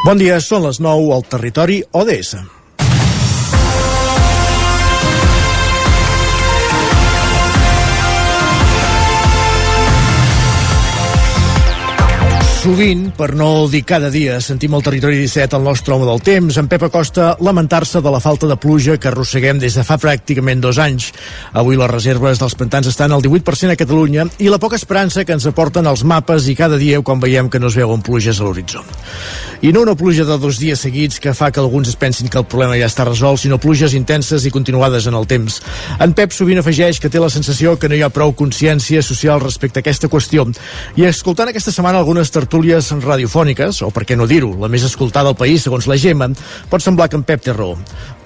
Bon dia, són les 9 al territori ODS. Sovint, per no dir cada dia, sentim al territori 17 el nostre home del temps, en Pep Acosta, lamentar-se de la falta de pluja que arrosseguem des de fa pràcticament dos anys. Avui les reserves dels pantans estan al 18% a Catalunya i la poca esperança que ens aporten els mapes i cada dia quan veiem que no es veuen pluges a l'horitzó. I no una pluja de dos dies seguits que fa que alguns es pensin que el problema ja està resolt, sinó pluges intenses i continuades en el temps. En Pep sovint afegeix que té la sensació que no hi ha prou consciència social respecte a aquesta qüestió. I escoltant aquesta setmana algunes tertúlies tertúlies radiofòniques, o per què no dir-ho, la més escoltada al país, segons la Gemma, pot semblar que en Pep té raó.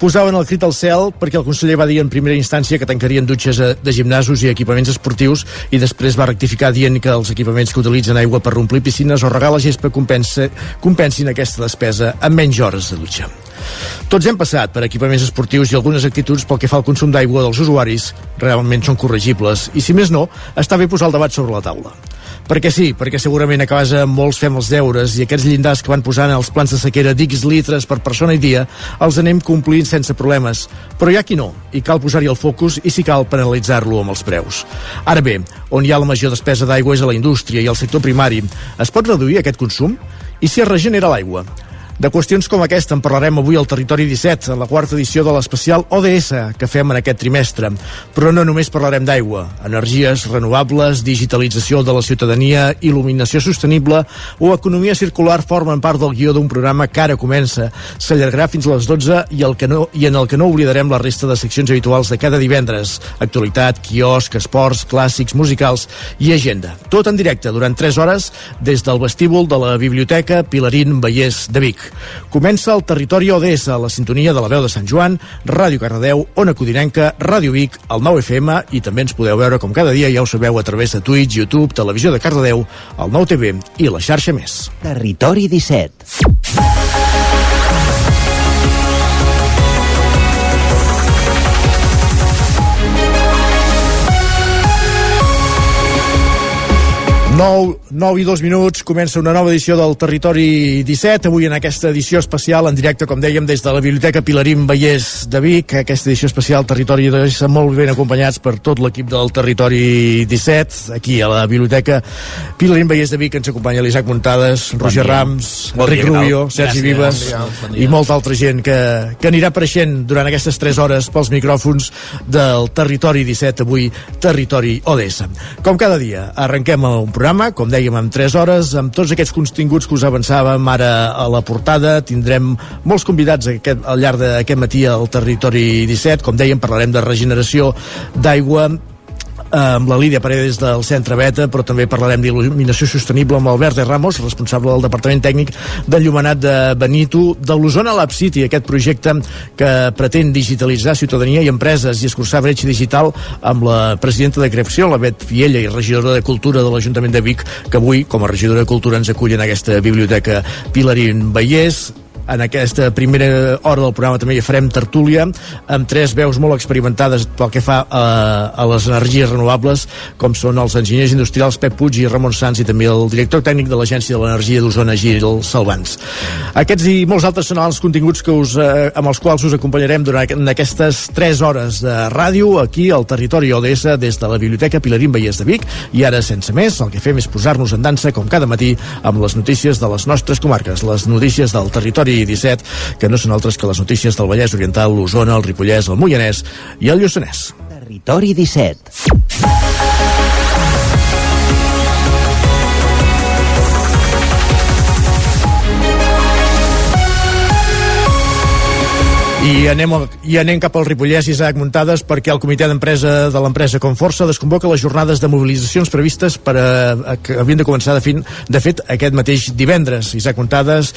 Posaven el crit al cel perquè el conseller va dir en primera instància que tancarien dutxes de gimnasos i equipaments esportius i després va rectificar dient que els equipaments que utilitzen aigua per omplir piscines o regar la gespa compensa, compensin aquesta despesa amb menys hores de dutxa. Tots hem passat per equipaments esportius i algunes actituds pel que fa al consum d'aigua dels usuaris realment són corregibles i, si més no, està bé posar el debat sobre la taula. Perquè sí, perquè segurament a casa molts fem els deures i aquests llindars que van posant els plans de sequera d'X litres per persona i dia els anem complint sense problemes. Però hi ha qui no, i cal posar-hi el focus i si cal penalitzar-lo amb els preus. Ara bé, on hi ha la major despesa d'aigua és a la indústria i al sector primari. Es pot reduir aquest consum? I si es regenera l'aigua? De qüestions com aquesta en parlarem avui al Territori 17, en la quarta edició de l'especial ODS que fem en aquest trimestre. Però no només parlarem d'aigua, energies renovables, digitalització de la ciutadania, il·luminació sostenible o economia circular formen part del guió d'un programa que ara comença. S'allargarà fins a les 12 i, el que no, i en el que no oblidarem la resta de seccions habituals de cada divendres. Actualitat, quiosc, esports, clàssics, musicals i agenda. Tot en directe durant 3 hores des del vestíbul de la Biblioteca Pilarín Vallès de Vic. Comença el territori ODS, a la sintonia de la veu de Sant Joan, Ràdio Cardedeu, Ona Codinenca, Ràdio Vic, el 9 FM i també ens podeu veure com cada dia, ja ho sabeu, a través de Twitch, YouTube, Televisió de Cardedeu, el 9 TV i la xarxa més. Territori 17. 9, 9 i 2 minuts, comença una nova edició del Territori 17, avui en aquesta edició especial, en directe, com dèiem, des de la Biblioteca Pilarín Vallès de Vic, aquesta edició especial Territori 17, molt ben acompanyats per tot l'equip del Territori 17, aquí a la Biblioteca Pilarín Vallès de Vic ens acompanya l'Isaac Muntades, bon Roger dia. Rams, bon Enric dia, Rubio, Sergi Gràcies, Vives bon dia, bon dia. i molta altra gent que, que anirà apareixent durant aquestes 3 hores pels micròfons del Territori 17, avui Territori ODS. Com cada dia, arrenquem un programa programa, com dèiem, en 3 hores, amb tots aquests continguts que us avançàvem ara a la portada. Tindrem molts convidats aquest, al llarg d'aquest matí al Territori 17. Com dèiem, parlarem de regeneració d'aigua, amb la Lídia Paredes del Centre Beta, però també parlarem d'il·luminació sostenible amb Albert de Ramos, responsable del Departament Tècnic d'Enllumenat de Benito, de l'Osona Lab City, aquest projecte que pretén digitalitzar ciutadania i empreses i escurçar bretxa digital amb la presidenta de Creació, la Bet Fiella, i regidora de Cultura de l'Ajuntament de Vic, que avui, com a regidora de Cultura, ens acull en aquesta biblioteca Pilarín Vallès en aquesta primera hora del programa també hi farem tertúlia amb tres veus molt experimentades pel que fa a, a les energies renovables com són els enginyers industrials Pep Puig i Ramon Sanz i també el director tècnic de l'Agència de l'Energia d'Osona Gil Salvans. Aquests i molts altres són els continguts que us, eh, amb els quals us acompanyarem durant aquestes 3 hores de ràdio aquí al territori ODS des de la Biblioteca Pilarín Vallès de Vic i ara sense més el que fem és posar-nos en dansa com cada matí amb les notícies de les nostres comarques, les notícies del territori 17, que no són altres que les notícies del Vallès Oriental, l'Osona, el Ripollès, el Moianès i el Lluçanès. Territori 17. I anem, I anem cap al Ripollès, Isaac Muntades, perquè el comitè d'empresa de l'empresa Conforça desconvoca les jornades de mobilitzacions previstes per a, a, que havien de començar de, fin, de fet aquest mateix divendres. Isaac Muntades,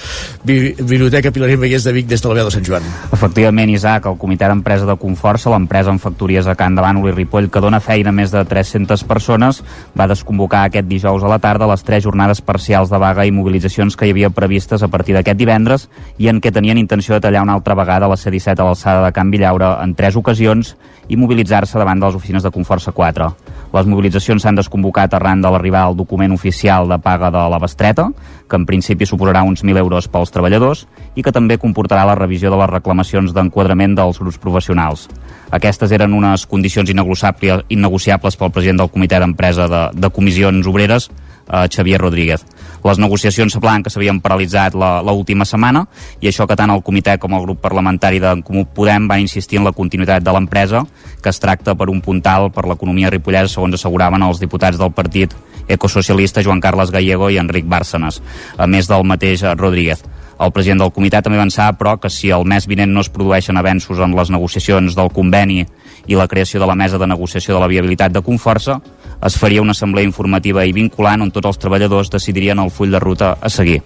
Bi Biblioteca Pilarín Vallès de Vic des de la veu de Sant Joan. Efectivament, Isaac, el comitè d'empresa de Conforça, l'empresa amb factories a Can de Bànol i Ripoll, que dona feina a més de 300 persones, va desconvocar aquest dijous a la tarda les tres jornades parcials de vaga i mobilitzacions que hi havia previstes a partir d'aquest divendres i en què tenien intenció de tallar una altra vegada la sèrie 17 a l'alçada de Can Villaure en tres ocasions i mobilitzar-se davant de les oficines de Conforça 4. Les mobilitzacions s'han desconvocat arran de l'arribada del document oficial de paga de la bestreta, que en principi suposarà uns 1.000 euros pels treballadors i que també comportarà la revisió de les reclamacions d'enquadrament dels grups professionals. Aquestes eren unes condicions innegociables pel president del comitè d'empresa de, de comissions obreres, eh, Xavier Rodríguez. Les negociacions semblaven que s'havien paralitzat l'última setmana i això que tant el comitè com el grup parlamentari d'en Comú Podem van insistir en la continuïtat de l'empresa, que es tracta per un puntal per l'economia ripollesa, segons asseguraven els diputats del partit ecosocialista Joan Carles Gallego i Enric Bárcenas, a més del mateix Rodríguez. El president del comitè també avançava, però, que si el mes vinent no es produeixen avenços en les negociacions del conveni i la creació de la mesa de negociació de la viabilitat de Conforça, es faria una assemblea informativa i vinculant on tots els treballadors decidirien el full de ruta a seguir.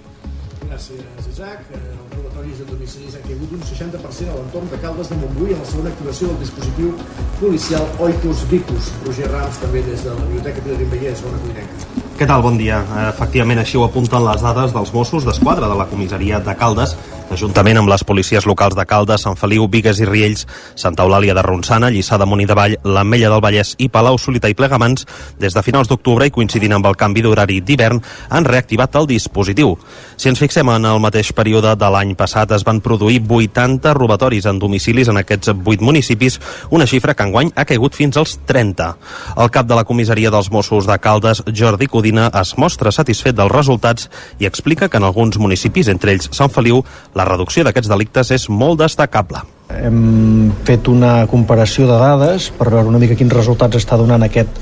Gràcies, Isaac. Eh, els robatoris de domicilis han caigut un 60% a l'entorn de Caldes de Montbui en la segona activació del dispositiu policial Oikos Vicus. Roger Rams, també des de la Biblioteca Pedro Vallès, bona cuinenca. Què tal? Bon dia. Efectivament, així ho apunten les dades dels Mossos d'Esquadra de la comissaria de Caldes, juntament amb les policies locals de Caldes, Sant Feliu, Vigues i Riells, Santa Eulàlia de Ronçana, Lliçà de Munt i de Vall, l'Ametlla del Vallès i Palau, Solità i Plegamans, des de finals d'octubre i coincidint amb el canvi d'horari d'hivern, han reactivat el dispositiu. Si ens fixem en el mateix període de l'any passat, es van produir 80 robatoris en domicilis en aquests 8 municipis, una xifra que enguany ha caigut fins als 30. El cap de la comissaria dels Mossos de Caldes, Jordi Codina es mostra satisfet dels resultats i explica que en alguns municipis, entre ells Sant Feliu, la reducció d'aquests delictes és molt destacable. Hem fet una comparació de dades per veure una mica quins resultats està donant aquest,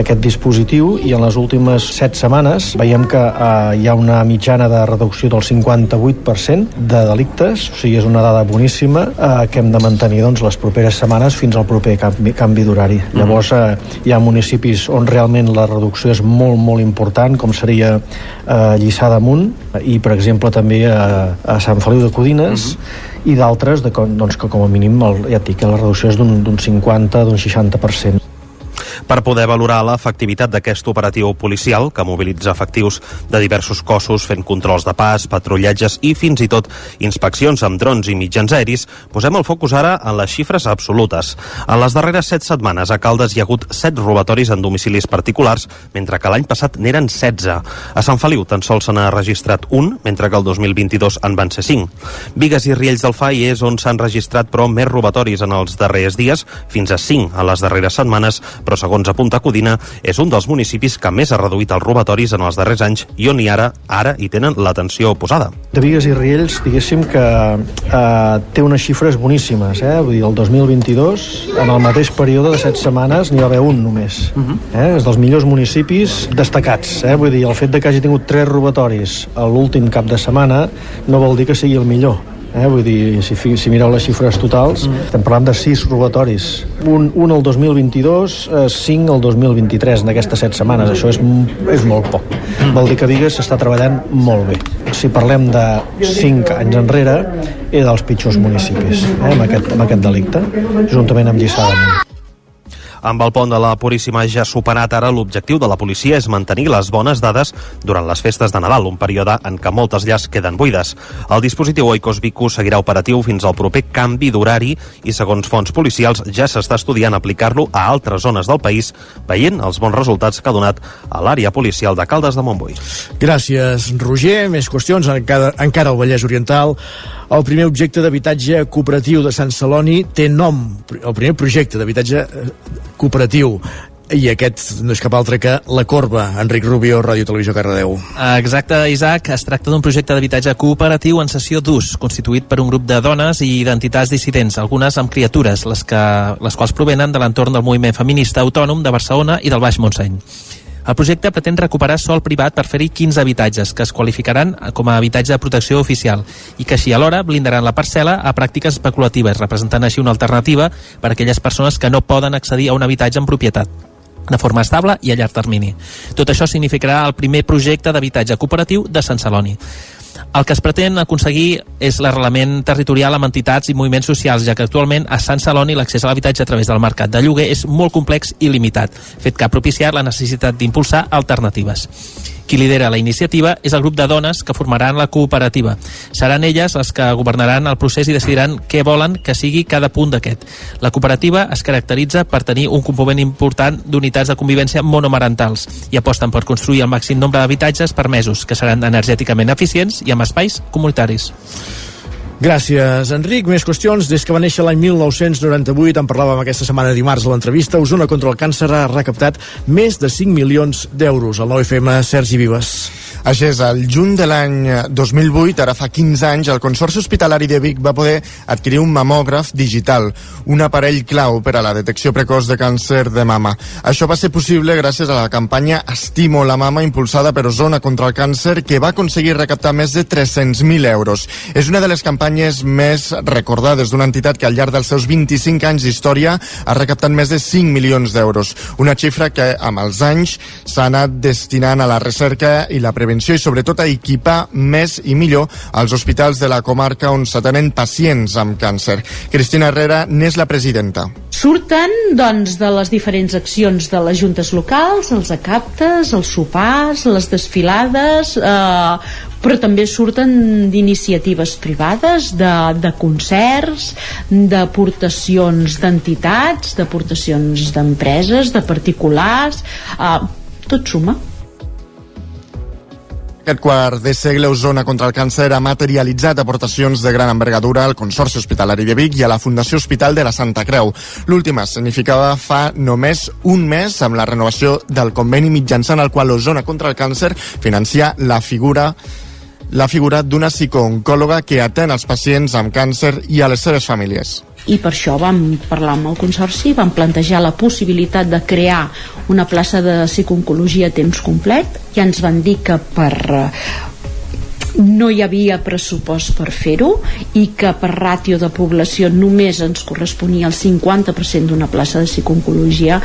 aquest dispositiu i en les últimes set setmanes veiem que eh, hi ha una mitjana de reducció del 58% de delictes, o sigui, és una dada boníssima eh, que hem de mantenir doncs, les properes setmanes fins al proper canvi, canvi d'horari. Mm. Llavors eh, hi ha municipis on realment la reducció és molt, molt important, com seria eh, Lliçà d'Amunt i, per exemple, també a, a Sant Feliu de Codines, mm -hmm i d'altres doncs, que com a mínim el, ja dic, la reducció és d'un 50, d'un 60%. Per poder valorar l'efectivitat d'aquest operatiu policial, que mobilitza efectius de diversos cossos fent controls de pas, patrullatges i fins i tot inspeccions amb drons i mitjans aeris, posem el focus ara en les xifres absolutes. En les darreres set setmanes a Caldes hi ha hagut set robatoris en domicilis particulars, mentre que l'any passat n'eren 16. A Sant Feliu tan sols se n'ha registrat un, mentre que el 2022 en van ser 5. Vigues i Riells del FAI és on s'han registrat però més robatoris en els darrers dies, fins a 5 en les darreres setmanes, però segons apunta Codina, és un dels municipis que més ha reduït els robatoris en els darrers anys i on hi ara ara hi tenen l'atenció posada. De Vigues i Riells, diguéssim que eh, té unes xifres boníssimes. Eh? Vull dir, el 2022, en el mateix període de set setmanes, n'hi va haver un només. Uh mhm. -huh. eh? És dels millors municipis destacats. Eh? Vull dir, el fet de que hagi tingut tres robatoris a l'últim cap de setmana no vol dir que sigui el millor Eh? Vull dir, si, si mireu les xifres totals, mm. estem parlant de 6 robatoris. Un, un el 2022, eh, 5 el 2023, en aquestes 7 setmanes. Això és, és molt poc. Mm. Vol dir que Vigues s'està treballant molt bé. Si parlem de 5 anys enrere, era dels pitjors municipis eh, amb, aquest, amb aquest delicte, juntament amb Lliçà d'Amunt. Amb el pont de la Puríssima ja superat ara, l'objectiu de la policia és mantenir les bones dades durant les festes de Nadal, un període en què moltes llars queden buides. El dispositiu Oikos Vicus seguirà operatiu fins al proper canvi d'horari i, segons fonts policials, ja s'està estudiant aplicar-lo a altres zones del país, veient els bons resultats que ha donat a l'àrea policial de Caldes de Montbui. Gràcies, Roger. Més qüestions encara, encara al Vallès Oriental. El primer objecte d'habitatge cooperatiu de Sant Celoni té nom, el primer projecte d'habitatge eh, cooperatiu i aquest no és cap altre que La Corba, Enric Rubio, Ràdio Televisió Cardedeu. Exacte, Isaac. Es tracta d'un projecte d'habitatge cooperatiu en sessió d'ús, constituït per un grup de dones i d'entitats dissidents, algunes amb criatures, les, que, les quals provenen de l'entorn del moviment feminista autònom de Barcelona i del Baix Montseny. El projecte pretén recuperar sol privat per fer-hi 15 habitatges que es qualificaran com a habitatge de protecció oficial i que així alhora blindaran la parcel·la a pràctiques especulatives, representant així una alternativa per a aquelles persones que no poden accedir a un habitatge en propietat de forma estable i a llarg termini. Tot això significarà el primer projecte d'habitatge cooperatiu de Sant Celoni. El que es pretén aconseguir és l'arrelament territorial amb entitats i moviments socials, ja que actualment a Sant Celoni l'accés a l'habitatge a través del mercat de lloguer és molt complex i limitat, fet que ha propiciat la necessitat d'impulsar alternatives. Qui lidera la iniciativa és el grup de dones que formaran la cooperativa. Seran elles les que governaran el procés i decidiran què volen que sigui cada punt d'aquest. La cooperativa es caracteritza per tenir un component important d'unitats de convivència monomarentals i aposten per construir el màxim nombre d'habitatges permesos, que seran energèticament eficients i amb espais comunitaris. Gràcies, Enric. Més qüestions. Des que va néixer l'any 1998, en parlàvem aquesta setmana dimarts a l'entrevista, Osona contra el càncer ha recaptat més de 5 milions d'euros. El 9FM, Sergi Vives. Així és, el juny de l'any 2008, ara fa 15 anys, el Consorci Hospitalari de Vic va poder adquirir un mamògraf digital, un aparell clau per a la detecció precoç de càncer de mama. Això va ser possible gràcies a la campanya Estimo la mama impulsada per Osona contra el càncer que va aconseguir recaptar més de 300.000 euros. És una de les campanyes més recordades d'una entitat que al llarg dels seus 25 anys d'història ha recaptat més de 5 milions d'euros. Una xifra que amb els anys s'ha anat destinant a la recerca i la prevenció prevenció i sobretot a equipar més i millor els hospitals de la comarca on s'atenen pacients amb càncer. Cristina Herrera n'és la presidenta. Surten doncs, de les diferents accions de les juntes locals, els acaptes, els sopars, les desfilades, eh, però també surten d'iniciatives privades, de, de concerts, d'aportacions d'entitats, d'aportacions d'empreses, de particulars, eh, tot suma. Aquest quart de segle Osona contra el càncer ha materialitzat aportacions de gran envergadura al Consorci Hospitalari de Vic i a la Fundació Hospital de la Santa Creu. L'última significava fa només un mes amb la renovació del conveni mitjançant el qual Osona contra el càncer financia la figura la figura d'una psicooncòloga que atén els pacients amb càncer i a les seves famílies i per això vam parlar amb el Consorci, vam plantejar la possibilitat de crear una plaça de psicooncologia a temps complet. I ens van dir que per no hi havia pressupost per fer-ho i que per ràtio de població només ens corresponia el 50% d'una plaça de psicooncologia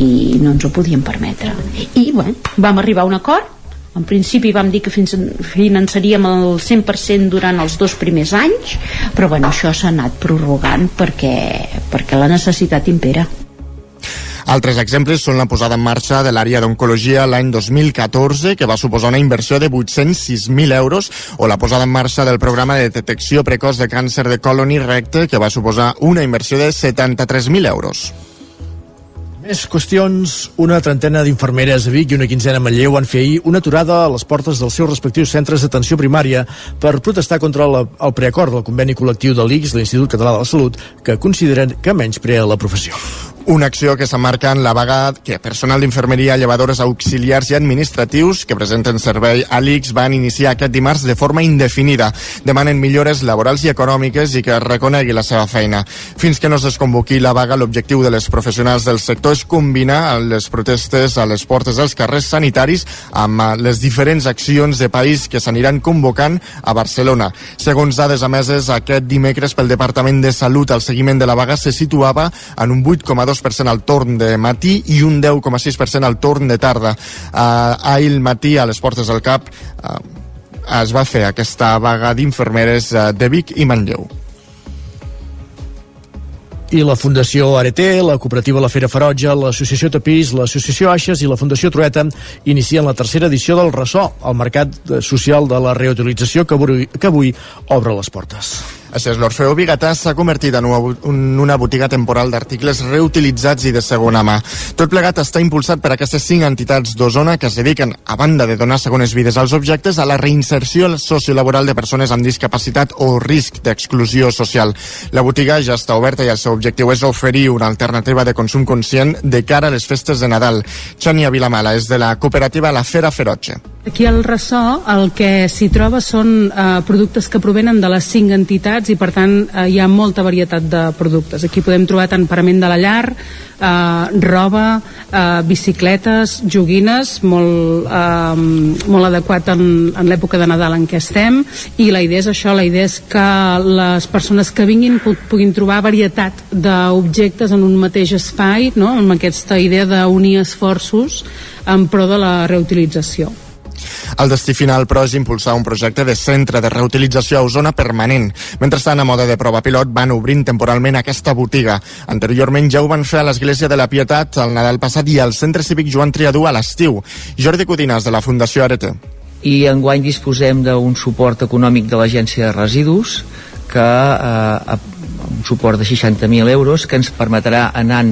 i no ens ho podíem permetre. I bueno, vam arribar a un acord en principi vam dir que fins finançaríem el 100% durant els dos primers anys, però bueno, això s'ha anat prorrogant perquè, perquè la necessitat impera. Altres exemples són la posada en marxa de l'àrea d'oncologia l'any 2014, que va suposar una inversió de 806.000 euros, o la posada en marxa del programa de detecció precoç de càncer de colon i recte, que va suposar una inversió de 73.000 euros. Més qüestions. Una trentena d'infermeres a Vic i una quinzena a Manlleu van fer ahir una aturada a les portes dels seus respectius centres d'atenció primària per protestar contra la, el preacord del conveni col·lectiu de l'ICS, l'Institut Català de la Salut, que consideren que menys prea la professió. Una acció que s'emmarca en la vaga que personal d'infermeria, llevadores auxiliars i administratius que presenten servei a l'ICS van iniciar aquest dimarts de forma indefinida. Demanen millores laborals i econòmiques i que es reconegui la seva feina. Fins que no es desconvoqui la vaga, l'objectiu de les professionals del sector és combinar les protestes a les portes dels carrers sanitaris amb les diferents accions de país que s'aniran convocant a Barcelona. Segons dades emeses aquest dimecres pel Departament de Salut, el seguiment de la vaga se situava en un 8,2 2% al torn de matí i un 10,6% al torn de tarda. Uh, ahir al matí, a les portes del CAP, uh, es va fer aquesta vaga d'infermeres uh, de Vic i Manlleu i la Fundació Areté, la Cooperativa La Fera Ferotge, l'Associació Tapís, l'Associació Aixes i la Fundació Trueta inicien la tercera edició del Ressò, el mercat social de la reutilització que avui, que avui obre les portes. Així és, l'Orfeo Bigatà s'ha convertit en una botiga temporal d'articles reutilitzats i de segona mà. Tot plegat està impulsat per aquestes cinc entitats d'Osona que es dediquen, a banda de donar segones vides als objectes, a la reinserció sociolaboral de persones amb discapacitat o risc d'exclusió social. La botiga ja està oberta i el seu objectiu és oferir una alternativa de consum conscient de cara a les festes de Nadal. Xònia Vilamala és de la cooperativa La Fera Ferotge. Aquí al ressò el que s'hi troba són eh, productes que provenen de les cinc entitats i per tant eh, hi ha molta varietat de productes. Aquí podem trobar tant parament de la llar, eh, roba, eh, bicicletes, joguines, molt, eh, molt adequat en, en l'època de Nadal en què estem i la idea és això, la idea és que les persones que vinguin puguin trobar varietat d'objectes en un mateix espai, no? amb aquesta idea d'unir esforços en pro de la reutilització. El destí final, però, és impulsar un projecte de centre de reutilització a Osona permanent. Mentrestant, a moda de prova pilot, van obrint temporalment aquesta botiga. Anteriorment ja ho van fer a l'Església de la Pietat al Nadal passat i al Centre Cívic Joan Triadú a l'estiu. Jordi Codines, de la Fundació Arete. I enguany disposem d'un suport econòmic de l'Agència de Residus que eh, un suport de 60.000 euros que ens permetrà anar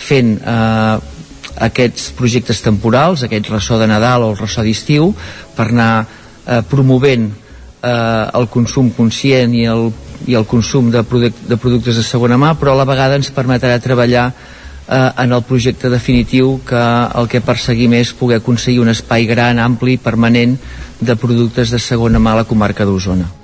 fent eh, aquests projectes temporals, aquest ressò de Nadal o el ressò d'estiu, per anar eh, promovent eh, el consum conscient i el, i el consum de, produc de productes de segona mà, però a la vegada ens permetrà treballar eh, en el projecte definitiu que el que perseguim és poder aconseguir un espai gran, ampli, permanent de productes de segona mà a la comarca d'Osona.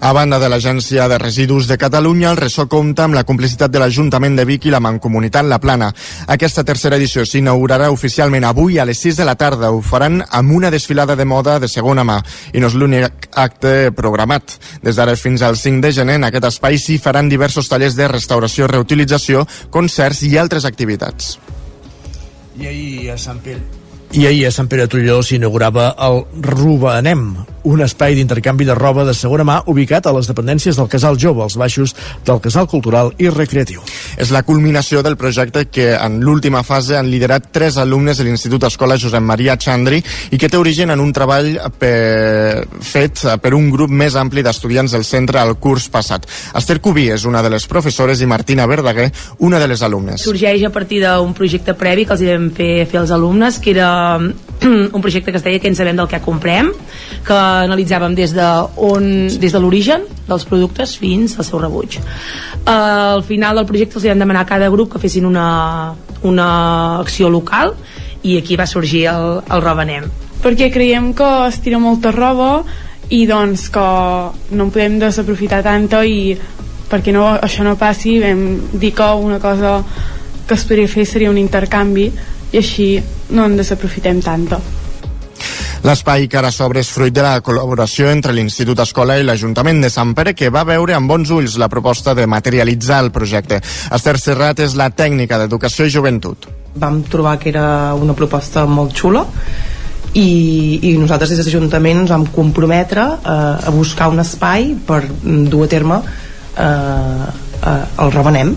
A banda de l'Agència de Residus de Catalunya, el ressò compta amb la complicitat de l'Ajuntament de Vic i la Mancomunitat La Plana. Aquesta tercera edició s'inaugurarà oficialment avui a les 6 de la tarda. Ho faran amb una desfilada de moda de segona mà i no és l'únic acte programat. Des d'ara fins al 5 de gener en aquest espai s'hi faran diversos tallers de restauració, reutilització, concerts i altres activitats. I ahir a Sant Pere i ahir a Sant Pere Tolló s'inaugurava el Rubanem, un espai d'intercanvi de roba de segona mà ubicat a les dependències del Casal Jove, als baixos del Casal Cultural i Recreatiu. És la culminació del projecte que en l'última fase han liderat tres alumnes de l'Institut Escola Josep Maria Chandri i que té origen en un treball per... fet per un grup més ampli d'estudiants del centre al curs passat. Esther Cubí és una de les professores i Martina Verdaguer, una de les alumnes. Sorgeix a partir d'un projecte previ que els hi vam fer, fer als alumnes, que era un projecte que es deia que ens sabem del que comprem, que analitzàvem des de, on, des de l'origen dels productes fins al seu rebuig. Uh, al final del projecte els vam demanar a cada grup que fessin una, una acció local i aquí va sorgir el, el Robanem. Perquè creiem que es tira molta roba i doncs que no en podem desaprofitar tanta i perquè no, això no passi vam dir que una cosa que es podria fer seria un intercanvi i així no en desaprofitem tanta. L'espai que ara s'obre és fruit de la col·laboració entre l'Institut Escola i l'Ajuntament de Sant Pere, que va veure amb bons ulls la proposta de materialitzar el projecte. Esther Serrat és la tècnica d'Educació i Joventut. Vam trobar que era una proposta molt xula i, i nosaltres des de l'Ajuntament ens vam comprometre eh, a buscar un espai per dur a terme eh, eh, el rebenem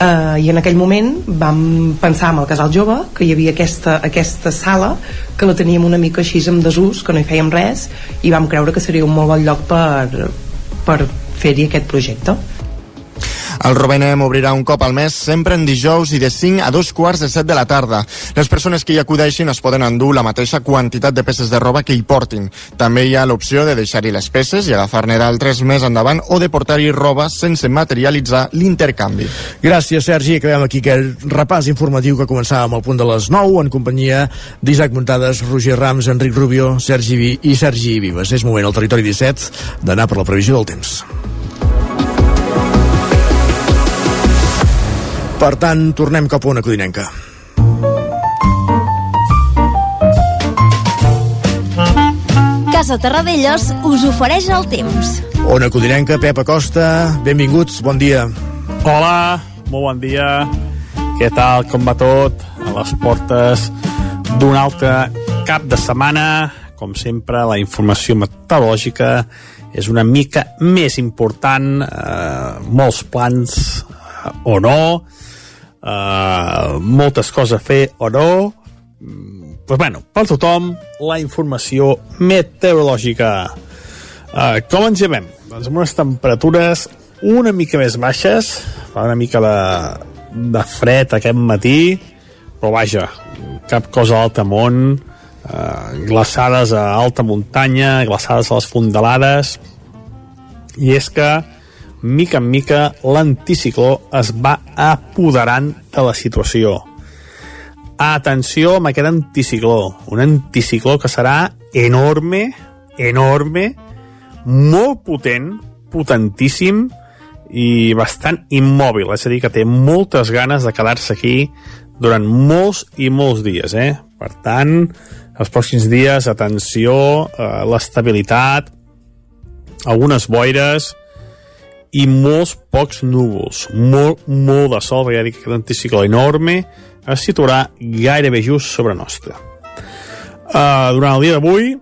eh, i en aquell moment vam pensar en el casal jove que hi havia aquesta, aquesta sala que la teníem una mica així amb desús que no hi fèiem res i vam creure que seria un molt bon lloc per, per fer-hi aquest projecte el Robenem obrirà un cop al mes, sempre en dijous i de 5 a 2 quarts de 7 de la tarda. Les persones que hi acudeixin es poden endur la mateixa quantitat de peces de roba que hi portin. També hi ha l'opció de deixar-hi les peces i agafar-ne d'altres més endavant o de portar-hi roba sense materialitzar l'intercanvi. Gràcies, Sergi. Acabem aquí aquest repàs informatiu que començava amb el punt de les 9 en companyia d'Isaac Muntades, Roger Rams, Enric Rubio, Sergi Vi i Sergi Vives. És moment al territori 17 d'anar per la previsió del temps. Per tant, tornem cap a una codinenca. Casa Terradellos us ofereix el temps. Ona Codinenca, Pep Acosta, benvinguts, bon dia. Hola, molt bon dia. Què tal, com va tot? A les portes d'un altre cap de setmana. Com sempre, la informació meteorològica és una mica més important, eh, molts plans eh, o no, uh, moltes coses a fer o no. Pues bueno, per tothom la informació meteorològica. Uh, com ens llevem? doncs amb unes temperatures una mica més baixes fa una mica de, de fred aquest matí però vaja, cap cosa a l'altamont uh, glaçades a alta muntanya glaçades a les fondalades. I és que mica en mica l'anticicló es va apoderant de la situació. Atenció amb aquest anticicló, un anticicló que serà enorme, enorme, molt potent, potentíssim i bastant immòbil, és a dir, que té moltes ganes de quedar-se aquí durant molts i molts dies, eh? Per tant, els pròxims dies, atenció, eh, l'estabilitat, algunes boires, i molts pocs núvols, molt, molt de sol, ja dic que aquest anticicló enorme es situarà gairebé just sobre nostre. Uh, durant el dia d'avui,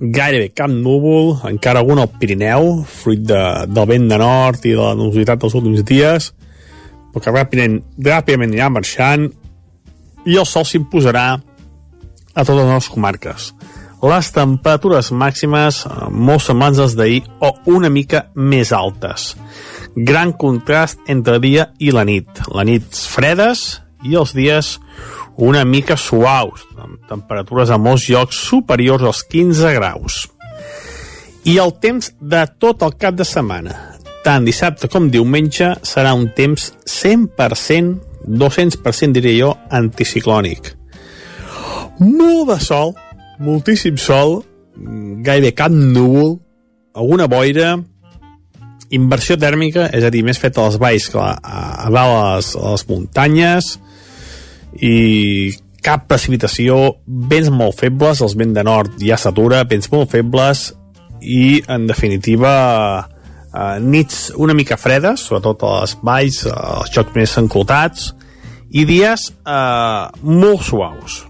gairebé cap núvol, encara algun al Pirineu, fruit de, del vent de nord i de la nocitat dels últims dies, però que ràpidament, ràpidament anirà marxant i el sol s'imposarà a totes les comarques. Les temperatures màximes eh, molt semblants als d'ahir o una mica més altes. Gran contrast entre dia i la nit. La nit fredes i els dies una mica suaus, amb temperatures a molts llocs superiors als 15 graus. I el temps de tot el cap de setmana, tant dissabte com diumenge, serà un temps 100%, 200% diria jo, anticiclònic. Molt de sol, moltíssim sol, gairebé cap núvol, alguna boira, inversió tèrmica, és a dir, més feta als valls que a, a, a les, a les muntanyes, i cap precipitació, vents molt febles, els vents de nord ja s'atura, vents molt febles i, en definitiva, eh, nits una mica fredes, sobretot a les valls, als jocs més enclotats, i dies eh, molt suaus.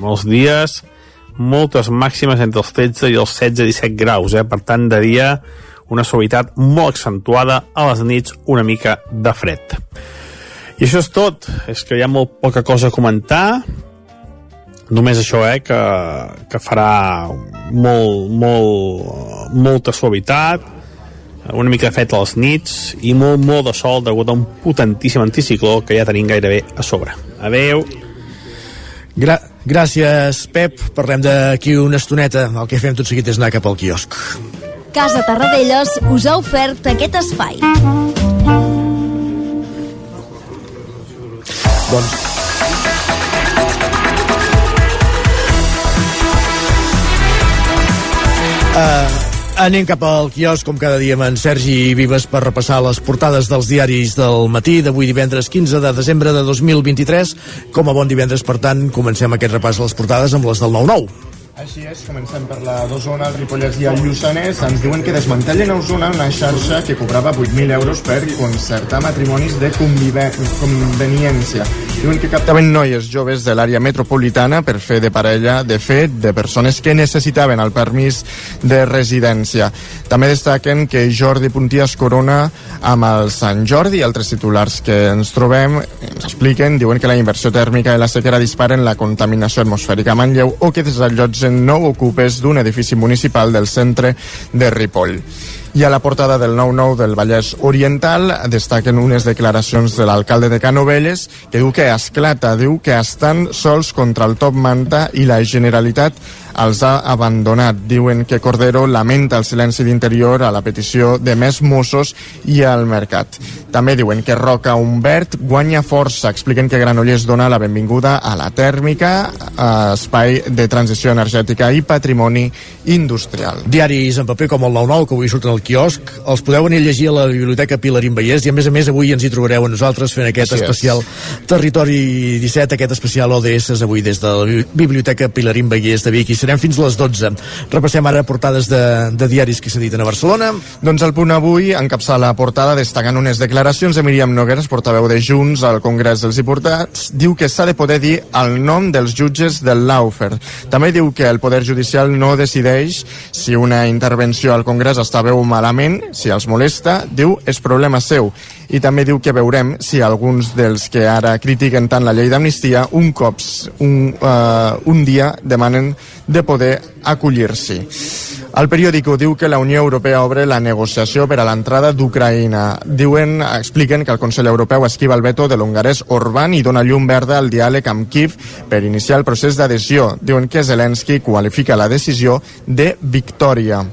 Els dies moltes màximes entre els 13 i els 16-17 graus, eh? per tant, de dia una suavitat molt accentuada, a les nits una mica de fred. I això és tot. És que hi ha molt poca cosa a comentar. Només això, eh, que, que farà molt, molt, molta suavitat, una mica de fet a les nits i molt, molt de sol degut a un potentíssim anticicló que ja tenim gairebé a sobre. Adeu! Gra gràcies, Pep. Parlem d'aquí una estoneta. El que fem tot seguit és anar cap al quiosc. Casa Tarradellas us ha ofert aquest espai. Doncs Uh, anem cap al quiosc, com cada dia amb en Sergi Vives per repassar les portades dels diaris del matí d'avui divendres 15 de desembre de 2023. Com a bon divendres, per tant, comencem aquest repàs a les portades amb les del 9-9. Així és, comencem per la d'Osona, el Ripollès i el Lluçanès. Ens diuen que desmantellen a Osona una xarxa que cobrava 8.000 euros per concertar matrimonis de conveniència. Diuen que captaven noies joves de l'àrea metropolitana per fer de parella, de fet, de persones que necessitaven el permís de residència. També destaquen que Jordi Puntí es corona amb el Sant Jordi altres titulars que ens trobem ens expliquen, diuen que la inversió tèrmica i la sequera disparen la contaminació atmosfèrica a Manlleu o que desallotgen nou ocupes d'un edifici municipal del centre de Ripoll. I a la portada del 9-9 del Vallès Oriental destaquen unes declaracions de l'alcalde de Canovelles que diu que esclata, diu que estan sols contra el top manta i la Generalitat els ha abandonat. Diuen que Cordero lamenta el silenci d'interior a la petició de més Mossos i al mercat. També diuen que Roca Humbert guanya força. Expliquen que Granollers dona la benvinguda a la tèrmica, a espai de transició energètica i patrimoni industrial. Diaris en paper com el 9-9, que avui surten al quiosc, els podeu venir a llegir a la Biblioteca Pilarín Vallès i a més a més avui ens hi trobareu a nosaltres fent aquest Així especial és. Territori 17, aquest especial ODS avui des de la Bi- Biblioteca Pilarín Vallès de Vic i serem fins a les 12. Repassem ara portades de, de diaris que s'editen a Barcelona. Doncs el punt avui encapçala la portada destacant unes declaracions de Míriam Nogueras, portaveu de Junts al Congrés dels Diputats. Diu que s'ha de poder dir el nom dels jutges del Laufer. També diu que el Poder Judicial no decideix si una intervenció al Congrés està o malament, si els molesta, diu és problema seu. I també diu que veurem si alguns dels que ara critiquen tant la llei d'amnistia un cop, un, uh, un dia demanen de poder acollir-s'hi. El periòdico diu que la Unió Europea obre la negociació per a l'entrada d'Ucraïna. Diuen, expliquen que el Consell Europeu esquiva el veto de l'hongarès Orbán i dona llum verda al diàleg amb Kiev per iniciar el procés d'adhesió. Diuen que Zelensky qualifica la decisió de victòria.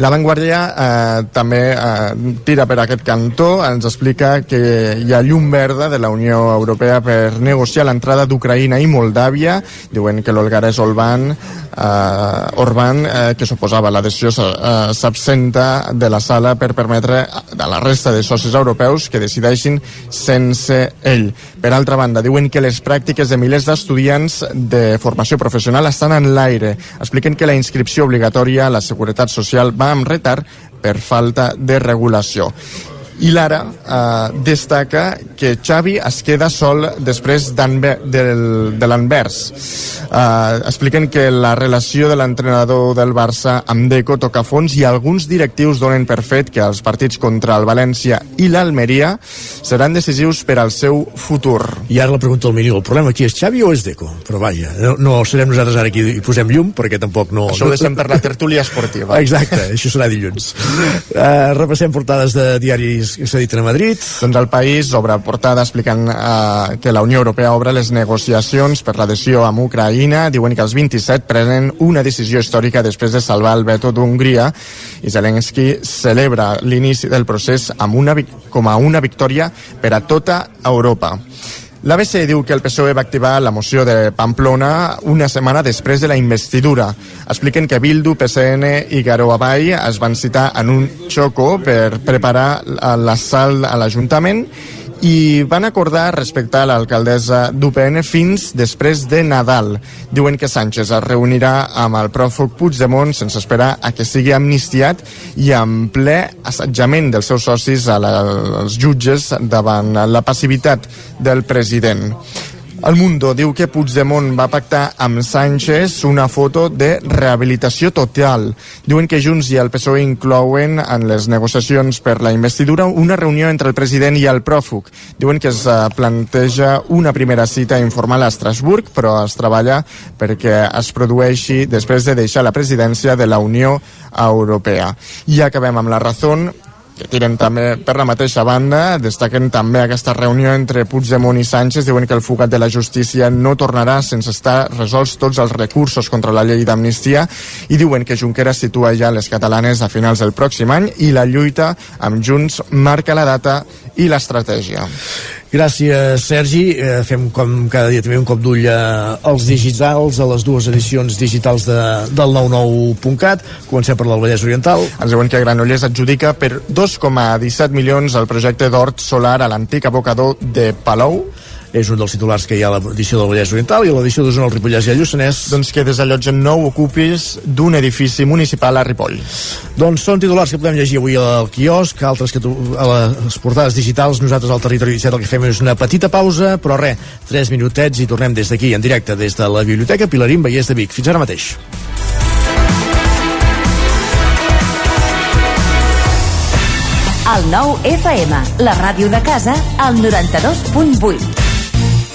La Vanguardia eh, també eh, tira per aquest cantó, ens explica que hi ha llum verda de la Unió Europea per negociar l'entrada d'Ucraïna i Moldàvia. Diuen que l'olgarès Orbán, eh, Orbán eh, que suposava l'adhesió, eh, s'absenta de la sala per permetre a la resta de socis europeus que decideixin sense ell. Per altra banda, diuen que les pràctiques de milers d'estudiants de formació professional estan en l'aire. Expliquen que la inscripció obligatòria a la Seguretat Social va amb retard per falta de regulació. I l'Ara eh, destaca que Xavi es queda sol després del, de l'Anvers. Eh, expliquen que la relació de l'entrenador del Barça amb Deco toca fons i alguns directius donen per fet que els partits contra el València i l'Almeria seran decisius per al seu futur. I ara la pregunta al milió, el problema aquí és Xavi o és Deco? Però vaja, no, no serem nosaltres ara aquí i posem llum perquè tampoc no... Això ho deixem per la tertúlia esportiva. Exacte, això serà dilluns. Uh, repassem portades de diaris que s'editen a Madrid. Doncs el país obre portada explicant uh, que la Unió Europea obre les negociacions per l'adhesió amb Ucraïna. Diuen que els 27 prenen una decisió històrica després de salvar el veto d'Hongria i Zelensky celebra l'inici del procés amb una, com a una victòria per a tota Europa. L'ABC diu que el PSOE va activar la moció de Pamplona una setmana després de la investidura. Expliquen que Bildu, PSN i Garo Abay es van citar en un xoco per preparar l'assalt a l'Ajuntament i van acordar respectar l'alcaldessa d'UPN fins després de Nadal. Diuen que Sánchez es reunirà amb el pròfug Puigdemont sense esperar a que sigui amnistiat i en ple assetjament dels seus socis a als jutges davant la passivitat del president. El Mundo diu que Puigdemont va pactar amb Sánchez una foto de rehabilitació total. Diuen que Junts i el PSOE inclouen en les negociacions per la investidura una reunió entre el president i el pròfug. Diuen que es eh, planteja una primera cita informal a Estrasburg, però es treballa perquè es produeixi després de deixar la presidència de la Unió Europea. I acabem amb la raó que tiren també per la mateixa banda. Destaquen també aquesta reunió entre Puigdemont i Sánchez. Diuen que el fugat de la justícia no tornarà sense estar resolts tots els recursos contra la llei d'amnistia i diuen que Junqueras situa ja les catalanes a finals del pròxim any i la lluita amb Junts marca la data i l'estratègia. Gràcies, Sergi. Eh, fem com cada dia també un cop d'ull als digitals, a les dues edicions digitals de, del 99.cat. Comencem per del Vallès Oriental. Ens diuen que Granollers adjudica per 2,17 milions el projecte d'hort solar a l'antic abocador de Palou és un dels titulars que hi ha a l'edició del Vallès Oriental i a l'edició d'Osona, el Ripollès i el Lluçanès. Doncs que desallotgen nou ocupis d'un edifici municipal a Ripoll. Doncs són titulars que podem llegir avui al quiosc, altres que tu, a les portades digitals. Nosaltres al Territori 17 el que fem és una petita pausa, però res, 3 minutets i tornem des d'aquí, en directe, des de la Biblioteca Pilarín Vallès de Vic. Fins ara mateix. El nou FM, la ràdio de casa, al 92.8.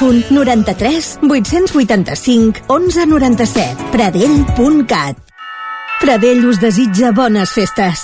93 885 1197. Pradell.cat Pradell us desitja bones festes.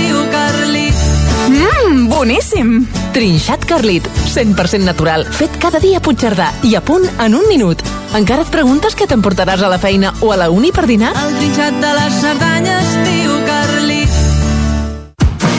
boníssim! Trinxat Carlit, 100% natural, fet cada dia a Puigcerdà i a punt en un minut. Encara et preguntes què t'emportaràs a la feina o a la uni per dinar? El trinxat de les Cerdanyes, tio Carlit.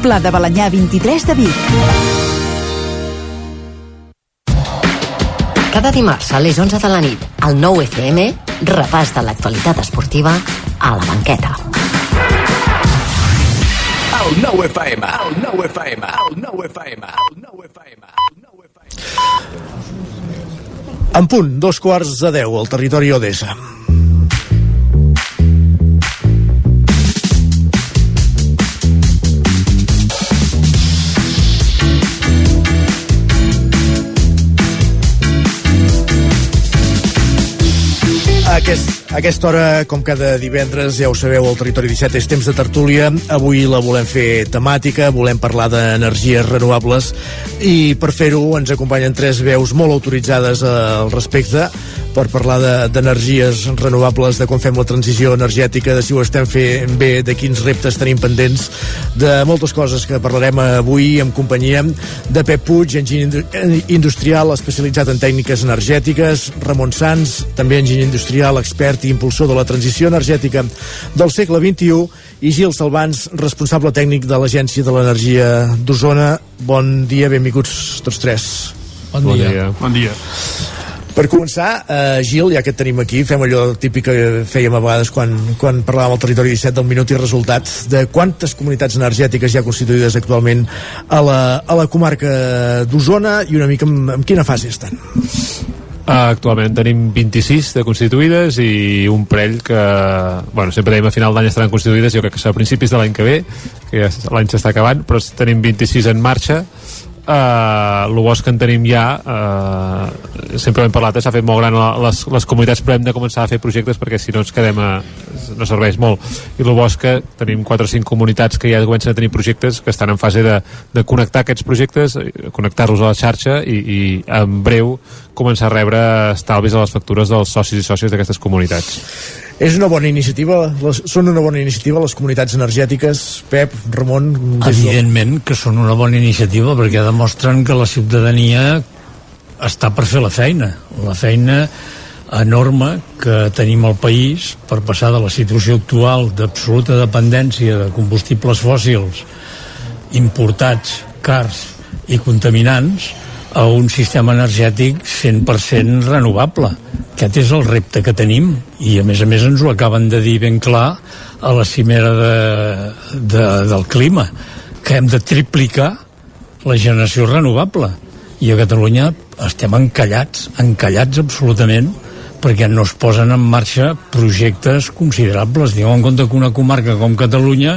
Pla de Balanyà 23 de Vic. Cada dimarts a les 11 de la nit, al 9 FM, repàs de l'actualitat esportiva a la banqueta. El 9 FM, el 9 FM, el 9 FM, el 9 FM. En punt, dos quarts de deu, al territori Odessa. A aquest, aquesta hora, com cada divendres, ja ho sabeu, al Territori 17 és temps de tertúlia. Avui la volem fer temàtica, volem parlar d'energies renovables i per fer-ho ens acompanyen tres veus molt autoritzades al respecte per parlar de- d'energies de, renovables, de com fem la transició energètica, de si ho estem fent bé, de quins reptes tenim pendents, de moltes coses que parlarem avui en companyia de Pep Puig, enginyer indu- industrial especialitzat en tècniques energètiques, Ramon Sans, també enginyer industrial, expert i impulsor de la transició energètica del segle XXI, i Gil Salvans, responsable tècnic de l'Agència de l'Energia d'Osona. Bon dia, benvinguts tots tres. Bon Bon dia. dia. Bon dia. Per començar, eh, Gil, ja que et tenim aquí, fem allò típic que fèiem a vegades quan, quan parlàvem al territori 17 del minut i resultat, de quantes comunitats energètiques hi ha constituïdes actualment a la, a la comarca d'Osona i una mica en, en quina fase estan? Uh, actualment tenim 26 de constituïdes i un parell que, bueno, sempre dèiem a final d'any estaran constituïdes, jo crec que serà a principis de l'any que ve, que ja l'any s'està acabant, però tenim 26 en marxa, Uh, el bosc que en tenim ja uh, sempre hem parlat, eh, s'ha fet molt gran les, les comunitats però hem de començar a fer projectes perquè si no ens quedem a, no serveix molt. I el bosc que tenim 4 o 5 comunitats que ja comencen a tenir projectes que estan en fase de, de connectar aquests projectes eh, connectar-los a la xarxa i, i en breu començar a rebre estalvis a les factures dels socis i sòcies d'aquestes comunitats És una bona iniciativa, les, són una bona iniciativa les comunitats energètiques, Pep, Ramon... Evidentment que són una bona iniciativa perquè demostren que la ciutadania està per fer la feina. La feina enorme que tenim al país per passar de la situació actual d'absoluta dependència de combustibles fòssils importats, cars i contaminants a un sistema energètic 100% renovable. Aquest és el repte que tenim i a més a més ens ho acaben de dir ben clar a la cimera de, de, del clima que hem de triplicar la generació renovable i a Catalunya estem encallats encallats absolutament perquè no es posen en marxa projectes considerables. Tingueu en compte que una comarca com Catalunya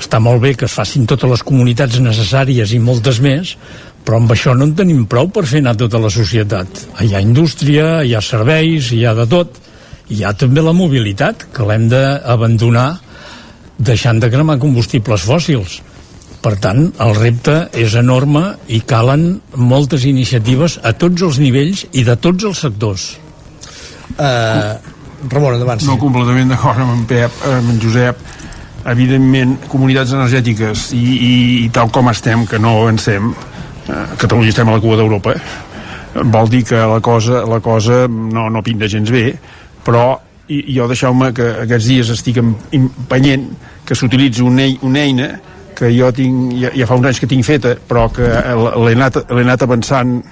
està molt bé que es facin totes les comunitats necessàries i moltes més, però amb això no en tenim prou per fer anar tota la societat. Hi ha indústria, hi ha serveis, hi ha de tot. Hi ha també la mobilitat, que l'hem d'abandonar deixant de cremar combustibles fòssils. Per tant, el repte és enorme i calen moltes iniciatives a tots els nivells i de tots els sectors. Uh, Ramon, endavant. No completament d'acord amb en Pep, amb en Josep. Evidentment, comunitats energètiques i, i, i tal com estem, que no avancem, Catalunya estem a la cua d'Europa, vol dir que la cosa, la cosa no, no pinta gens bé, però i, jo deixeu-me que aquests dies estic em- empenyent que s'utilitzi ei- una eina que jo tinc, ja, ja fa uns anys que tinc feta, però que l'he anat, anat avançant,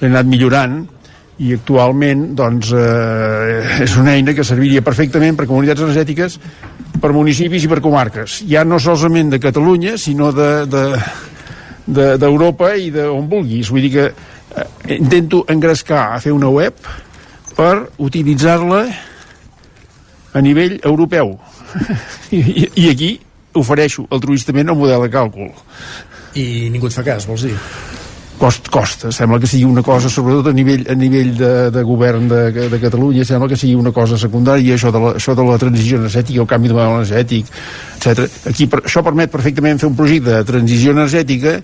l'he anat millorant, i actualment doncs, eh, és una eina que serviria perfectament per comunitats energètiques, per municipis i per comarques. Ja no solament de Catalunya, sinó de, de, d'Europa i d'on vulguis. Vull dir que eh, intento engrescar a fer una web per utilitzar-la a nivell europeu. I, I aquí ofereixo altruistament el model de càlcul. I ningú et fa cas, vols dir? Cost, costa, sembla que sigui una cosa sobretot a nivell, a nivell de, de govern de, de Catalunya, sembla que sigui una cosa secundària això de la, això de la transició energètica el canvi de model energètic, etc. Aquí per, això permet perfectament fer un projecte de transició energètica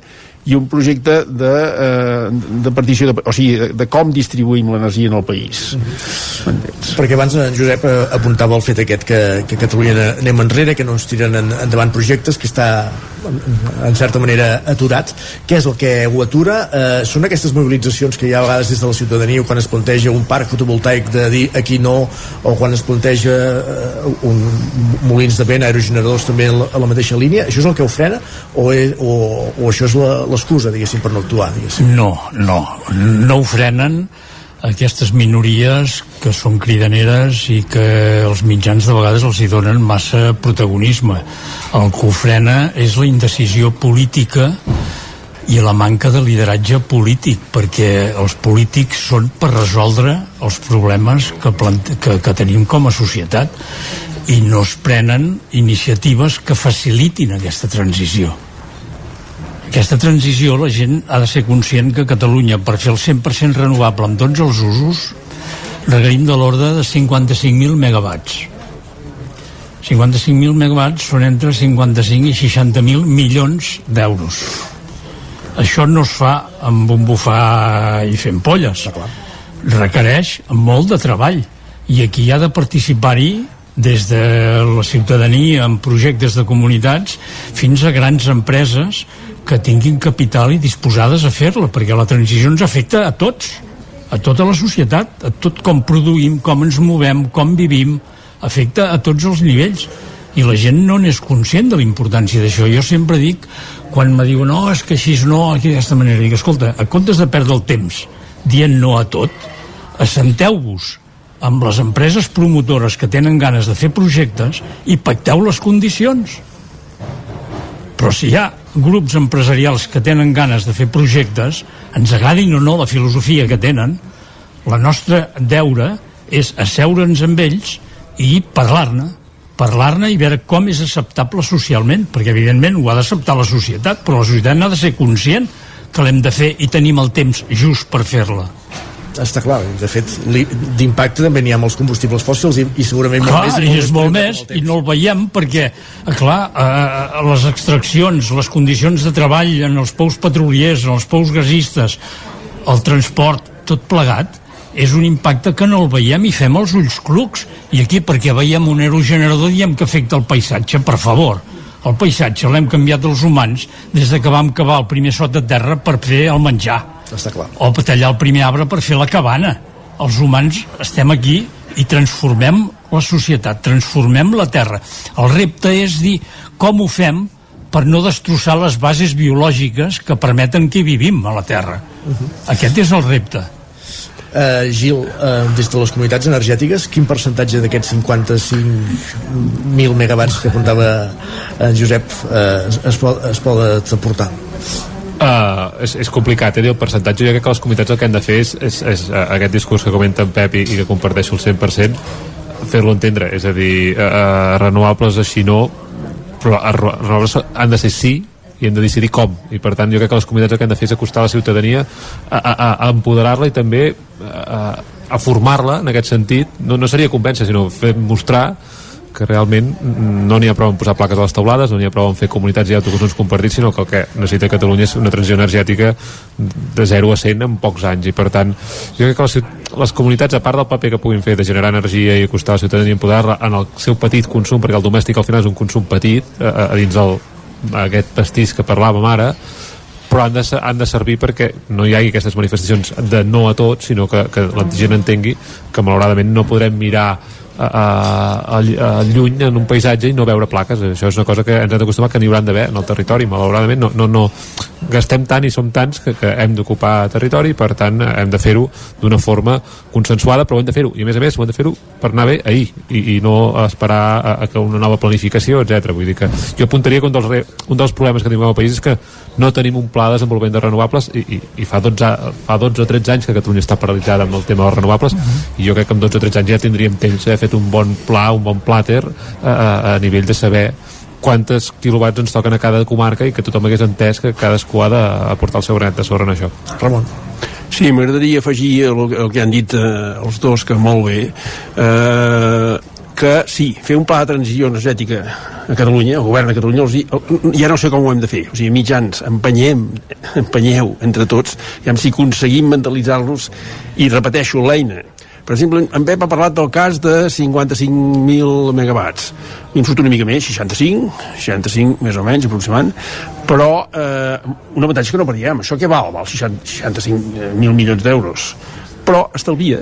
i un projecte de, eh, de partició, de, o sigui, de, de com distribuïm l'energia en el país. Mm -hmm. Perquè abans en Josep eh, apuntava el fet aquest que, que Catalunya anem enrere, que no ens tiren en, endavant projectes, que està en certa manera aturat. Què és el que ho atura? Eh, són aquestes mobilitzacions que hi ha a vegades des de la ciutadania quan es planteja un parc fotovoltaic de dir aquí no, o quan es planteja eh, un molins de vent, aerogeneradors també a la, a la mateixa línia, això és el que ho frena o, és, o, o això és l'excusa, diguéssim, per no actuar, diguéssim. No, no, no ho frenen aquestes minories que són cridaneres i que els mitjans de vegades els hi donen massa protagonisme. El que ho frena és la indecisió política i la manca de lideratge polític, perquè els polítics són per resoldre els problemes que, que, que tenim com a societat i no es prenen iniciatives que facilitin aquesta transició. Aquesta transició la gent ha de ser conscient que Catalunya per fer el 100% renovable amb tots els usos requerim de l'ordre de 55.000 megawatts. 55.000 megawatts són entre 55 i 60.000 milions d'euros. Això no es fa amb un bufar i fent polles. Requereix molt de treball. I aquí ha de participar-hi des de la ciutadania en projectes de comunitats fins a grans empreses que tinguin capital i disposades a fer-la, perquè la transició ens afecta a tots, a tota la societat, a tot com produïm, com ens movem, com vivim, afecta a tots els nivells i la gent no n'és conscient de la importància d'això. Jo sempre dic, quan me diuen no, és que així no, d'aquesta manera, dic, escolta, a comptes de perdre el temps dient no a tot, assenteu-vos amb les empreses promotores que tenen ganes de fer projectes i pacteu les condicions. Però si hi ha grups empresarials que tenen ganes de fer projectes, ens agradin o no la filosofia que tenen, la nostra deure és asseure'ns amb ells i parlar-ne, parlar-ne i veure com és acceptable socialment, perquè evidentment ho ha d'acceptar la societat, però la societat n'ha de ser conscient que l'hem de fer i tenim el temps just per fer-la està clar, de fet d'impacte també n'hi ha els combustibles fòssils i, i segurament clar, molt més, i és molt més i no el veiem perquè eh, clar, eh, les extraccions les condicions de treball en els pous petroliers, en els pous gasistes el transport, tot plegat és un impacte que no el veiem i fem els ulls clucs. I aquí perquè veiem un aerogenerador diem que afecta el paisatge, per favor. El paisatge l'hem canviat els humans des de que vam cavar el primer sot de terra per fer el menjar està clar. O tallar el primer arbre per fer la cabana. Els humans estem aquí i transformem la societat, transformem la Terra. El repte és dir com ho fem per no destrossar les bases biològiques que permeten que vivim a la Terra. Uh -huh. Aquest és el repte. Uh, Gil, uh, des de les comunitats energètiques, quin percentatge d'aquests 55.000 megawatts que apuntava en Josep uh, es, es, pot, es pot aportar? Uh, és, és complicat, eh, el percentatge jo crec que les comunitats el que han de fer és, és, és uh, aquest discurs que comenta en Pep i, i que comparteixo el 100% fer-lo entendre, és a dir uh, renovables així no però renovables han de ser sí i hem de decidir com, i per tant jo crec que les comunitats el que han de fer és acostar la ciutadania a, a, a empoderar-la i també a, a formar-la en aquest sentit, no, no seria convèncer sinó fer mostrar que realment no n'hi ha prou en posar plaques a les taulades, no n'hi ha prou en fer comunitats i autoconsums compartits, sinó que el que necessita Catalunya és una transició energètica de 0 a 100 en pocs anys. I per tant jo crec que les, les comunitats a part del paper que puguin fer de generar energia i acostar la ciutadania i empoderar-la en el seu petit consum, perquè el domèstic al final és un consum petit a, a, a dins el, aquest pastís que parlàvem ara però han de, han de servir perquè no hi hagi aquestes manifestacions de no a tot, sinó que, que la gent entengui que malauradament no podrem mirar a, a, a lluny en un paisatge i no veure plaques això és una cosa que ens hem d'acostumar que n'hi hauran d'haver en el territori, malauradament no, no, no gastem tant i som tants que, que hem d'ocupar territori per tant hem de fer-ho d'una forma consensuada però hem de fer-ho i a més a més ho hem de fer-ho per anar bé ahir i, i no esperar a, a que una nova planificació, etc. Vull dir que jo apuntaria que un dels, re, un dels problemes que tenim al país és que no tenim un pla de desenvolupament de renovables i, i, i fa, 12, fa 12 o 13 anys que Catalunya està paralitzada amb el tema dels renovables uh mhm. -huh. i jo crec que amb 12 o 13 anys ja tindríem temps de fer fet un bon pla, un bon plàter a, a, nivell de saber quantes quilowatts ens toquen a cada comarca i que tothom hagués entès que cadascú ha d'aportar el seu granet de sorra en això. Ramon. Sí, m'agradaria afegir el, el que han dit eh, els dos, que molt bé, eh, que sí, fer un pla de transició energètica a Catalunya, el govern de Catalunya, els, hi- ja no sé com ho hem de fer, o sigui, mitjans, empenyem, empenyeu entre tots, ja si aconseguim mentalitzar-los, i repeteixo, l'eina, per exemple, en Pep ha parlat del cas de 55.000 megawatts. Em surt una mica més, 65, 65 més o menys, aproximant, però eh, un avantatge que no veiem. Això què val? Val 60 65.000 milions d'euros. Però estalvia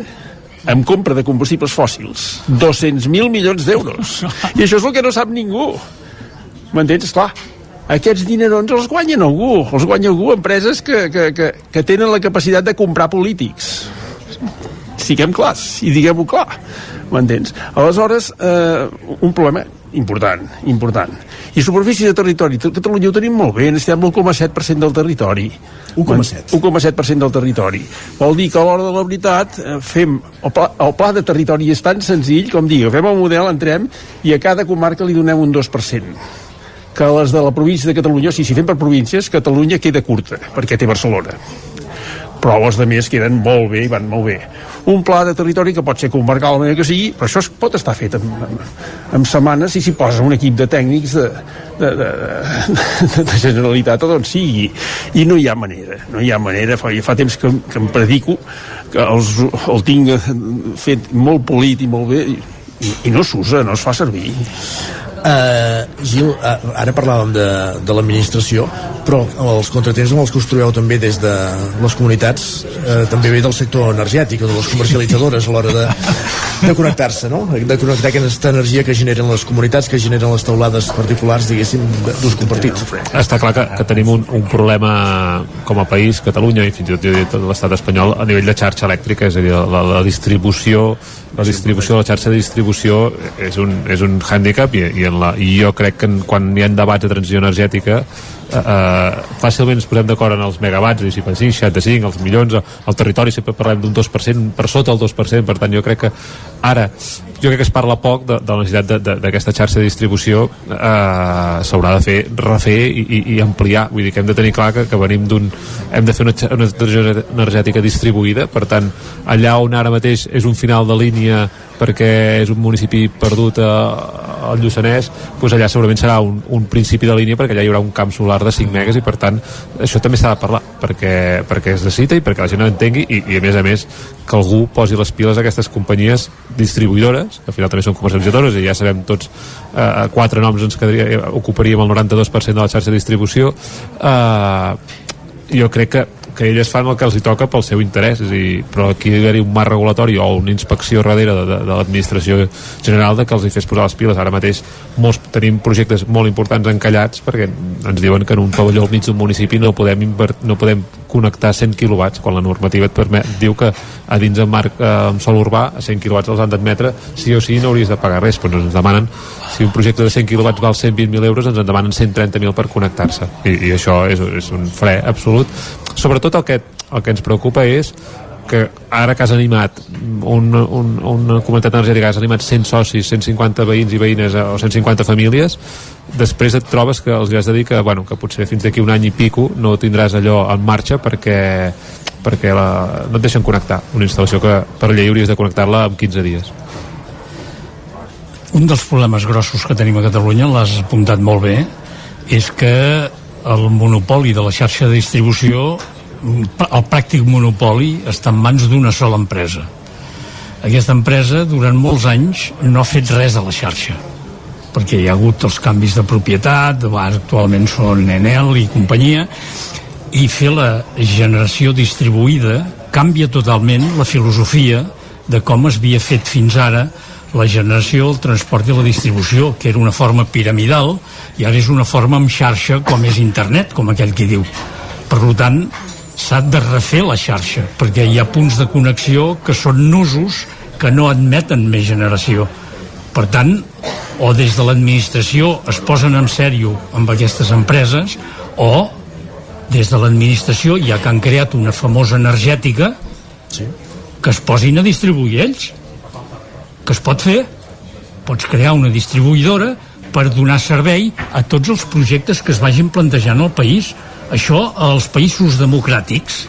amb compra de combustibles fòssils 200.000 milions d'euros. I això és el que no sap ningú. M'entens? Clar, aquests dinerons els guanya algú, els guanya algú empreses que, que, que, que tenen la capacitat de comprar polítics siguem clars i diguem-ho clar m'entens? Aleshores, eh, un problema important, important. I superfície de territori, Catalunya ho tenim molt bé, estem al 1,7% del territori. 1,7. 1,7% del territori. Vol dir que a l'hora de la veritat eh, fem... El pla, el pla de territori és tan senzill com dir, fem el model, entrem i a cada comarca li donem un 2% que les de la província de Catalunya, o sigui, si fem per províncies, Catalunya queda curta, perquè té Barcelona però les de més queden molt bé i van molt bé. Un pla de territori que pot ser comarcal la manera que sigui, però això es pot estar fet en, en, en setmanes si s'hi posa un equip de tècnics de, de, de, de, de Generalitat o d'on sigui. I no hi ha manera, no hi ha manera. Fa, fa temps que, que em predico que els, el tinc fet molt polit i molt bé i, i no s'usa, no es fa servir. Uh, Gil, uh, ara parlàvem de, de l'administració, però els contratemps amb els que us trobeu també des de les comunitats uh, també ve del sector energètic o de les comercialitzadores a l'hora de, de connectar-se, no? De connectar aquesta energia que generen les comunitats, que generen les taulades particulars, diguéssim, d'ús compartit. Està clar que, que tenim un, un problema com a país, Catalunya i fins i tot l'estat espanyol a nivell de xarxa elèctrica, és a dir, la, la distribució la distribució, la xarxa de distribució és un, és un hàndicap i, i, en la, i jo crec que quan hi ha debats de transició energètica eh, eh, fàcilment ens posem d'acord en els megawatts i si 5, 65, els milions el territori sempre parlem d'un 2% per sota el 2%, per tant jo crec que ara jo crec que es parla poc de, de la necessitat d'aquesta xarxa de distribució eh, s'haurà de fer refer i, i, i ampliar, vull dir que hem de tenir clar que, que venim d'un, hem de fer una, una transició energètica distribuïda, per tant allà on ara mateix és un final de línia perquè és un municipi perdut a, al Lluçanès doncs allà segurament serà un, un principi de línia perquè allà hi haurà un camp solar de 5 megas i per tant això també s'ha de parlar perquè, perquè es necessita i perquè la gent ho entengui i, i a més a més que algú posi les piles a aquestes companyies distribuïdores, que al final també són comercialitzadores i ja sabem tots eh, quatre noms ens quedaria, ocuparíem el 92% de la xarxa de distribució eh, jo crec que que elles fan el que els hi toca pel seu interès dir, però aquí hi ha d'haver un marc regulatori o una inspecció darrere de, de, de l'administració general de que els hi fes posar les piles. Ara mateix molts, tenim projectes molt importants encallats perquè ens diuen que en un pavelló al mig d'un municipi no podem, no podem connectar 100 quilowatts quan la normativa et permet, diu que a dins del marc eh, sol urbà a 100 quilowatts els han d'admetre sí o sí no hauries de pagar res però ens demanen si un projecte de 100 quilowatts val 120.000 euros ens en demanen 130.000 per connectar-se. I, i això és, és un fre absolut. Sobretot el que, el que ens preocupa és que ara que has animat un, un, una comunitat energètica has animat 100 socis, 150 veïns i veïnes eh, o 150 famílies després et trobes que els has de dir que, bueno, que potser fins d'aquí un any i pico no tindràs allò en marxa perquè, perquè la, no et deixen connectar una instal·lació que per llei hauries de connectar-la en 15 dies. Un dels problemes grossos que tenim a Catalunya, l'has apuntat molt bé, és que el monopoli de la xarxa de distribució, el pràctic monopoli, està en mans d'una sola empresa. Aquesta empresa, durant molts anys, no ha fet res a la xarxa perquè hi ha hagut els canvis de propietat, actualment són Enel i companyia, i fer la generació distribuïda canvia totalment la filosofia de com es havia fet fins ara la generació, el transport i la distribució, que era una forma piramidal i ara és una forma amb xarxa com és internet, com aquell qui diu. Per tant, s'ha de refer la xarxa, perquè hi ha punts de connexió que són nusos que no admeten més generació. Per tant, o des de l'administració es posen en sèrio amb aquestes empreses, o des de l'administració, ja que han creat una famosa energètica, sí. que es posin a distribuir ells que es pot fer pots crear una distribuïdora per donar servei a tots els projectes que es vagin plantejant al país. Això, als països democràtics,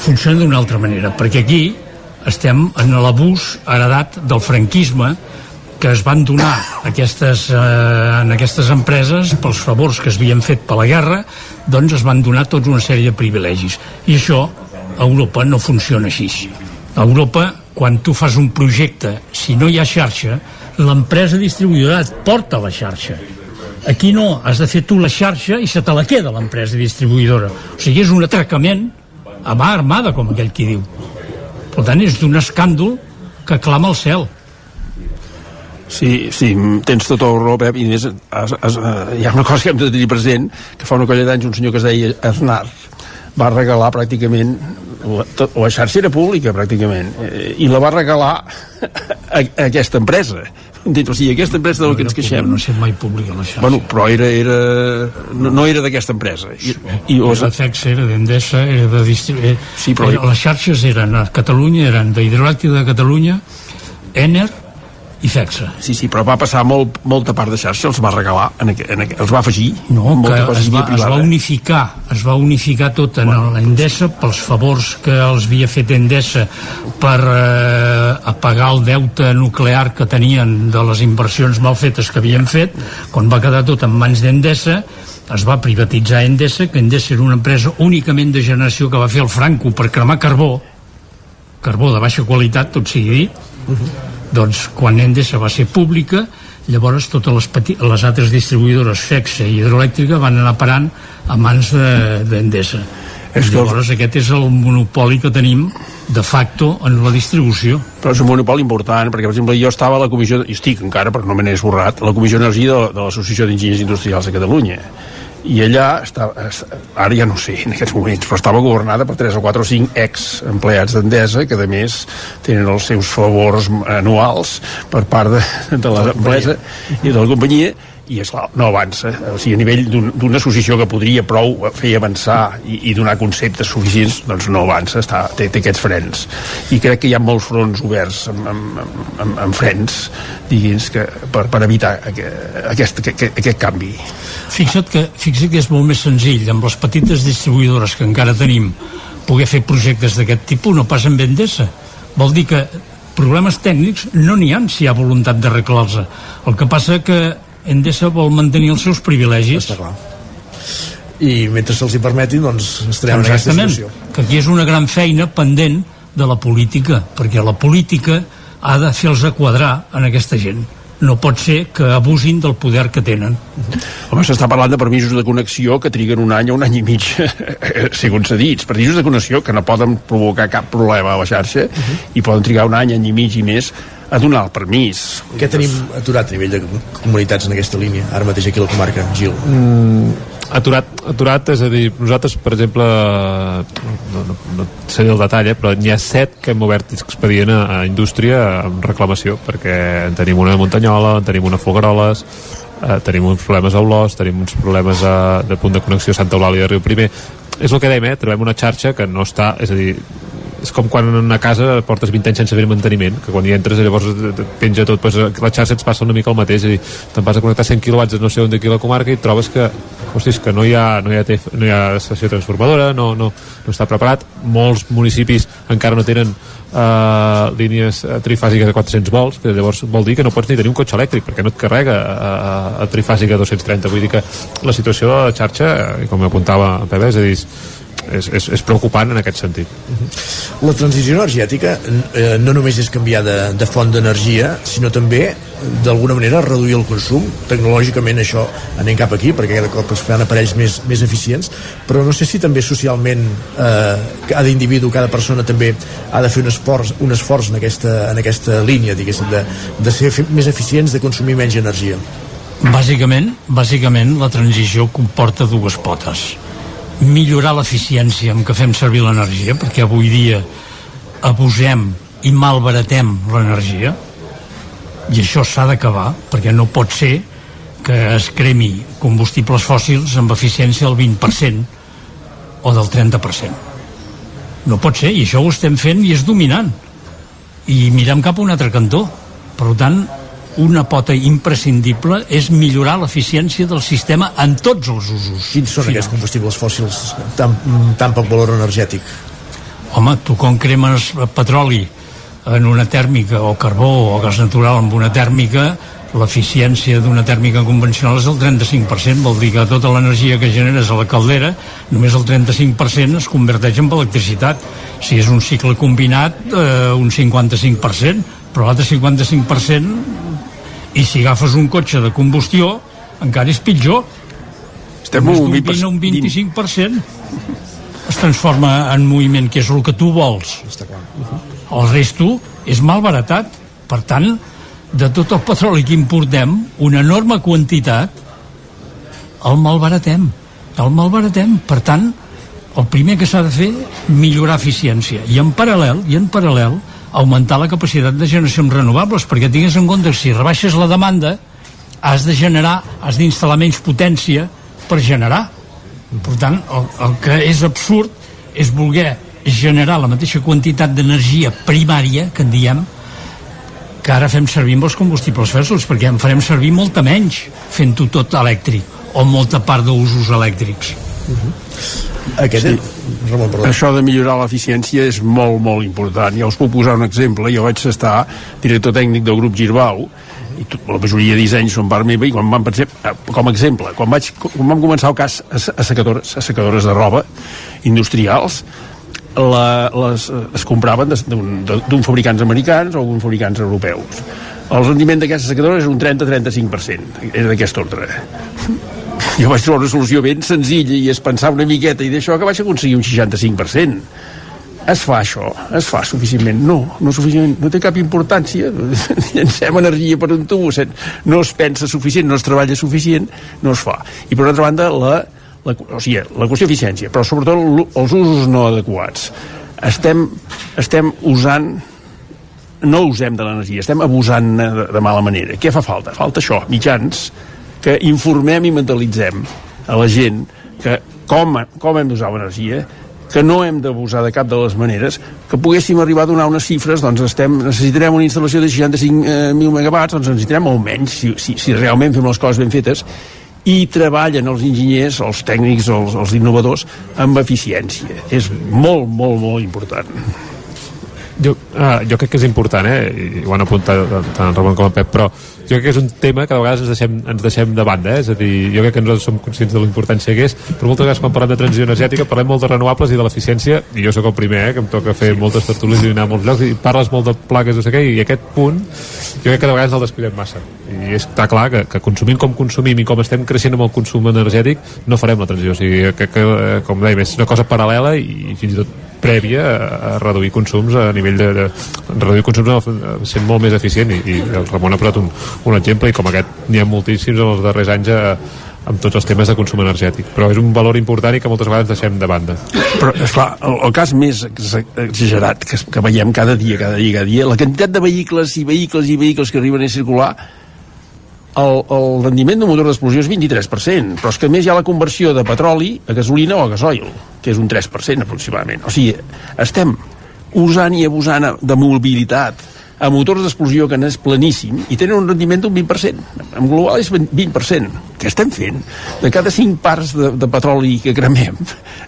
funciona d'una altra manera, perquè aquí estem en l'abús heredat del franquisme que es van donar aquestes, eh, en aquestes empreses pels favors que es havien fet per la guerra doncs es van donar tota una sèrie de privilegis. I això a Europa no funciona així. A Europa quan tu fas un projecte si no hi ha xarxa l'empresa distribuïdora et porta la xarxa aquí no, has de fer tu la xarxa i se te la queda l'empresa distribuïdora. O sigui, és un atracament a mà armada, com aquell qui diu. Per tant és d'un escàndol que clama al cel. Sí, sí, tens tota la raó, Pep, i més, es, es, hi ha una cosa que hem de tenir present, que fa una colla d'anys un senyor que es deia Aznar va regalar pràcticament la, tot, la xarxa era pública pràcticament eh, i la va regalar a, a aquesta empresa Entens? O sigui, aquesta empresa de la que ens queixem... No sé mai pública la xarxa. Bueno, però era, era, no, no era d'aquesta empresa. I, i era de FEX, era d'Endesa, era de distribuir... Sí, però... Era, les xarxes eren a Catalunya, eren d'Hidroelèctrica de Catalunya, Ener, i FEXA. Sí, sí, però va passar molt, molta part de xarxa, els va regalar, en, en, els va afegir. No, que es va, es va unificar, es va unificar tot en bueno, l'Endesa pels favors que els havia fet Endesa per eh, apagar el deute nuclear que tenien de les inversions mal fetes que havien fet, quan va quedar tot en mans d'Endesa, es va privatitzar Endesa, que Endesa era una empresa únicament de generació que va fer el Franco per cremar carbó, carbó de baixa qualitat, tot sigui dit, uh -huh doncs quan Endesa va ser pública llavors totes les, les altres distribuïdores FEXA i hidroelèctrica van anar parant a mans d'Endesa de, és que llavors aquest és el monopoli que tenim de facto en la distribució. Però és un monopoli important, perquè per exemple jo estava a la comissió, i estic encara, però no me n'he esborrat, a la comissió d'energia de, de l'Associació d'Enginyers Industrials de Catalunya i allà estava, ara ja no sé en aquests moments, però estava governada per 3 o 4 o 5 ex-empleats d'Endesa que a més tenen els seus favors anuals per part de, de l'empresa i de la companyia i és clar, no avança. O sigui, a nivell d'una un, associació que podria prou fer avançar i, i donar conceptes suficients, doncs no avança està, té, té aquests frens. I crec que hi ha molts fronts oberts amb, amb, amb, amb frens diguins, que, per, per evitar aquest, aquest, aquest canvi. Fixa't que, fixa't que és molt més senzill amb les petites distribuïdores que encara tenim poder fer projectes d'aquest tipus no pas amb Endesa. Vol dir que problemes tècnics no n'hi ha si hi ha voluntat d'arreglar-los el que passa que Endesa vol mantenir els seus privilegis. Està clar. I mentre se'ls hi permeti, doncs estarem en aquesta situació. que aquí és una gran feina pendent de la política, perquè la política ha de fer-los a quadrar en aquesta gent no pot ser que abusin del poder que tenen. Home, s'està parlant de permisos de connexió que triguen un any o un any i mig a ser concedits. Permisos de connexió que no poden provocar cap problema a la xarxa uh -huh. i poden trigar un any, any i mig i més a donar el permís. Què tenim aturat a nivell de comunitats en aquesta línia, ara mateix aquí a la comarca, Gil? Mm, aturat, aturat, és a dir, nosaltres, per exemple, no, no, no sé el detall, eh, però n'hi ha set que hem obert expedient a, a indústria amb reclamació, perquè en tenim una a Muntanyola, en tenim una a Folgueroles, eh, tenim uns problemes a Olós, tenim uns problemes a, de punt de connexió a Santa Eulàlia de Riu Primer. És el que dèiem, eh? trobem una xarxa que no està, és a dir, és com quan en una casa portes 20 anys sense fer manteniment, que quan hi entres llavors et penja tot, pues, la xarxa ens passa una mica el mateix, és a dir, te'n vas a connectar 100 kW no sé on d'aquí la comarca i trobes que, hostis, que no hi ha, no hi ha, no hi ha estació transformadora, no, no, no està preparat, molts municipis encara no tenen uh, línies trifàsiques de 400 volts, que llavors vol dir que no pots ni tenir un cotxe elèctric, perquè no et carrega a, a, a trifàsica 230, vull dir que la situació de la xarxa, eh, com apuntava Pepe, és a dir, és, és, és preocupant en aquest sentit. La transició energètica eh, no només és canviar de, de font d'energia, sinó també d'alguna manera reduir el consum. Tecnològicament això anem cap aquí perquè cada cop es fan aparells més, més eficients però no sé si també socialment eh, cada individu, cada persona també ha de fer un esforç, un esforç en, aquesta, en aquesta línia diguéssim, de, de ser més eficients, de consumir menys energia. Bàsicament, bàsicament la transició comporta dues potes millorar l'eficiència amb què fem servir l'energia, perquè avui dia abusem i malbaratem l'energia, i això s'ha d'acabar, perquè no pot ser que es cremi combustibles fòssils amb eficiència del 20% o del 30%. No pot ser, i això ho estem fent i és dominant. I mirem cap a un altre cantó. Per tant, una pota imprescindible és millorar l'eficiència del sistema en tots els usos. Quins són aquests combustibles fòssils tan, tan poc valor energètic? Home, tu com cremes petroli en una tèrmica o carbó o gas natural amb una tèrmica l'eficiència d'una tèrmica convencional és el 35%, vol dir que tota l'energia que generes a la caldera, només el 35% es converteix en electricitat. Si és un cicle combinat, eh, un 55%, però l'altre 55% i si agafes un cotxe de combustió encara és pitjor estem un 20 un 25% es transforma en moviment que és el que tu vols el resto és malbaratat per tant de tot el petroli que importem, una enorme quantitat, el malbaratem. El malbaratem. Per tant, el primer que s'ha de fer, millorar eficiència. I en paral·lel, i en paral·lel, augmentar la capacitat de generacions renovables, perquè tingues en compte que si rebaixes la demanda, has de generar, has d'instal·lar menys potència per generar. Per tant, el, el que és absurd és voler generar la mateixa quantitat d'energia primària, que en diem, que ara fem servir amb els combustibles fòssils, perquè en farem servir molta menys fent-ho tot elèctric, o molta part d'usos elèctrics. Uh -huh. Aquest sí. Ramon, perdó. Això de millorar l'eficiència és molt, molt important. Ja us puc posar un exemple. Jo vaig estar director tècnic del grup Girbau, i tot, la majoria de dissenys són part meva i quan vam pensar, eh, com a exemple quan, vaig, quan vam començar el cas a, a secadores, a secadores de roba industrials la, les, es compraven d'un fabricants americans o d'un fabricants europeus. El rendiment d'aquestes secadores és un 30-35%, és d'aquest ordre. Jo vaig trobar una solució ben senzilla i es pensava una miqueta i d'això que vaig aconseguir un 65%. Es fa això? Es fa suficientment? No, no, suficientment, no té cap importància. Llancem energia per un tubo, no es pensa suficient, no es treballa suficient, no es fa. I per altra banda, la, la, o sigui, la qüestió d'eficiència, però sobretot els usos no adequats. Estem, estem usant no usem de l'energia, estem abusant de, de mala manera. Què fa falta? Falta això, mitjans que informem i mentalitzem a la gent que com, com hem d'usar l'energia, que no hem d'abusar de cap de les maneres, que poguéssim arribar a donar unes xifres, doncs estem, necessitarem una instal·lació de 65.000 eh, megawatts, doncs necessitarem almenys, si, si, si realment fem les coses ben fetes, i treballen els enginyers, els tècnics, els, els innovadors amb eficiència. És molt, molt, molt important. Jo, uh, jo crec que és important, eh? i ho han apuntat tant Ramon com el Pep, però jo crec que és un tema que a vegades ens deixem, ens deixem de banda, eh? és a dir, jo crec que nosaltres som conscients de la importància que és, però moltes vegades quan parlem de transició energètica parlem molt de renovables i de l'eficiència, i jo sóc el primer, eh, que em toca fer sí. moltes tertúlies i anar a molts llocs, i parles molt de plaques, no sé què, i aquest punt jo crec que de vegades el descuidem massa. I està clar que, que consumint com consumim i com estem creixent amb el consum energètic, no farem la transició, o sigui, que, que com dèiem, és una cosa paral·lela i fins i tot prèvia a, reduir consums a nivell de, de reduir consums sent molt més eficient i, i el Ramon ha posat un, un exemple i com aquest n'hi ha moltíssims en els darrers anys a, amb tots els temes de consum energètic. Però és un valor important i que moltes vegades deixem de banda. Però esclar, el, el cas més exagerat que, que veiem cada dia, cada dia, cada dia la quantitat de vehicles i vehicles i vehicles que arriben a circular el, el rendiment d'un motor d'explosió és 23%, però és que més hi ha la conversió de petroli a gasolina o a gasoil, que és un 3% aproximadament. O sigui, estem usant i abusant de mobilitat a motors d'explosió que n'és planíssim i tenen un rendiment d'un 20%. En global és 20%. Què estem fent? De cada 5 parts de, de petroli que cremem,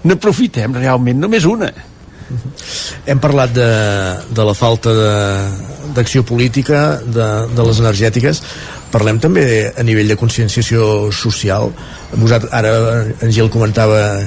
n'aprofitem realment només una. Hem parlat de, de la falta d'acció política de, de les energètiques parlem també a nivell de conscienciació social Vosaltres, ara en Gil comentava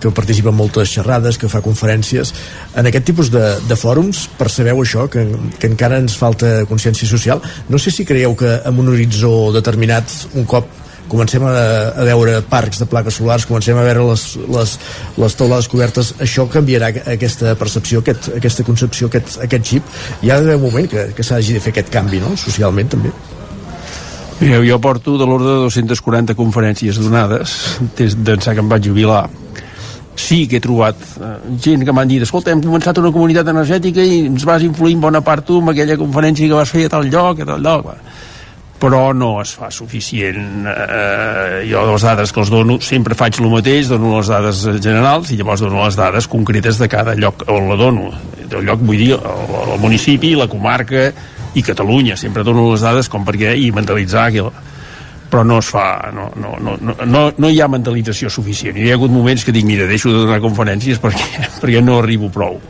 que participa en moltes xerrades, que fa conferències. En aquest tipus de, de fòrums percebeu això, que, que encara ens falta consciència social? No sé si creieu que en un horitzó determinat, un cop comencem a, a veure parcs de plaques solars, comencem a veure les, les, les teulades cobertes, això canviarà aquesta percepció, aquest, aquesta concepció, aquest, aquest xip. Hi ha d'haver un moment que, que s'hagi de fer aquest canvi, no?, socialment també. Mireu, jo porto de l'ordre de 240 conferències donades des d'ençà que em vaig jubilar. Sí que he trobat eh, gent que m'han dit escolta, hem començat una comunitat energètica i ens vas influir en bona part tu amb aquella conferència que vas fer a tal lloc, a tal lloc. Però no es fa suficient eh, jo les dades que els dono sempre faig el mateix, dono les dades generals i llavors dono les dades concretes de cada lloc on la dono. Del lloc vull dir el, el municipi, la comarca i Catalunya, sempre dono les dades com perquè i mentalitzar que però no es fa, no, no, no, no, no hi ha mentalització suficient. Hi ha hagut moments que dic, mira, deixo de donar conferències perquè, perquè no arribo prou.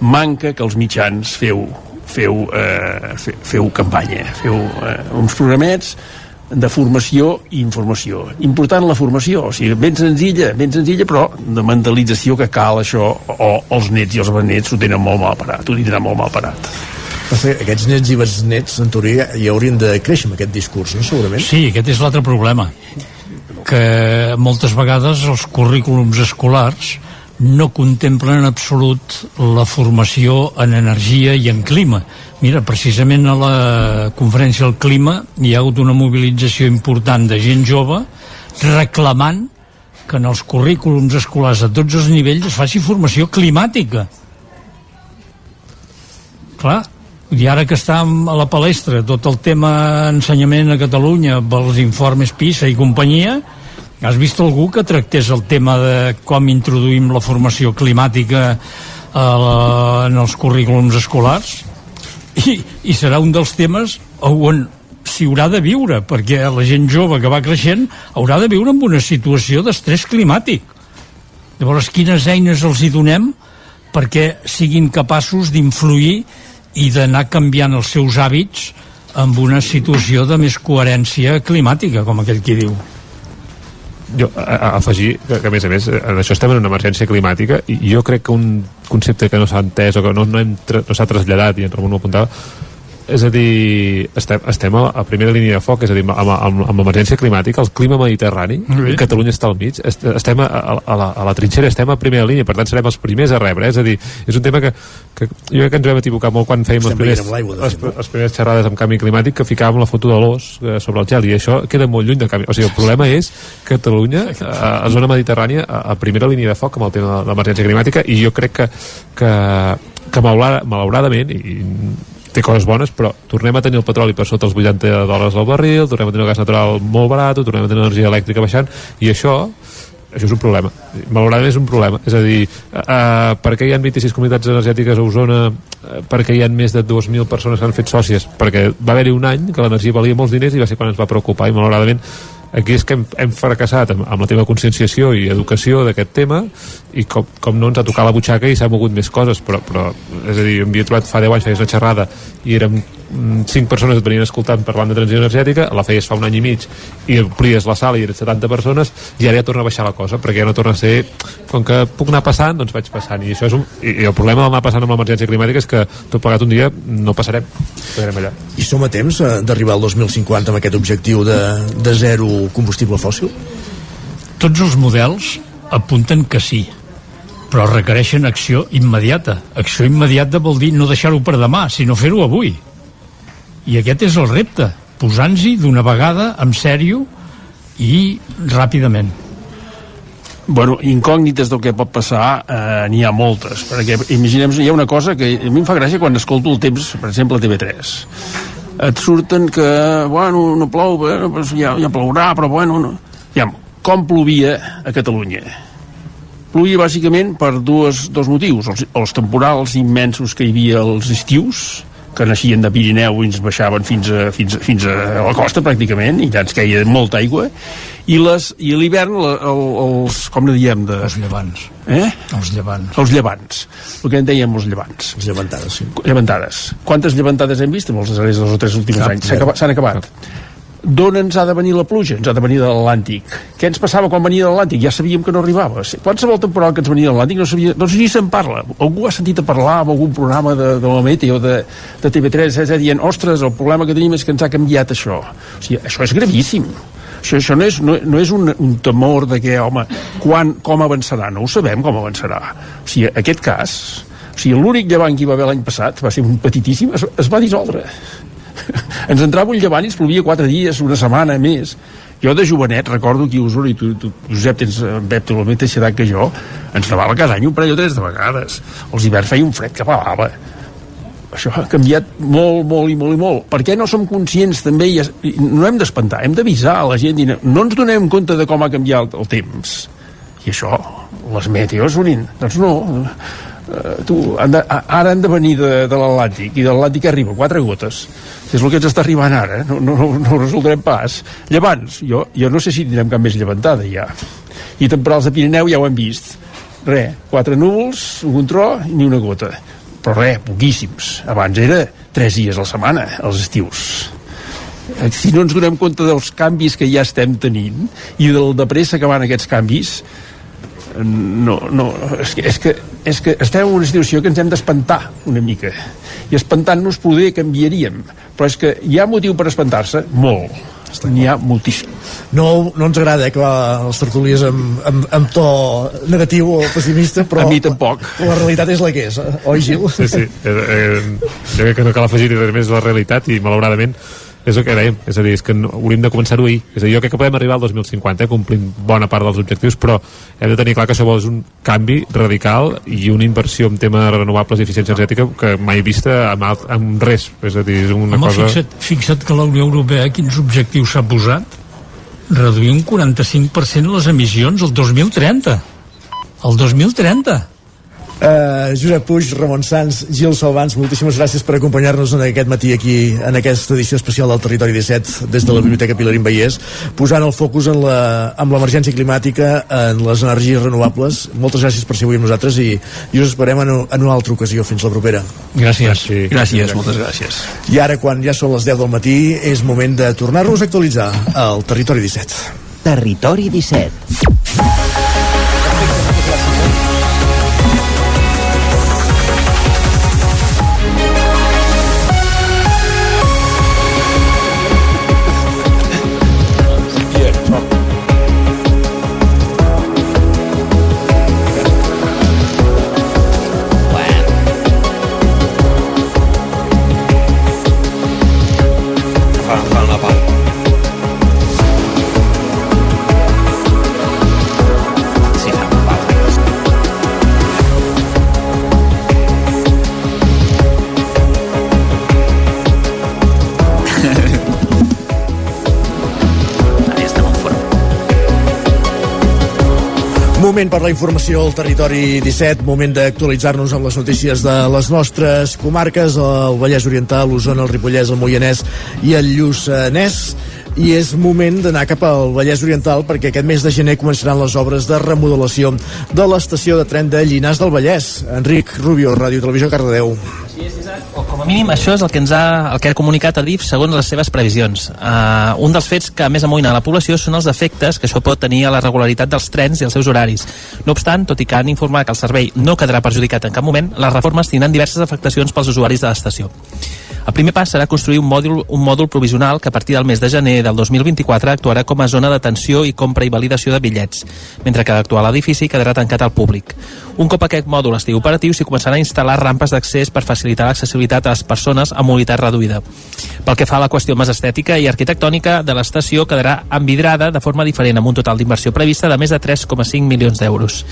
Manca que els mitjans feu, feu, eh, feu campanya, feu eh, uns programets de formació i informació. Important la formació, o sigui, ben senzilla, ben senzilla, però de mentalització que cal això, o els nets i els benets ho tenen molt mal parat, ho tindran molt mal parat. Aquests nets i besnets, en teoria, ja haurien de créixer amb aquest discurs, no? segurament? Sí, aquest és l'altre problema que moltes vegades els currículums escolars no contemplen en absolut la formació en energia i en clima. Mira, precisament a la conferència del clima hi ha hagut una mobilització important de gent jove reclamant que en els currículums escolars a tots els nivells es faci formació climàtica. Clar, i ara que està a la palestra tot el tema ensenyament a Catalunya pels informes PISA i companyia, Has vist algú que tractés el tema de com introduïm la formació climàtica a la, en els currículums escolars? I, I serà un dels temes on s'hi haurà de viure, perquè la gent jove que va creixent haurà de viure en una situació d'estrès climàtic. Llavors, quines eines els hi donem perquè siguin capaços d'influir i d'anar canviant els seus hàbits amb una situació de més coherència climàtica, com aquell qui diu. Jo a, a afegir que, que a més a més en això estem en una emergència climàtica i jo crec que un concepte que no s'ha entès o que no, no, no s'ha traslladat i en Ramon ho apuntava és a dir, estem, estem a, a primera línia de foc, és a dir, amb, amb, amb l'emergència climàtica, el clima mediterrani, sí. Catalunya està al mig, estem a, a, a, la, a la trinxera, estem a primera línia, per tant serem els primers a rebre, eh? és a dir, és un tema que, que jo crec que ens vam equivocar molt quan fèiem les primeres, les, les primeres xerrades amb canvi climàtic, que ficàvem la foto de l'os eh, sobre el gel, i això queda molt lluny del canvi. O sigui, el problema és Catalunya, a, a zona mediterrània, a, a primera línia de foc amb el tema de l'emergència climàtica, i jo crec que, que, que malauradament, i té coses bones, però tornem a tenir el petroli per sota els 80 dòlars al barril, tornem a tenir el gas natural molt barat, tornem a tenir l'energia elèctrica baixant, i això això és un problema, malauradament és un problema. És a dir, uh, per què hi ha 26 comunitats energètiques a Osona? Uh, per què hi ha més de 2.000 persones que han fet sòcies? Perquè va haver-hi un any que l'energia valia molts diners i va ser quan ens va preocupar i malauradament aquí és que hem, hem fracassat amb, amb la teva conscienciació i educació d'aquest tema i com, com no ens ha tocat la butxaca i s'ha mogut més coses però, però és a dir, em havia trobat fa 10 anys feies una xerrada i érem 5 mm, persones et venien escoltant parlant de transició energètica, la feies fa un any i mig i amplies la sala i eren 70 persones i ara ja torna a baixar la cosa perquè ja no torna a ser, com que puc anar passant doncs vaig passant i, això és un, i, i el problema d'anar passant amb l'emergència climàtica és que tot plegat un dia no passarem, passarem allà I som a temps eh, d'arribar al 2050 amb aquest objectiu de, de zero combustible fòssil? Tots els models apunten que sí però requereixen acció immediata. Acció immediata vol dir no deixar-ho per demà, sinó fer-ho avui. I aquest és el repte, posant-s'hi d'una vegada, en sèrio i ràpidament. Bueno, incògnites del que pot passar eh, n'hi ha moltes, perquè imaginem, hi ha una cosa que a mi em fa gràcia quan escolto el temps, per exemple, a TV3. Et surten que, bueno, no plou, bueno, pues ja, ja plourà, però bueno... No. Ja, com plovia a Catalunya? Plovia bàsicament per dues, dos motius, els, els temporals immensos que hi havia als estius, que naixien de Pirineu i ens baixaven fins a, fins, a, fins a la costa pràcticament i ja ens queia molta aigua i les i l'hivern el, els, com ne diem de... els llevants eh? els llevants els llevants, el que en dèiem els llevants les llevantades, sí. llevantades quantes llevantades hem vist en els darrers dos o tres últims Cap, anys? S'han acabat, acabat. Cap d'on ens ha de venir la pluja? Ens ha de venir de l'Atlàntic. Què ens passava quan venia de l'Atlàntic? Ja sabíem que no arribava. Qualsevol temporal que ens venia de l'Atlàntic no sabia... Sé si se'n parla. Algú ha sentit a parlar en algun programa de, de la Mete o de, de TV3 eh, dient, ostres, el problema que tenim és que ens ha canviat això. O sigui, això és gravíssim. Això, això no és, no, no és un, un temor de que, home, quan, com avançarà? No ho sabem com avançarà. O sigui, aquest cas, o sigui, l'únic llevant que hi va haver l'any passat va ser un petitíssim, es, es va dissoldre ens entrava un llevant i es plovia quatre dies, una setmana més. Jo de jovenet recordo que Osona i tu, tu Josep tens en Pep tu la mateixa edat que jo ens nevava cada any un parell o tres de vegades. Els hiverns feia un fred que pelava. Això ha canviat molt, molt i molt i molt. Per què no som conscients també i no hem d'espantar, hem d'avisar a la gent i no, no ens donem compte de com ha canviat el temps? I això, les meteos unint. Doncs no, Uh, tu, han de, ara han de venir de, de l'Atlàntic i de l'Atlàntic arriba quatre gotes. És el que ens està arribant ara no, no, no, ho resoldrem pas. Llevants, jo, jo no sé si tindrem cap més llevantada ja. I temporals de Pirineu ja ho hem vist. Re, quatre núvols, un tro i ni una gota. Però res, poquíssims. Abans era tres dies a la setmana els estius. Eh, si no ens donem compte dels canvis que ja estem tenint i del de pressa que van aquests canvis no, no, és que, és que, és que estem en una situació que ens hem d'espantar una mica. I espantant-nos poder canviaríem però és que hi ha motiu per espantar-se? Molt. N'hi ha moltíssim. No, no ens agrada eh, que les tertúlies amb, amb, amb to negatiu o pessimista però a mi tampoc. la, la realitat és la que és, eh? oi Gil? Sí, sí, eh, eh, jo crec que no cal afegir res més la realitat i malauradament és el que dèiem, és a dir, és que no, hauríem de començar-ho ahir, és a dir, jo crec que podem arribar al 2050 eh, complint bona part dels objectius però hem de tenir clar que això és un canvi radical i una inversió en temes renovables i eficiència energètica que mai vista amb, alt, amb res, és a dir, és una Home, cosa... fixa't, fixa't que la Unió Europea quins objectius s'ha posat? Reduir un 45% les emissions el 2030 el 2030 Uh, Josep Puig, Ramon Sans, Gil Salvans, moltíssimes gràcies per acompanyar-nos en aquest matí aquí, en aquesta edició especial del Territori 17, des de la Biblioteca Pilarín Vallès, posant el focus en la, amb l'emergència climàtica, en les energies renovables. Moltes gràcies per ser avui amb nosaltres i, i us esperem en, en una altra ocasió. Fins la propera. Gràcies. Sí. Gràcies, moltes gràcies. I ara, quan ja són les 10 del matí, és moment de tornar-nos a actualitzar el Territori 17. Territori 17. Moment per la informació al territori 17, moment d'actualitzar-nos amb les notícies de les nostres comarques, el Vallès Oriental, l'Osona, el Ripollès, el Moianès i el Lluçanès i és moment d'anar cap al Vallès Oriental perquè aquest mes de gener començaran les obres de remodelació de l'estació de tren de Llinars del Vallès. Enric Rubio, Ràdio Televisió, Cardedeu. Com a mínim això és el que ens ha, el que ha comunicat a DIF segons les seves previsions. Uh, un dels fets que més amoïna la població són els efectes que això pot tenir a la regularitat dels trens i els seus horaris. No obstant, tot i que han informat que el servei no quedarà perjudicat en cap moment, les reformes tindran diverses afectacions pels usuaris de l'estació. El primer pas serà construir un mòdul, un mòdul provisional que a partir del mes de gener del 2024 actuarà com a zona d'atenció i compra i validació de bitllets, mentre que l'actual edifici quedarà tancat al públic. Un cop aquest mòdul estigui operatiu, s'hi començarà a instal·lar rampes d'accés per facilitar l'accessibilitat a les persones amb mobilitat reduïda. Pel que fa a la qüestió més estètica i arquitectònica de l'estació quedarà envidrada de forma diferent amb un total d'inversió prevista de més de 3,5 milions d'euros.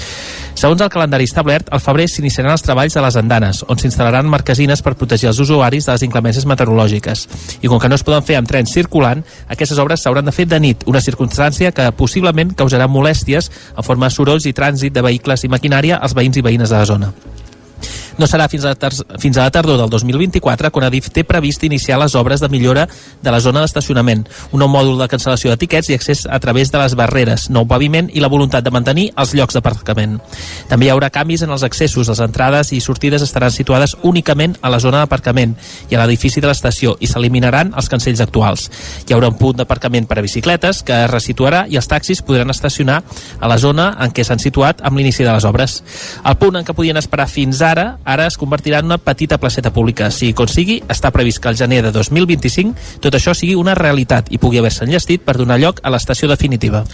Segons el calendari establert, al febrer s'iniciaran els treballs a les andanes, on s'instal·laran marquesines per protegir els usuaris de les inclemències meteorològiques. I com que no es poden fer amb trens circulant, aquestes obres s'hauran de fer de nit, una circumstància que possiblement causarà molèsties en forma de sorolls i trànsit de vehicles i maquinària als veïns i veïnes de la zona. No serà fins a, fins a la tardor del 2024 quan Adif té previst iniciar les obres de millora de la zona d'estacionament, un nou mòdul de cancel·lació de tiquets i accés a través de les barreres, nou paviment i la voluntat de mantenir els llocs d'aparcament. També hi haurà canvis en els accessos, les entrades i sortides estaran situades únicament a la zona d'aparcament i a l'edifici de l'estació i s'eliminaran els cancells actuals. Hi haurà un punt d'aparcament per a bicicletes que es resituarà i els taxis podran estacionar a la zona en què s'han situat amb l'inici de les obres. El punt en què podien esperar fins ara ara es convertirà en una petita placeta pública. Si com sigui, està previst que al gener de 2025 tot això sigui una realitat i pugui haver-se enllestit per donar lloc a l'estació definitiva.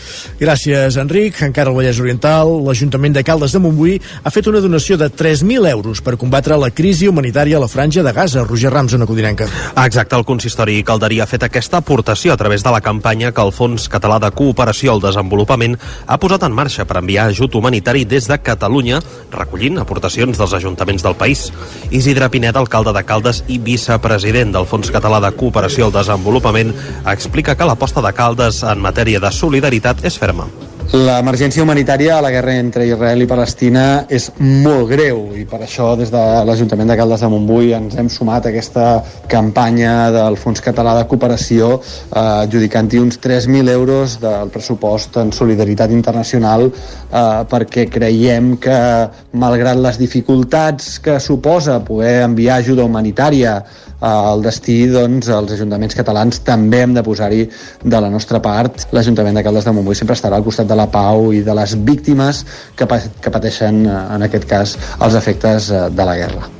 Gràcies, Enric. Encara al Vallès Oriental, l'Ajuntament de Caldes de Montbui ha fet una donació de 3.000 euros per combatre la crisi humanitària a la franja de Gaza. Roger Rams, una codinenca. Exacte, el consistori calderí ha fet aquesta aportació a través de la campanya que el Fons Català de Cooperació al Desenvolupament ha posat en marxa per enviar ajut humanitari des de Catalunya, recollint aportacions dels ajuntaments del país. Isidre Pinet, alcalde de Caldes i vicepresident del Fons Català de Cooperació al Desenvolupament, explica que l'aposta de Caldes en matèria de solidaritat és ferma. L'emergència humanitària a la guerra entre Israel i Palestina és molt greu i per això des de l'Ajuntament de Caldes de Montbui ens hem sumat a aquesta campanya del Fons Català de Cooperació eh, adjudicant-hi uns 3.000 euros del pressupost en solidaritat internacional eh, perquè creiem que malgrat les dificultats que suposa poder enviar ajuda humanitària al destí, doncs, els ajuntaments catalans també hem de posar-hi de la nostra part. L'Ajuntament de Caldes de Montbui sempre estarà al costat de la pau i de les víctimes que, que pateixen, eh, en aquest cas, els efectes eh, de la guerra.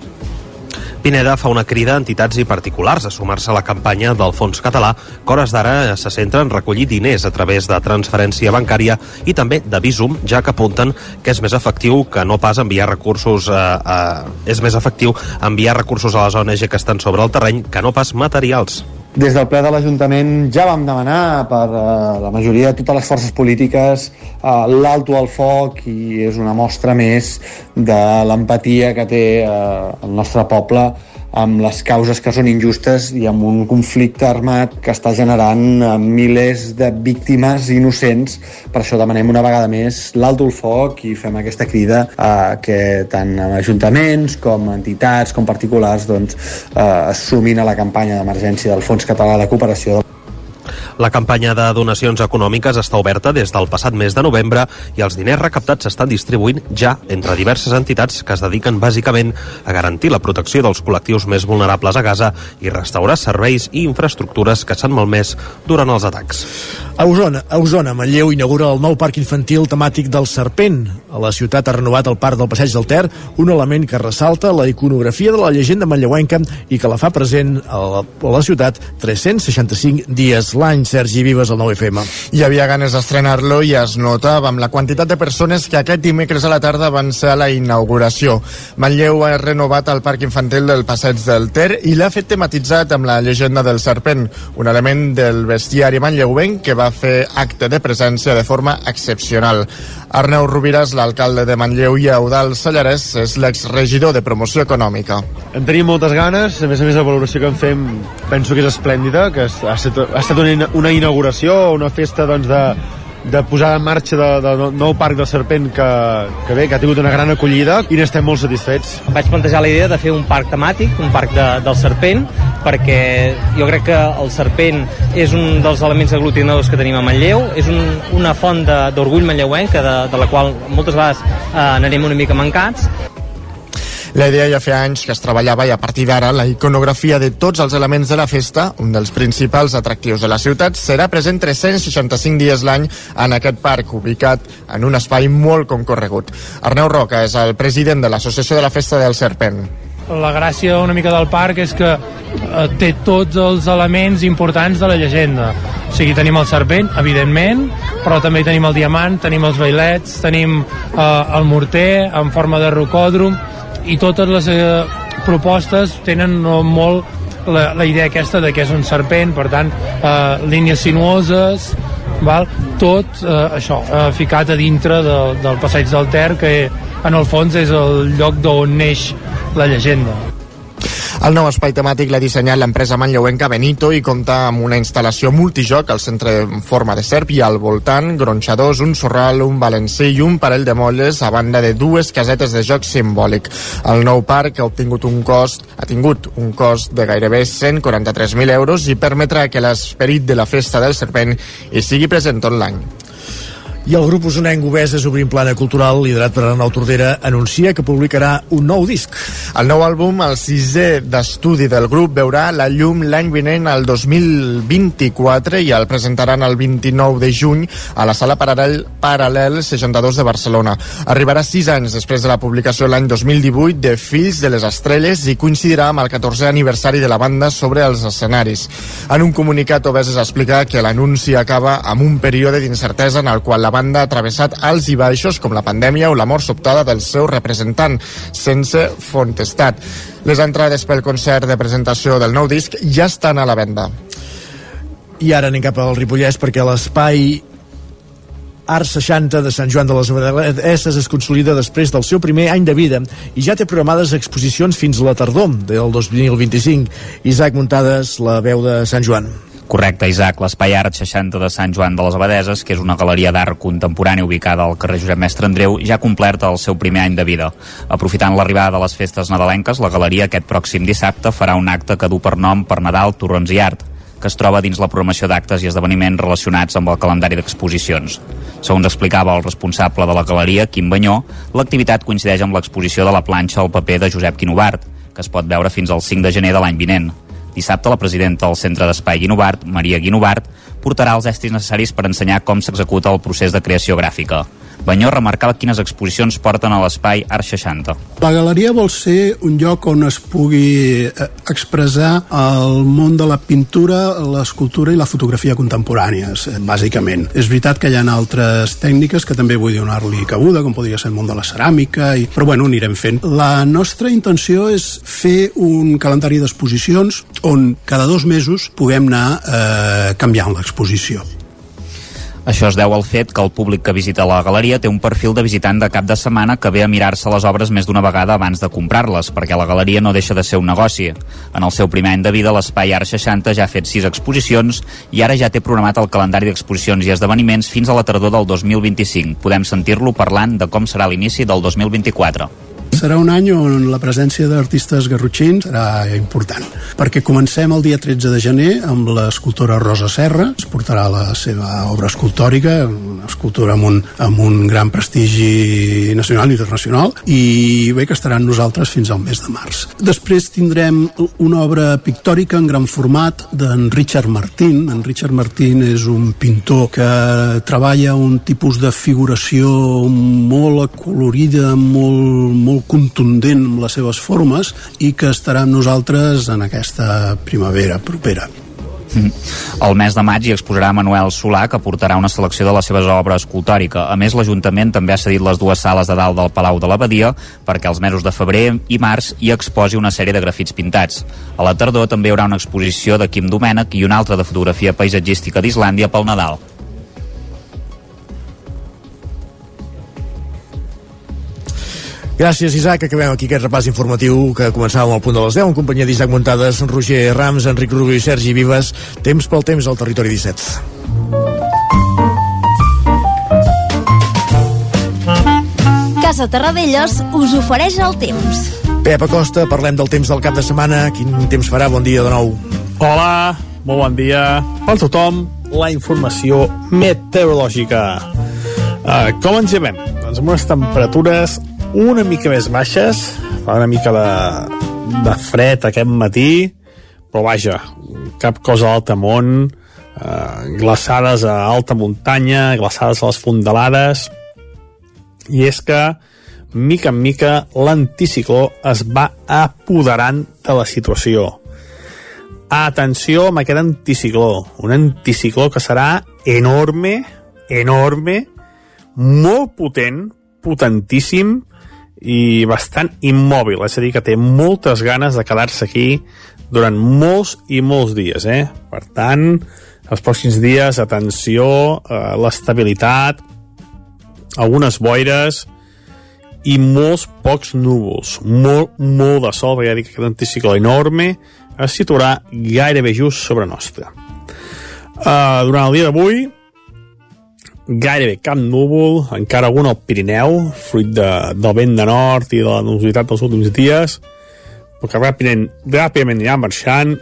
Pineda fa una crida a entitats i particulars a sumar-se a la campanya del Fons Català, que hores d'ara se centra en recollir diners a través de transferència bancària i també de Visum, ja que apunten que és més efectiu que no pas enviar recursos a, a, és més efectiu enviar recursos a les ONG que estan sobre el terreny que no pas materials. Des del ple de l'Ajuntament ja vam demanar per uh, la majoria de totes les forces polítiques uh, l'alto al foc i és una mostra més de l'empatia que té uh, el nostre poble amb les causes que són injustes i amb un conflicte armat que està generant uh, milers de víctimes innocents. Per això demanem una vegada més l'alto al foc i fem aquesta crida uh, que tant ajuntaments com entitats com particulars doncs, uh, es sumin a la campanya d'emergència del Fons Català de Cooperació la campanya de donacions econòmiques està oberta des del passat mes de novembre i els diners recaptats s'estan distribuint ja entre diverses entitats que es dediquen bàsicament a garantir la protecció dels col·lectius més vulnerables a Gaza i restaurar serveis i infraestructures que s'han malmès durant els atacs. A Osona, a Osona, Manlleu inaugura el nou parc infantil temàtic del Serpent. A la ciutat ha renovat el parc del Passeig del Ter, un element que ressalta la iconografia de la llegenda manlleuenca i que la fa present a la, a la ciutat 365 dies l'any. Sergi Vives, al 9FM. Hi havia ganes d'estrenar-lo i es nota amb la quantitat de persones que aquest dimecres a la tarda van ser a la inauguració. Manlleu ha renovat el parc infantil del Passeig del Ter i l'ha fet tematitzat amb la llegenda del serpent, un element del bestiari manlleuenc que va fer acte de presència de forma excepcional. Arneu Rovires, l'alcalde de Manlleu i Eudal Sallarès, és l'exregidor de promoció econòmica. En tenim moltes ganes, a més a més la valoració que en fem penso que és esplèndida, que ha estat, ha estat una inauguració, una festa doncs, de, de posar en marxa de, de, de nou parc del Serpent que, que bé, que ha tingut una gran acollida i n'estem molt satisfets. Vaig plantejar la idea de fer un parc temàtic, un parc de, del Serpent, perquè jo crec que el Serpent és un dels elements aglutinadors que tenim a Manlleu, és un, una font d'orgull manlleuenc, de, de la qual moltes vegades eh, n'anem una mica mancats, la idea ja feia anys que es treballava i a partir d'ara la iconografia de tots els elements de la festa, un dels principals atractius de la ciutat, serà present 365 dies l'any en aquest parc, ubicat en un espai molt concorregut. Arneu Roca és el president de l'Associació de la Festa del Serpent. La gràcia una mica del parc és que eh, té tots els elements importants de la llegenda. O sigui, tenim el serpent, evidentment, però també tenim el diamant, tenim els bailets, tenim eh, el morter en forma de rocòdrom, i totes les eh, propostes tenen molt la, la idea aquesta de que és un serpent, per tant, eh, línies sinuoses, val? tot eh, això eh, ficat a dintre de, del passeig del Ter, que en el fons és el lloc d'on neix la llegenda. El nou espai temàtic l'ha dissenyat l'empresa manlleuenca Benito i compta amb una instal·lació multijoc al centre en forma de serp i al voltant gronxadors, un sorral, un balancer i un parell de molles a banda de dues casetes de joc simbòlic. El nou parc ha obtingut un cost ha tingut un cost de gairebé 143.000 euros i permetrà que l'esperit de la festa del serpent hi sigui present tot l'any. I el grup usonenc Obeses Obrim Plana Cultural, liderat per Arnau Tordera, anuncia que publicarà un nou disc. El nou àlbum, el sisè d'estudi del grup, veurà la llum l'any vinent, el 2024, i el presentaran el 29 de juny a la sala Paral·lel, Paral·lel 62 de Barcelona. Arribarà sis anys després de la publicació l'any 2018 de Fills de les Estrelles i coincidirà amb el 14è aniversari de la banda sobre els escenaris. En un comunicat, Obeses explica que l'anunci acaba amb un període d'incertesa en el qual la banda ha travessat alts i baixos com la pandèmia o la mort sobtada del seu representant, sense fontestat. Les entrades pel concert de presentació del nou disc ja estan a la venda. I ara anem cap al Ripollès perquè l'espai Art 60 de Sant Joan de les Abadesses es consolida després del seu primer any de vida i ja té programades exposicions fins a la tardor del 2025. Isaac Muntades, la veu de Sant Joan. Correcte, Isaac. L'Espai Art 60 de Sant Joan de les Abadeses, que és una galeria d'art contemporani ubicada al carrer Josep Mestre Andreu, ja ha complert el seu primer any de vida. Aprofitant l'arribada de les festes nadalenques, la galeria aquest pròxim dissabte farà un acte que du per nom per Nadal, Torrons i Art, que es troba dins la programació d'actes i esdeveniments relacionats amb el calendari d'exposicions. Segons explicava el responsable de la galeria, Quim Banyó, l'activitat coincideix amb l'exposició de la planxa al paper de Josep Quinobart, que es pot veure fins al 5 de gener de l'any vinent. Dissabte, la presidenta del Centre d'Espai Guinovart, Maria Guinovart, portarà els estris necessaris per ensenyar com s'executa el procés de creació gràfica. Banyó remarcava quines exposicions porten a l'espai Art 60. La galeria vol ser un lloc on es pugui eh, expressar el món de la pintura, l'escultura i la fotografia contemporànies, eh, bàsicament. És veritat que hi ha altres tècniques que també vull donar-li cabuda, com podria ser el món de la ceràmica, i... però bueno, anirem fent. La nostra intenció és fer un calendari d'exposicions on cada dos mesos puguem anar eh, canviant l'exposició. Això es deu al fet que el públic que visita la galeria té un perfil de visitant de cap de setmana que ve a mirar-se les obres més d'una vegada abans de comprar-les, perquè la galeria no deixa de ser un negoci. En el seu primer any de vida, l'Espai Art 60 ja ha fet sis exposicions i ara ja té programat el calendari d'exposicions i esdeveniments fins a la tardor del 2025. Podem sentir-lo parlant de com serà l'inici del 2024. Serà un any on la presència d'artistes garrotxins serà important, perquè comencem el dia 13 de gener amb l'escultora Rosa Serra, es portarà la seva obra escultòrica, una escultura amb un, amb un gran prestigi nacional i internacional, i bé que estarà amb nosaltres fins al mes de març. Després tindrem una obra pictòrica en gran format d'en Richard Martín. En Richard Martín és un pintor que treballa un tipus de figuració molt acolorida, molt, molt contundent amb les seves formes i que estarà amb nosaltres en aquesta primavera propera. El mes de maig hi exposarà Manuel Solà, que portarà una selecció de les seves obres escultòrica. A més, l'Ajuntament també ha cedit les dues sales de dalt del Palau de l'Abadia perquè els mesos de febrer i març hi exposi una sèrie de grafits pintats. A la tardor també hi haurà una exposició de Quim Domènech i una altra de fotografia paisatgística d'Islàndia pel Nadal. Gràcies, Isaac. Acabem aquí aquest repàs informatiu que començàvem al punt de les 10 en companyia d'Isaac Muntades, Roger Rams, Enric Rubio i Sergi Vives. Temps pel temps al territori 17. Casa Terradellos us ofereix el temps. Pep Acosta, parlem del temps del cap de setmana. Quin temps farà? Bon dia de nou. Hola, molt bon dia per tothom. La informació meteorològica. Uh, com ens llevem? Doncs amb unes temperatures una mica més baixes, fa una mica de, de fred aquest matí, però vaja, cap cosa a l'altamont, eh, glaçades a alta muntanya, glaçades a les fondalades, i és que, mica en mica, l'anticicló es va apoderant de la situació. Atenció amb aquest anticicló, un anticicló que serà enorme, enorme, molt potent, potentíssim, i bastant immòbil, és a dir, que té moltes ganes de quedar-se aquí durant molts i molts dies, eh? Per tant, els pròxims dies, atenció, eh, l'estabilitat, algunes boires i molts pocs núvols, molt, molt de sol, perquè ja dic que aquest anticicló enorme es situarà gairebé just sobre nostra. Uh, durant el dia d'avui, gairebé cap núvol, encara algun al Pirineu, fruit de, del vent de nord i de la nubositat dels últims dies, però que ràpidament, ràpidament anirà marxant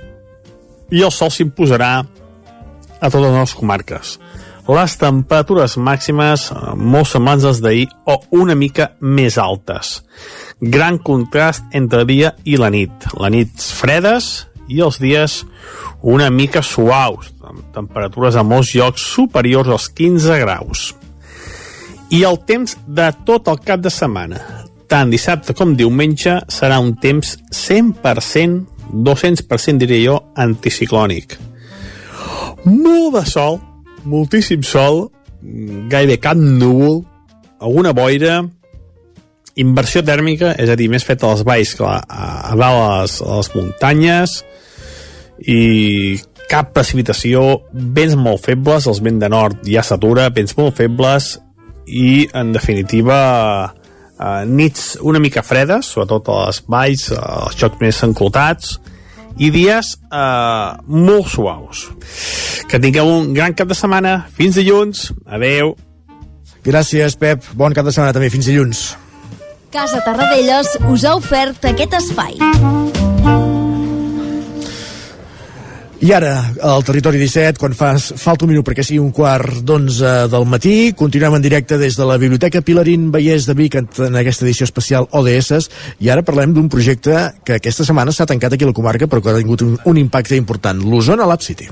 i el sol s'imposarà a totes les comarques. Les temperatures màximes eh, molt semblants als d'ahir o una mica més altes. Gran contrast entre el dia i la nit. La nit fredes i els dies una mica suaus, amb temperatures a molts llocs superiors als 15 graus. I el temps de tot el cap de setmana, tant dissabte com diumenge, serà un temps 100%, 200% diria jo, anticiclònic. Molt de sol, moltíssim sol, gairebé cap núvol, alguna boira, inversió tèrmica, és a dir, més feta als valls que a, a a les, a les muntanyes, i cap precipitació, vents molt febles, els vents de nord ja s'atura, vents molt febles i, en definitiva, eh, nits una mica fredes, sobretot a les valls, als xocs més enclotats, i dies eh, molt suaus. Que tingueu un gran cap de setmana. Fins dilluns. Adeu. Gràcies, Pep. Bon cap de setmana també. Fins dilluns. Casa Tarradellas us ha ofert aquest espai. I ara, al Territori 17, quan fas, falta un minut perquè sigui un quart d'onze del matí, continuem en directe des de la Biblioteca Pilarín Vallès de Vic en aquesta edició especial ODS, i ara parlem d'un projecte que aquesta setmana s'ha tancat aquí a la comarca però que ha tingut un, un impacte important, l'Osona Lab City.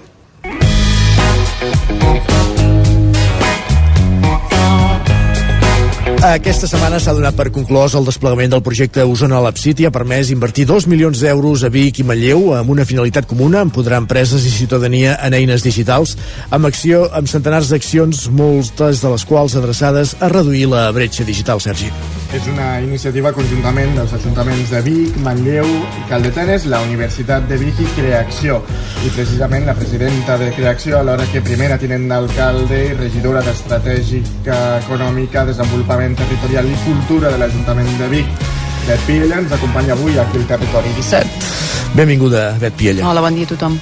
Aquesta setmana s'ha donat per conclòs el desplegament del projecte Osona Lab City ha permès invertir 2 milions d'euros a Vic i Manlleu amb una finalitat comuna, empoderar empreses i ciutadania en eines digitals, amb acció amb centenars d'accions, moltes de les quals adreçades a reduir la bretxa digital, Sergi. És una iniciativa conjuntament dels ajuntaments de Vic, Manlleu i Caldetenes, la Universitat de Vic i Creacció. I precisament la presidenta de Creacció, alhora que primera tinent d'alcalde i regidora d'Estratègica Econòmica, Desenvolupament Territorial i Cultura de l'Ajuntament de Vic, Bet Piella, ens acompanya avui aquí al Territori 17. Benvinguda, Bet Piella. Hola, bon dia a tothom.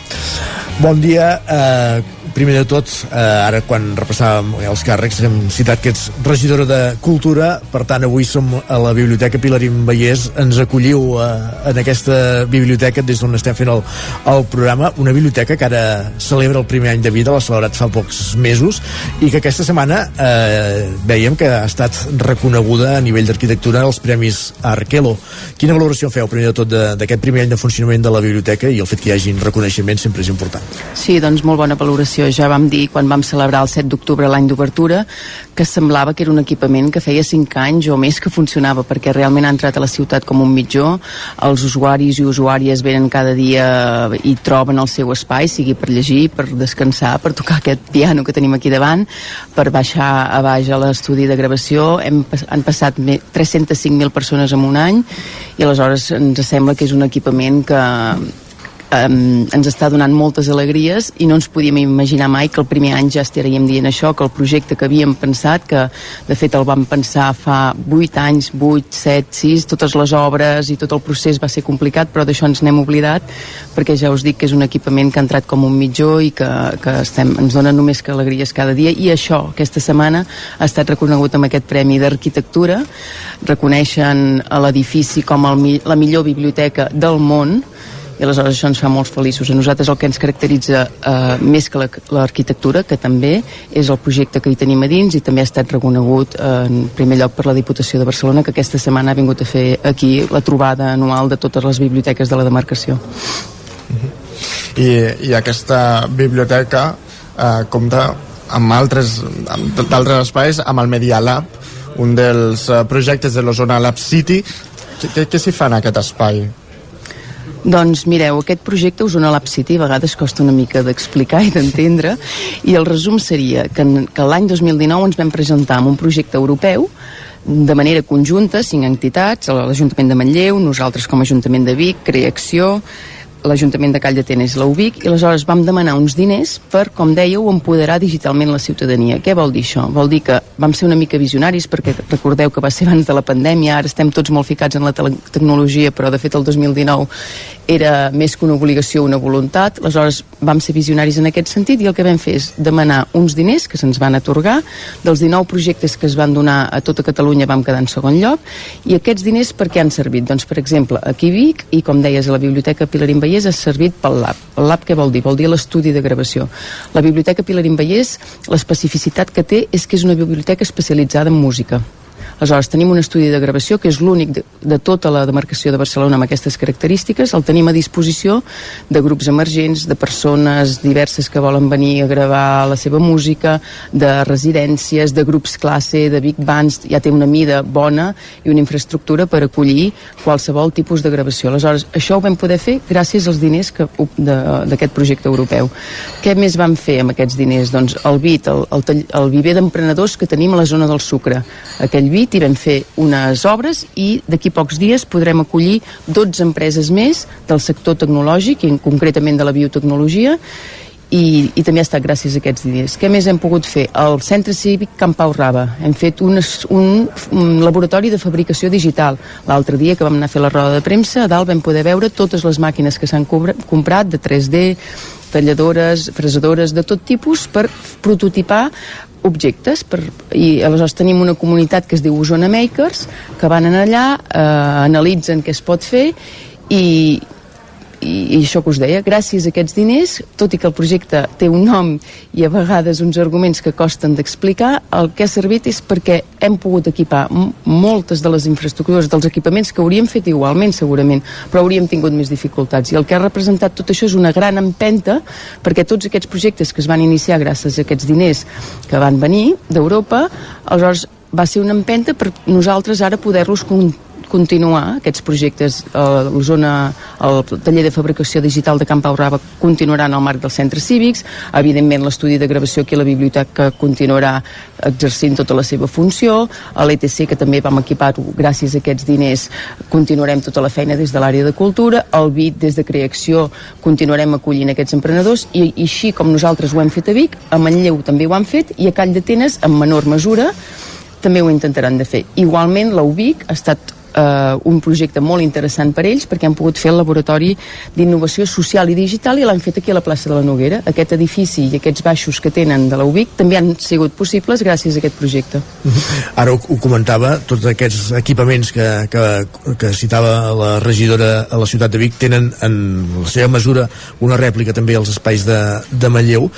Bon dia. Eh, primer de tot, eh, ara quan repassàvem els càrrecs hem citat que ets regidora de Cultura, per tant avui som a la Biblioteca Pilarín Vallès, ens acolliu eh, en aquesta biblioteca des d'on estem fent el, el programa, una biblioteca que ara celebra el primer any de vida, l'ha celebrat fa pocs mesos, i que aquesta setmana eh, veiem que ha estat reconeguda a nivell d'arquitectura als Premis Arquelo. Quina valoració feu, primer de tot, d'aquest primer any de funcionament de la biblioteca i el fet que hi hagin reconeixements sempre és important? Sí, doncs molt bona valoració ja vam dir quan vam celebrar el 7 d'octubre l'any d'obertura que semblava que era un equipament que feia 5 anys o més que funcionava perquè realment ha entrat a la ciutat com un mitjó. Els usuaris i usuàries venen cada dia i troben el seu espai sigui per llegir, per descansar per tocar aquest piano que tenim aquí davant per baixar a baix a l'estudi de gravació. Hem, han passat 305.000 persones en un any i aleshores ens sembla que és un equipament que um, ens està donant moltes alegries i no ens podíem imaginar mai que el primer any ja estaríem dient això, que el projecte que havíem pensat, que de fet el vam pensar fa 8 anys, 8, 7, 6, totes les obres i tot el procés va ser complicat, però d'això ens n'hem oblidat, perquè ja us dic que és un equipament que ha entrat com un mitjó i que, que estem, ens dona només que alegries cada dia, i això, aquesta setmana, ha estat reconegut amb aquest Premi d'Arquitectura, reconeixen l'edifici com el, la millor biblioteca del món, i aleshores això ens fa molt feliços. A nosaltres el que ens caracteritza eh, més que l'arquitectura, que també és el projecte que hi tenim a dins i també ha estat reconegut eh, en primer lloc per la Diputació de Barcelona, que aquesta setmana ha vingut a fer aquí la trobada anual de totes les biblioteques de la demarcació. I, i aquesta biblioteca eh, compta amb altres d'altres espais, amb el Media Lab, un dels eh, projectes de l'Osona Lab City. Què s'hi fa en aquest espai? Doncs mireu, aquest projecte Osona Lab City a vegades costa una mica d'explicar i d'entendre i el resum seria que, que l'any 2019 ens vam presentar amb un projecte europeu de manera conjunta, cinc entitats, l'Ajuntament de Manlleu, nosaltres com a Ajuntament de Vic, Creacció, l'Ajuntament de Call d'Atenes i l'UBIC i aleshores vam demanar uns diners per, com dèieu, empoderar digitalment la ciutadania. Què vol dir això? Vol dir que vam ser una mica visionaris perquè recordeu que va ser abans de la pandèmia, ara estem tots molt ficats en la tecnologia, però de fet el 2019 era més que una obligació, una voluntat. Aleshores vam ser visionaris en aquest sentit i el que vam fer és demanar uns diners que se'ns van atorgar. Dels 19 projectes que es van donar a tota Catalunya vam quedar en segon lloc i aquests diners per què han servit? Doncs, per exemple, aquí Vic i com deies a la Biblioteca Pilarín ha servit pel lab. El lab què vol dir? Vol dir l'estudi de gravació. La Biblioteca Pilarín Vallès, l'especificitat que té és que és una biblioteca especialitzada en música Aleshores, tenim un estudi de gravació que és l'únic de, de tota la demarcació de Barcelona amb aquestes característiques. El tenim a disposició de grups emergents, de persones diverses que volen venir a gravar la seva música, de residències, de grups classe, de big bands. Ja té una mida bona i una infraestructura per acollir qualsevol tipus de gravació. Aleshores, això ho vam poder fer gràcies als diners d'aquest projecte europeu. Què més vam fer amb aquests diners? Doncs el BIT, el, el, el viver d'emprenedors que tenim a la zona del Sucre. Aquell BIT Madrid i vam fer unes obres i d'aquí pocs dies podrem acollir 12 empreses més del sector tecnològic, i concretament de la biotecnologia, i, i també ha estat gràcies a aquests diners. Què més hem pogut fer? Al Centre Cívic Camp Pau Raba hem fet un, un, un laboratori de fabricació digital. L'altre dia que vam anar a fer la roda de premsa, a dalt vam poder veure totes les màquines que s'han comprat de 3D, talladores, fresadores de tot tipus per prototipar objectes per, i aleshores tenim una comunitat que es diu Osona Makers que van allà, eh, analitzen què es pot fer i, i, i això que us deia, gràcies a aquests diners, tot i que el projecte té un nom i a vegades uns arguments que costen d'explicar, el que ha servit és perquè hem pogut equipar moltes de les infraestructures, dels equipaments que hauríem fet igualment, segurament, però hauríem tingut més dificultats. I el que ha representat tot això és una gran empenta perquè tots aquests projectes que es van iniciar gràcies a aquests diners que van venir d'Europa, aleshores va ser una empenta per nosaltres ara poder-los continuar aquests projectes a eh, l'Osona, el taller de fabricació digital de Camp Raba continuarà en el marc dels centres cívics. Evidentment l'estudi de gravació aquí a la biblioteca continuarà exercint tota la seva funció. A l'ETC que també vam equipar gràcies a aquests diners continuarem tota la feina des de l'àrea de cultura. El BIT des de creació continuarem acollint aquests emprenedors. I, i així com nosaltres ho hem fet a Vic a Manlleu també ho han fet i a Call d'Atenes en menor mesura també ho intentaran de fer. Igualment, la UBIC ha estat eh, un projecte molt interessant per ells perquè han pogut fer el laboratori d'innovació social i digital i l'han fet aquí a la plaça de la Noguera. Aquest edifici i aquests baixos que tenen de la UBIC també han sigut possibles gràcies a aquest projecte. Ara ho, ho comentava, tots aquests equipaments que, que, que citava la regidora a la ciutat de Vic tenen en la seva mesura una rèplica també als espais de, de Manlleu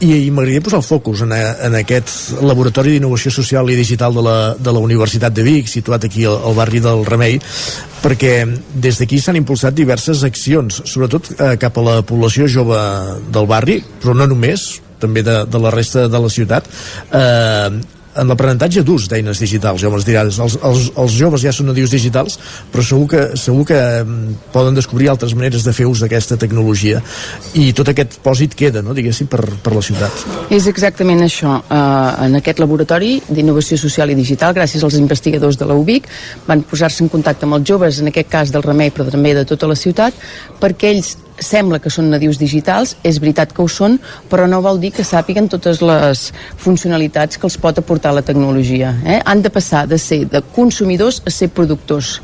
i, i m'agradaria posar el focus en, en aquest laboratori d'innovació social i digital de la, de la Universitat de Vic, situat aquí al, al barri del Remei, perquè des d'aquí s'han impulsat diverses accions, sobretot eh, cap a la població jove del barri, però no només, també de, de la resta de la ciutat, eh, en l'aprenentatge d'ús d'eines digitals, jo me'ls dirà, els, els, els joves ja són nadius digitals, però segur que, segur que mm, poden descobrir altres maneres de fer ús d'aquesta tecnologia i tot aquest pòsit queda, no, diguéssim, per, per la ciutat. És exactament això. Uh, en aquest laboratori d'innovació social i digital, gràcies als investigadors de la UBIC, van posar-se en contacte amb els joves, en aquest cas del Remei, però també de tota la ciutat, perquè ells sembla que són nadius digitals, és veritat que ho són, però no vol dir que sàpiguen totes les funcionalitats que els pot aportar la tecnologia. Eh? Han de passar de ser de consumidors a ser productors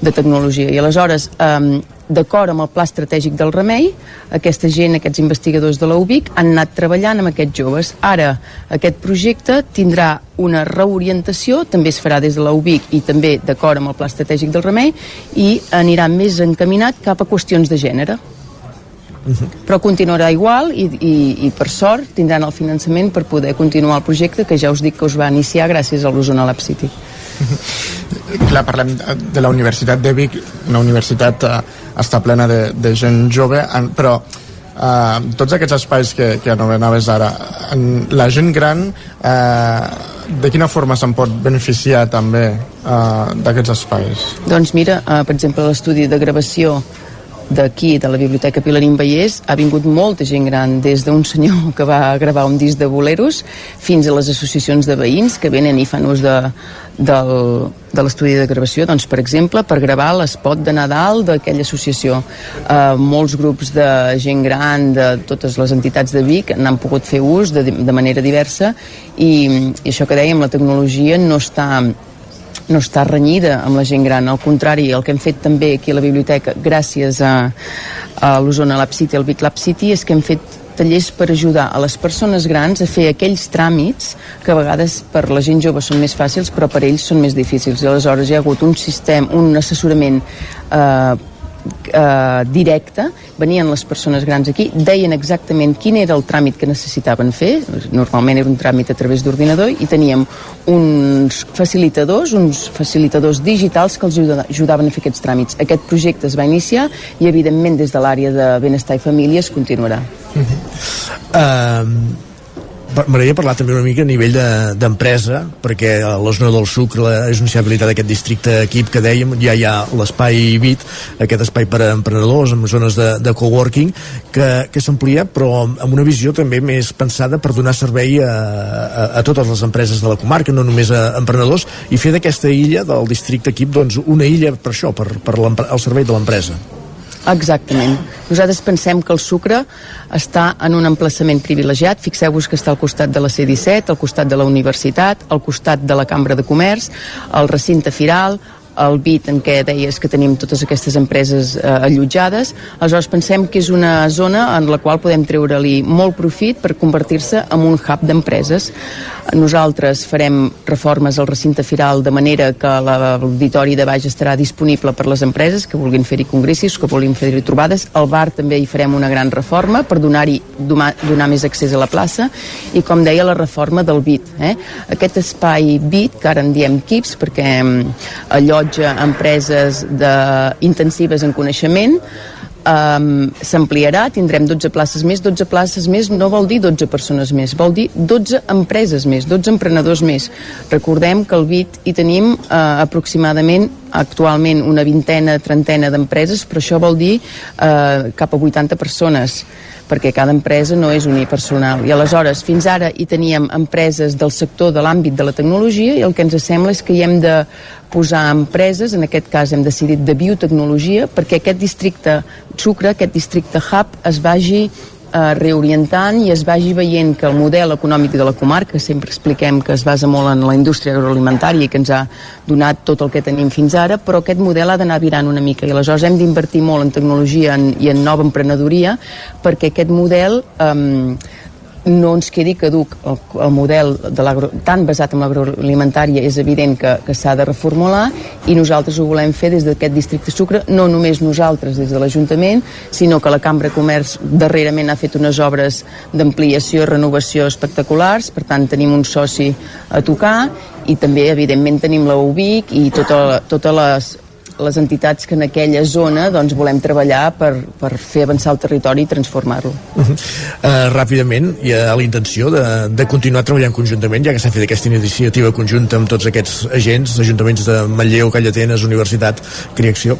de tecnologia. I aleshores, eh, d'acord amb el pla estratègic del remei, aquesta gent, aquests investigadors de la UBIC, han anat treballant amb aquests joves. Ara, aquest projecte tindrà una reorientació, també es farà des de la UBIC i també d'acord amb el pla estratègic del remei, i anirà més encaminat cap a qüestions de gènere però continuarà igual i, i, i per sort tindran el finançament per poder continuar el projecte que ja us dic que us va iniciar gràcies a l'Osona Lab City. Clar, parlem de la Universitat de Vic una universitat eh, està plena de, de gent jove però eh, tots aquests espais que, que anomenaves ara la gent gran eh, de quina forma se'n pot beneficiar també eh, d'aquests espais? Doncs mira, eh, per exemple l'estudi de gravació d'aquí, de la Biblioteca Pilarín Vallès, ha vingut molta gent gran, des d'un senyor que va gravar un disc de boleros fins a les associacions de veïns que venen i fan ús de, del, de l'estudi de gravació, doncs, per exemple, per gravar l'espot de Nadal d'aquella associació. Eh, molts grups de gent gran de totes les entitats de Vic n'han pogut fer ús de, de manera diversa i, i això que dèiem, la tecnologia no està no està renyida amb la gent gran, al contrari, el que hem fet també aquí a la biblioteca, gràcies a, a l'Osona Lab City, al Vic Lab City, és que hem fet tallers per ajudar a les persones grans a fer aquells tràmits que a vegades per la gent jove són més fàcils però per ells són més difícils. I aleshores hi ha hagut un sistema, un assessorament eh, eh, directe, venien les persones grans aquí, deien exactament quin era el tràmit que necessitaven fer, normalment era un tràmit a través d'ordinador, i teníem uns facilitadors, uns facilitadors digitals que els ajudaven a fer aquests tràmits. Aquest projecte es va iniciar i, evidentment, des de l'àrea de benestar i famílies continuarà. Uh -huh. uh, M'agradaria parlar també una mica a nivell d'empresa, de, perquè la zona del sucre és una habilitat d'aquest districte equip que dèiem, ja hi ha l'espai BIT, aquest espai per a emprenedors, amb zones de, de coworking, que, que s'amplia, però amb una visió també més pensada per donar servei a, a, a totes les empreses de la comarca, no només a emprenedors, i fer d'aquesta illa, del districte equip, doncs una illa per això, per, per el servei de l'empresa. Exactament. Nosaltres pensem que el sucre està en un emplaçament privilegiat. Fixeu-vos que està al costat de la C-17, al costat de la universitat, al costat de la Cambra de Comerç, al recinte firal, el BIT en què deies que tenim totes aquestes empreses eh, allotjades. Aleshores pensem que és una zona en la qual podem treure-li molt profit per convertir-se en un hub d'empreses. Nosaltres farem reformes al recinte firal de manera que l'auditori de baix estarà disponible per les empreses que vulguin fer-hi congressos, que vulguin fer-hi trobades. Al bar també hi farem una gran reforma per donar-hi donar, més accés a la plaça i com deia la reforma del BIT. Eh? Aquest espai BIT, que ara en diem KIPS perquè mm, allotja empreses de, intensives en coneixement, um, s'ampliarà, tindrem 12 places més. 12 places més no vol dir 12 persones més, vol dir 12 empreses més, 12 emprenedors més. Recordem que al BIT hi tenim uh, aproximadament actualment una vintena, trentena d'empreses, però això vol dir uh, cap a 80 persones perquè cada empresa no és unipersonal. I aleshores, fins ara hi teníem empreses del sector de l'àmbit de la tecnologia i el que ens sembla és que hi hem de posar empreses, en aquest cas hem decidit de biotecnologia, perquè aquest districte sucre, aquest districte hub, es vagi eh, reorientant i es vagi veient que el model econòmic de la comarca, sempre expliquem que es basa molt en la indústria agroalimentària i que ens ha donat tot el que tenim fins ara, però aquest model ha d'anar virant una mica. I aleshores hem d'invertir molt en tecnologia en, i en nova emprenedoria perquè aquest model eh, no ens quedi caduc el, el model de tan basat en l'agroalimentària és evident que, que s'ha de reformular i nosaltres ho volem fer des d'aquest districte sucre no només nosaltres des de l'Ajuntament sinó que la Cambra de Comerç darrerament ha fet unes obres d'ampliació i renovació espectaculars per tant tenim un soci a tocar i també evidentment tenim la UBIC i tota, totes les les entitats que en aquella zona doncs, volem treballar per, per fer avançar el territori i transformar-lo. Uh -huh. uh, ràpidament, hi ha la intenció de, de continuar treballant conjuntament, ja que s'ha fet aquesta iniciativa conjunta amb tots aquests agents, ajuntaments de Manlleu, Callatenes, Universitat, Creacció?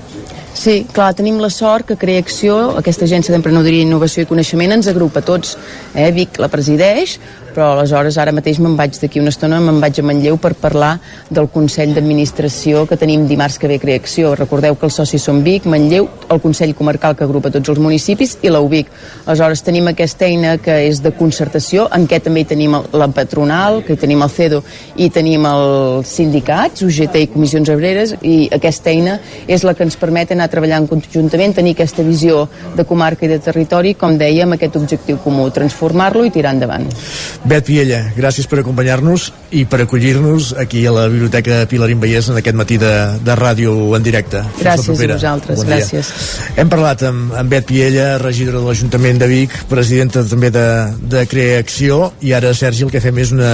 Sí, clar, tenim la sort que Creacció, aquesta agència d'emprenedoria, innovació i coneixement, ens agrupa tots. Eh? Vic la presideix, però aleshores ara mateix me'n vaig d'aquí una estona, me'n vaig a Manlleu per parlar del Consell d'Administració que tenim dimarts que ve Creacció. Recordeu que els socis són Vic, Manlleu, el Consell Comarcal que agrupa tots els municipis i la UBIC. Aleshores tenim aquesta eina que és de concertació, en què també hi tenim la patronal, que hi tenim el CEDO i tenim els sindicats, UGT i comissions obreres, i aquesta eina és la que ens permet anar treballant conjuntament, tenir aquesta visió de comarca i de territori, com dèiem, aquest objectiu comú, transformar-lo i tirar endavant. Bet Piella, gràcies per acompanyar-nos i per acollir-nos aquí a la Biblioteca Pilarín Vallès en aquest matí de, de ràdio en directe. Gràcies a vosaltres, bon gràcies. Hem parlat amb, amb Bet Piella, regidora de l'Ajuntament de Vic, presidenta també de, de Creacció, i ara, Sergi, el que fem és una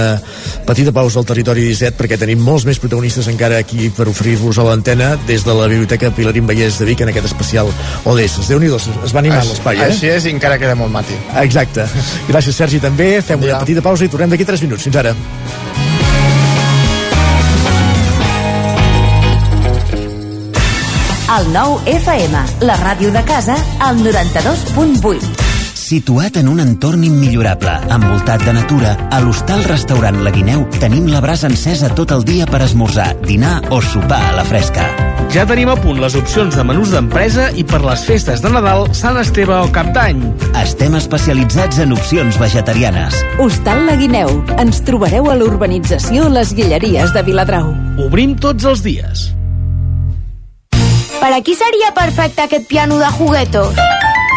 petita pausa al territori 17 perquè tenim molts més protagonistes encara aquí per oferir-vos a l'antena des de la Biblioteca Pilarín Vallès de Vic en aquest especial ODS. déu nhi es va animar l'espai, eh? Així és, i encara queda molt mati. Exacte. Gràcies, Sergi, també. Fem una petita pausa i tornem d'aquí 3 minuts. Fins ara. El nou FM, la ràdio de casa, al 92.8. Situat en un entorn immillorable, envoltat de natura, a l'hostal restaurant La Guineu tenim la brasa encesa tot el dia per esmorzar, dinar o sopar a la fresca. Ja tenim a punt les opcions de menús d'empresa i per les festes de Nadal, Sant Esteve o Cap d'Any. Estem especialitzats en opcions vegetarianes. Hostal La Guineu. Ens trobareu a l'urbanització Les Guilleries de Viladrau. Obrim tots els dies. Per a qui seria perfecte aquest piano de juguetos?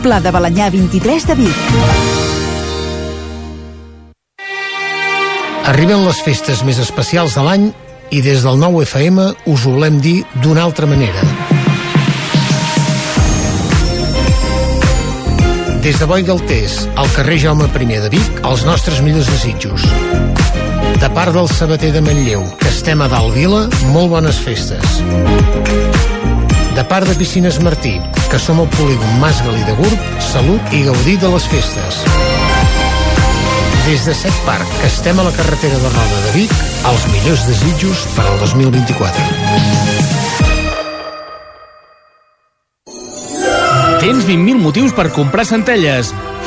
Pla de Balanyà 23 de Vic. Arriben les festes més especials de l'any i des del nou FM us ho volem dir d'una altra manera. Des de Boi del Tés, al carrer Jaume I de Vic, els nostres millors desitjos. De part del sabater de Manlleu, que estem a dalt vila, molt bones festes. De part de Piscines Martí, que som al polígon Mas Galí de Gurb, salut i gaudir de les festes. Des de Set Parc, que estem a la carretera de Roda de Vic, els millors desitjos per al 2024. Tens 20.000 motius per comprar centelles.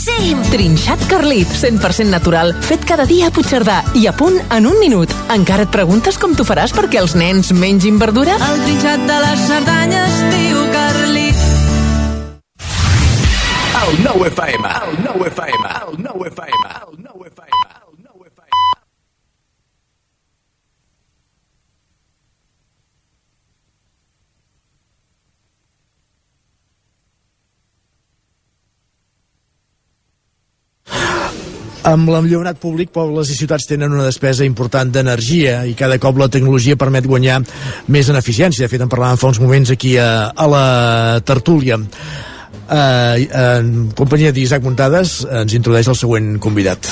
Boníssim! Trinxat Carlit, 100% natural, fet cada dia a Puigcerdà i a punt en un minut. Encara et preguntes com t'ho faràs perquè els nens mengin verdura? El trinxat de les Cerdanyes, tio Carlit. El nou FM, el nou FM, el nou FM, el nou FM. Amb l'enllonat públic, pobles i ciutats tenen una despesa important d'energia i cada cop la tecnologia permet guanyar més en eficiència. De fet, en parlàvem fa uns moments aquí a, a la tertúlia. Uh, en companyia d'Isaac Muntades ens introdueix el següent convidat.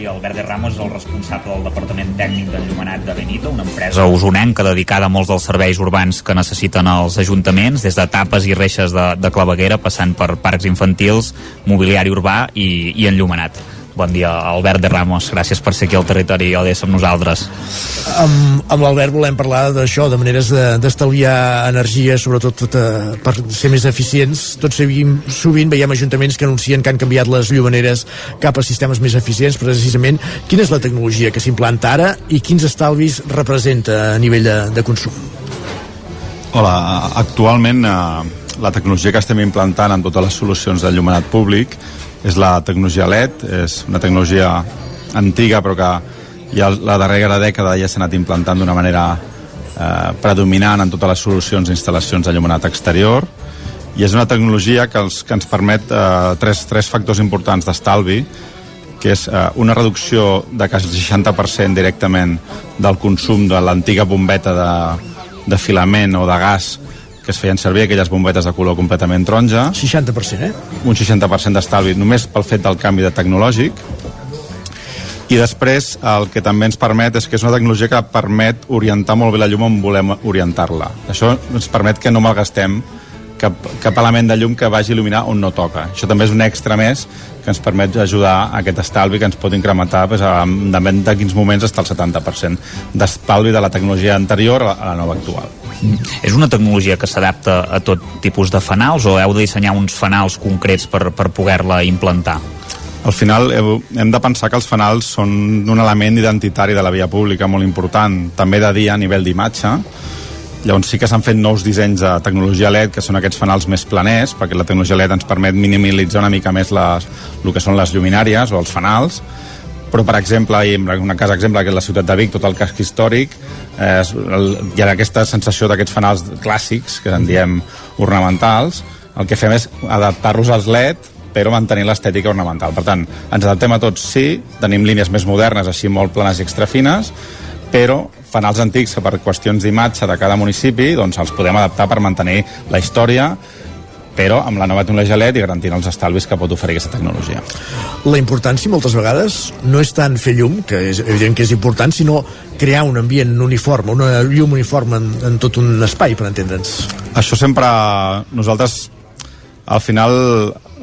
Sí, Albert de Ramos és el responsable del Departament Tècnic d'Enllumenat de Benito, una empresa usonenca dedicada a molts dels serveis urbans que necessiten els ajuntaments, des de tapes i reixes de, de claveguera, passant per parcs infantils, mobiliari urbà i, i enllumenat. Bon dia, Albert de Ramos. Gràcies per ser aquí al territori ODS amb nosaltres. Amb, amb l'Albert volem parlar d'això, de maneres d'estalviar de, energia, sobretot de, per ser més eficients. Tots seguim, sovint veiem ajuntaments que anuncien que han canviat les llumaneres cap a sistemes més eficients, precisament. Quina és la tecnologia que s'implanta ara i quins estalvis representa a nivell de, de consum? Hola, actualment eh, la tecnologia que estem implantant en totes les solucions de llumenat públic és la tecnologia LED, és una tecnologia antiga però que ja la darrera dècada ja s'ha anat implantant d'una manera eh, predominant en totes les solucions i instal·lacions de llumenat exterior. I és una tecnologia que, els, que ens permet eh, tres, tres factors importants d'estalvi que és eh, una reducció de quasi el 60% directament del consum de l'antiga bombeta de, de filament o de gas que es feien servir aquelles bombetes de color completament taronja. 60%, eh? Un 60% d'estalvi només pel fet del canvi de tecnològic. I després el que també ens permet és que és una tecnologia que permet orientar molt bé la llum on volem orientar-la. Això ens permet que no malgastem cap, cap element de llum que vagi a il·luminar on no toca. Això també és un extra més que ens permet ajudar a aquest estalvi que ens pot incrementar pues, depèn de quins moments està el 70% d'estalvi de la tecnologia anterior a la nova actual. Mm. És una tecnologia que s'adapta a tot tipus de fanals o heu de dissenyar uns fanals concrets per, per poder-la implantar? Al final hem de pensar que els fanals són un element identitari de la via pública molt important, també de dia a nivell d'imatge, Llavors sí que s'han fet nous dissenys de tecnologia LED, que són aquests fanals més planers, perquè la tecnologia LED ens permet minimitzar una mica més les, el que són les lluminàries o els fanals, però per exemple, i en un cas exemple que és la ciutat de Vic, tot el casc històric eh, hi ha aquesta sensació d'aquests fanals clàssics, que en diem ornamentals, el que fem és adaptar-los als LED però mantenir l'estètica ornamental. Per tant, ens adaptem a tots, sí, tenim línies més modernes, així molt planes i extrafines, però fanals antics que per qüestions d'imatge de cada municipi doncs els podem adaptar per mantenir la història però amb la nova tecnologia LED i garantint els estalvis que pot oferir aquesta tecnologia. La importància moltes vegades no és tant fer llum, que és evident que és important, sinó crear un ambient uniforme, una llum uniforme en, en tot un espai, per entendre'ns. Això sempre nosaltres al final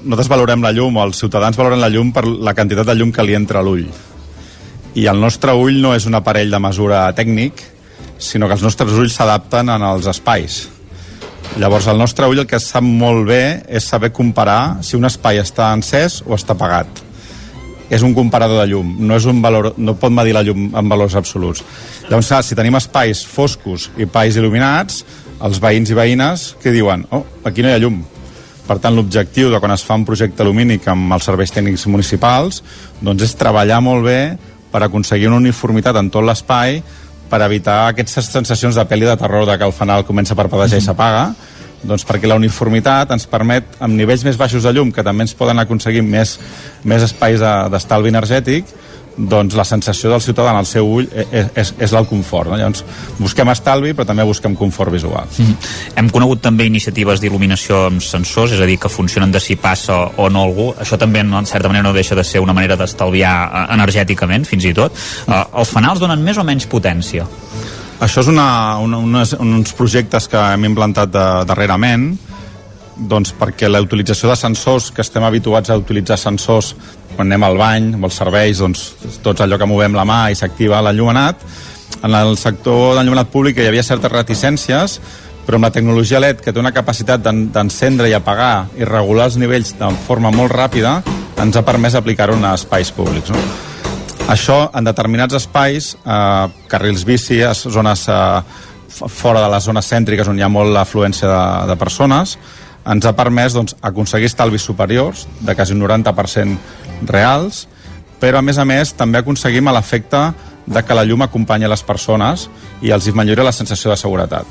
nosaltres valorem la llum, o els ciutadans valoren la llum per la quantitat de llum que li entra a l'ull i el nostre ull no és un aparell de mesura tècnic, sinó que els nostres ulls s'adapten en els espais. Llavors, el nostre ull el que sap molt bé és saber comparar si un espai està encès o està apagat. És un comparador de llum, no, és un valor, no pot medir la llum en valors absoluts. Llavors, si tenim espais foscos i espais il·luminats, els veïns i veïnes que diuen, oh, aquí no hi ha llum. Per tant, l'objectiu de quan es fa un projecte lumínic amb els serveis tècnics municipals doncs és treballar molt bé per aconseguir una uniformitat en tot l'espai per evitar aquestes sensacions de pel·li de terror de que el fanal comença a parpadejar i s'apaga. Doncs perquè la uniformitat ens permet amb nivells més baixos de llum que també ens poden aconseguir més, més espais de- d'estalvi energètic doncs la sensació del ciutadà en el seu ull és, és, és el confort. No? Llavors, busquem estalvi, però també busquem confort visual. Mm. Hem conegut també iniciatives d'il·luminació amb sensors, és a dir, que funcionen de si passa o no algú. Això també, en certa manera, no deixa de ser una manera d'estalviar eh, energèticament, fins i tot. Uh, els fanals donen més o menys potència? Això és una, una, unes, uns projectes que hem implantat de, darrerament doncs perquè la utilització de sensors que estem habituats a utilitzar sensors quan anem al bany o als serveis doncs tots allò que movem la mà i s'activa l'enllumenat en el sector d'enllumenat públic hi havia certes reticències però amb la tecnologia LED que té una capacitat d'en- d'encendre i apagar i regular els nivells de forma molt ràpida ens ha permès aplicar-ho en espais públics no? Això, en determinats espais, eh, carrils bici, zones eh, fora de les zones cèntriques on hi ha molt afluència de, de persones, ens ha permès doncs, aconseguir estalvis superiors, de quasi un 90% reals, però a més a més també aconseguim l'efecte de que la llum acompanya les persones i els millora la sensació de seguretat.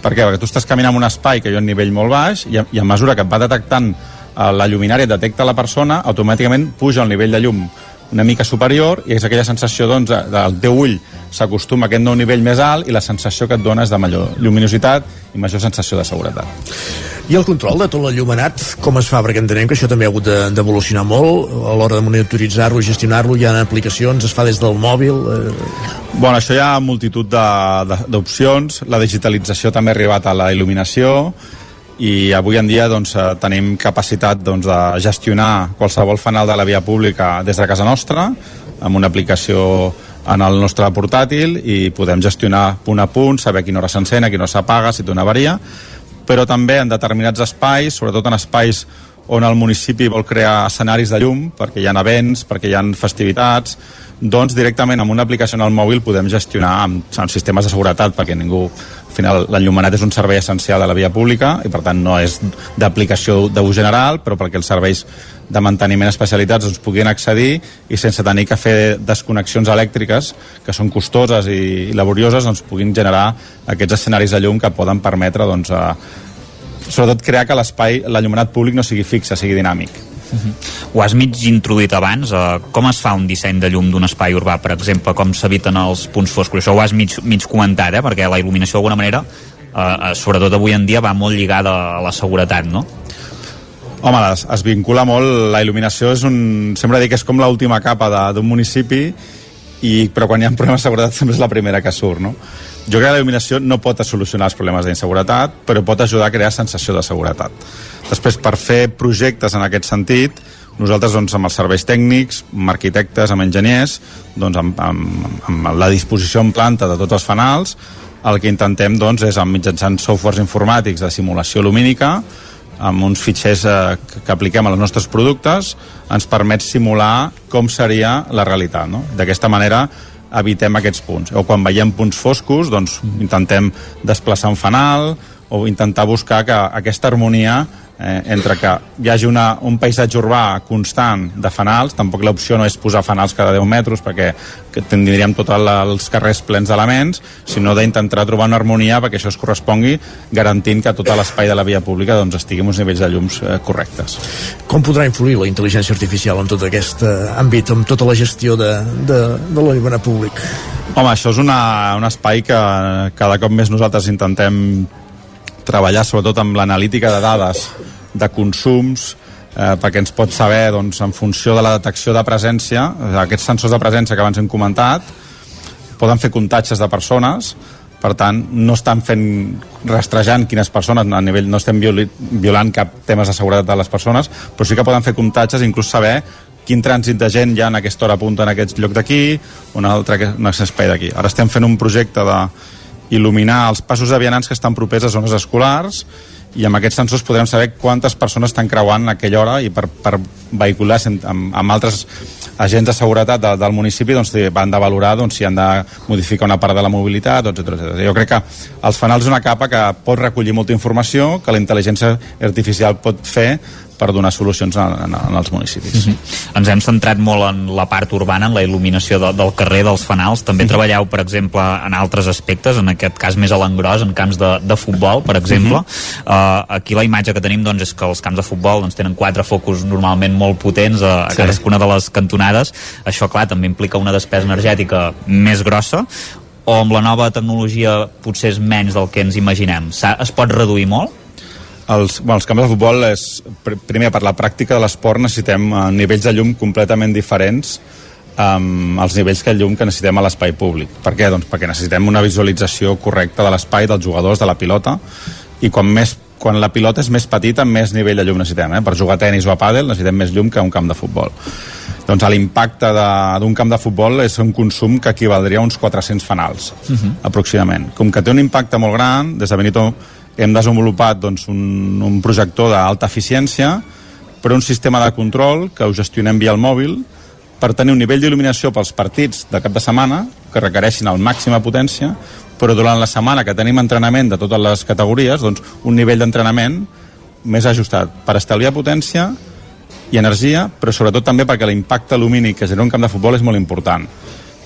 Per què? Perquè tu estàs caminant en un espai que hi ha un nivell molt baix i a, i a mesura que et va detectant eh, la lluminària et detecta la persona, automàticament puja el nivell de llum una mica superior i és aquella sensació doncs, de- del teu ull s'acostuma a aquest nou nivell més alt i la sensació que et dona és de major lluminositat i major sensació de seguretat. I el control de tot l'enllumenat, com es fa? Perquè entenem que això també ha hagut de- d'evolucionar molt. A l'hora de monitoritzar-lo, gestionar-lo, hi ha aplicacions, es fa des del mòbil... Eh... Bueno, això hi ha multitud d'opcions, la digitalització també ha arribat a la il·luminació. I avui en dia doncs, eh, tenim capacitat doncs, de gestionar qualsevol fanal de la via pública des de casa nostra amb una aplicació en el nostre portàtil i podem gestionar punt a punt, saber a quina hora s'encén, a quina hora s'apaga, si té una avaria, però també en determinats espais, sobretot en espais on el municipi vol crear escenaris de llum, perquè hi ha events, perquè hi ha festivitats, doncs directament amb una aplicació en el mòbil podem gestionar amb, amb sistemes de seguretat, perquè ningú... Al final, l'enllumenat és un servei essencial de la via pública i, per tant, no és d'aplicació d'ús general, però perquè els serveis de manteniment especialitats doncs, puguin accedir i sense tenir que fer desconnexions elèctriques, que són costoses i, laborioses, doncs, puguin generar aquests escenaris de llum que poden permetre doncs, a, sobretot crear que l'espai, l'enllumenat públic no sigui fixe, sigui dinàmic. Ho has mig introduït abans, eh, com es fa un disseny de llum d'un espai urbà, per exemple, com s'eviten els punts foscos? Això ho has mig, mig comentat, eh? perquè la il·luminació d'alguna manera, eh, eh, sobretot avui en dia, va molt lligada a la seguretat, no? Home, es, es vincula molt, la il·luminació és un... Sempre dic que és com l'última capa d'un municipi, i, però quan hi ha problemes de seguretat sempre és la primera que surt, no? Jo crec que la il·luminació no pot solucionar els problemes d'inseguretat, però pot ajudar a crear sensació de seguretat. Després, per fer projectes en aquest sentit, nosaltres doncs, amb els serveis tècnics, amb arquitectes, amb enginyers, doncs, amb, amb, amb la disposició en planta de tots els fanals, el que intentem doncs, és, amb mitjançant softwares informàtics de simulació lumínica, amb uns fitxers eh, que, que apliquem als nostres productes, ens permet simular com seria la realitat. No? D'aquesta manera evitem aquests punts. O quan veiem punts foscos, doncs intentem desplaçar un fanal o intentar buscar que aquesta harmonia eh, entre que hi hagi una, un paisatge urbà constant de fanals, tampoc l'opció no és posar fanals cada 10 metres perquè que tindríem tots els carrers plens d'elements, sinó d'intentar trobar una harmonia perquè això es correspongui garantint que tot l'espai de la via pública doncs, estigui uns nivells de llums eh, correctes. Com podrà influir la intel·ligència artificial en tot aquest eh, àmbit, amb tota la gestió de, de, de l'enllumenat públic? Home, això és una, un espai que cada cop més nosaltres intentem treballar sobretot amb l'analítica de dades de consums eh, perquè ens pot saber doncs, en funció de la detecció de presència eh, aquests sensors de presència que abans hem comentat poden fer comptatges de persones per tant, no estan fent rastrejant quines persones a nivell, no estem violi, violant cap temes de seguretat de les persones, però sí que poden fer comptatges i inclús saber quin trànsit de gent hi ha en aquesta hora punta en aquest lloc d'aquí, un altre un espai d'aquí. Ara estem fent un projecte de il·luminar els passos de vianants que estan propers a zones escolars i amb aquests sensors podrem saber quantes persones estan creuant a aquella hora i per, per vehicular amb, amb altres agents de seguretat de, del municipi doncs, van de valorar doncs, si han de modificar una part de la mobilitat, etc. Jo crec que els fanals és una capa que pot recollir molta informació que la intel·ligència artificial pot fer per donar solucions en, en, en els municipis. Mm -hmm. Ens hem centrat molt en la part urbana, en la il·luminació de, del carrer, dels fanals. També mm -hmm. treballeu, per exemple, en altres aspectes, en aquest cas més a l'engròs, en camps de, de futbol, per exemple. Mm -hmm. uh, aquí la imatge que tenim doncs, és que els camps de futbol doncs, tenen quatre focus normalment molt potents a, a sí. cadascuna de les cantonades. Això, clar, també implica una despesa energètica més grossa o amb la nova tecnologia potser és menys del que ens imaginem. Es pot reduir molt? Els, bueno, els camps de futbol és, primer per la pràctica de l'esport necessitem uh, nivells de llum completament diferents um, als nivells que llum que necessitem a l'espai públic. Per què? Doncs perquè necessitem una visualització correcta de l'espai, dels jugadors, de la pilota, i quan, més, quan la pilota és més petita, més nivell de llum necessitem. Eh? Per jugar a tennis o a pàdel necessitem més llum que un camp de futbol. Doncs l'impacte d'un camp de futbol és un consum que equivaldria a uns 400 fanals, uh -huh. aproximadament. Com que té un impacte molt gran, des de Benito hem desenvolupat doncs, un, un projector d'alta eficiència però un sistema de control que ho gestionem via el mòbil per tenir un nivell d'il·luminació pels partits de cap de setmana que requereixin el màxima potència però durant la setmana que tenim entrenament de totes les categories, doncs un nivell d'entrenament més ajustat per estalviar potència i energia, però sobretot també perquè l'impacte lumínic que genera un camp de futbol és molt important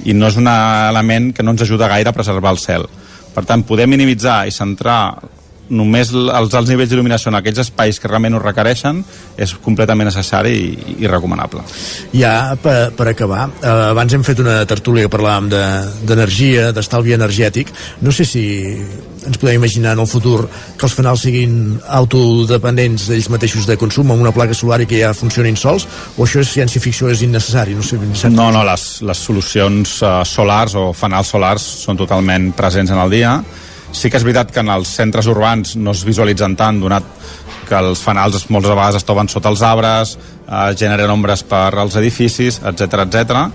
i no és un element que no ens ajuda gaire a preservar el cel. Per tant, poder minimitzar i centrar només els alts nivells d'il·luminació en aquells espais que realment ho requereixen és completament necessari i, i recomanable. Ja, per, per acabar, eh, abans hem fet una tertúlia que parlàvem d'energia, de, d'estalvi energètic. No sé si ens podem imaginar en el futur que els fanals siguin autodependents d'ells mateixos de consum amb una placa solar i que ja funcionin sols, o això és ciència-ficció, és innecessari? No, sé, no, no, les, les solucions uh, solars o fanals solars són totalment presents en el dia Sí que és veritat que en els centres urbans no es visualitzen tant, donat que els fanals moltes vegades es troben sota els arbres, eh, generen ombres per als edificis, etc etc.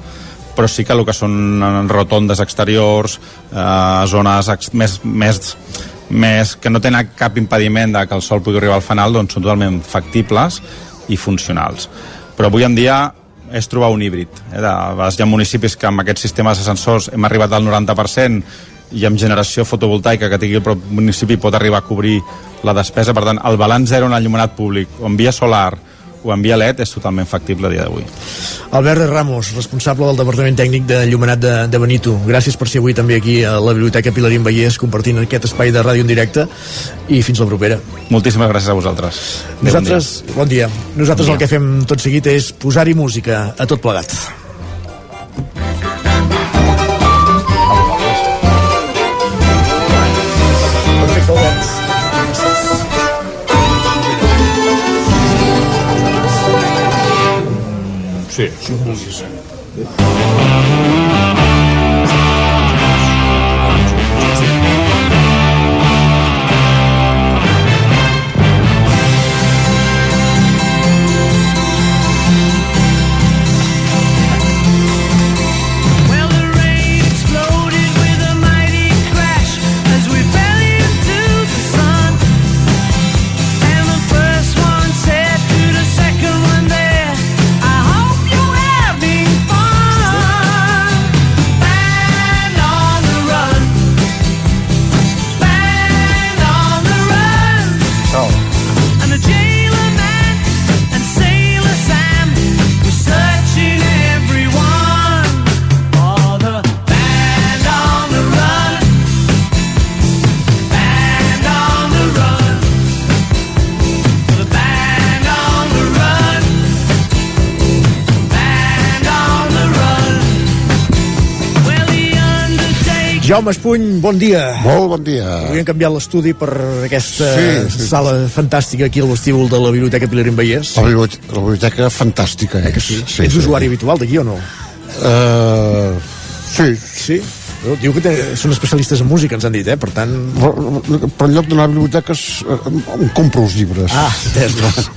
però sí que el que són rotondes exteriors, eh, zones ex més, més, més que no tenen cap impediment de que el sol pugui arribar al fanal, doncs són totalment factibles i funcionals. Però avui en dia és trobar un híbrid. Eh? De, hi ha municipis que amb aquests sistemes de sensors hem arribat al 90% i amb generació fotovoltaica que tingui el municipi pot arribar a cobrir la despesa. Per tant, el balanç zero en el llumenat públic o en via solar o en via LED és totalment factible a dia d'avui. Albert Ramos, responsable del Departament Tècnic de Llumenat de, de Benito. Gràcies per ser avui també aquí a la Biblioteca Pilarín Vallès compartint aquest espai de ràdio en directe i fins la propera. Moltíssimes gràcies a vosaltres. Nosaltres, bon dia. Bon dia. Nosaltres bon dia. el que fem tot seguit és posar-hi música a tot plegat. Sí, si ho vulguis. Jaume Espuny, bon dia. Molt bon dia. Avui hem canviat l'estudi per aquesta sí, sí, sala fantàstica aquí al vestíbul de la Biblioteca Pilarín Vallès. La biblioteca, la biblioteca fantàstica eh és. sí? sí Ets sí, usuari sí. habitual d'aquí o no? Uh, sí. Sí? Diu que són especialistes en música, ens han dit, eh? Per tant... Però, però en lloc d'anar a biblioteques em compro els llibres. Ah, entès.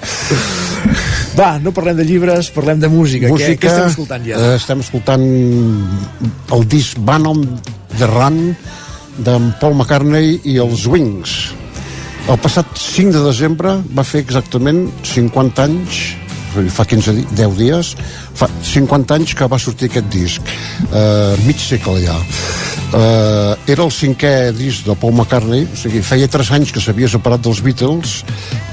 Va, no parlem de llibres, parlem de música. música què, què estem escoltant ja? Eh, estem escoltant el disc Venom The Run d'en Paul McCartney i els Wings. El passat 5 de desembre va fer exactament 50 anys fa 15 di 10 dies, fa 50 anys que va sortir aquest disc, eh, mig segle ja. Eh, era el cinquè disc de Paul McCartney, o sigui, feia 3 anys que s'havia separat dels Beatles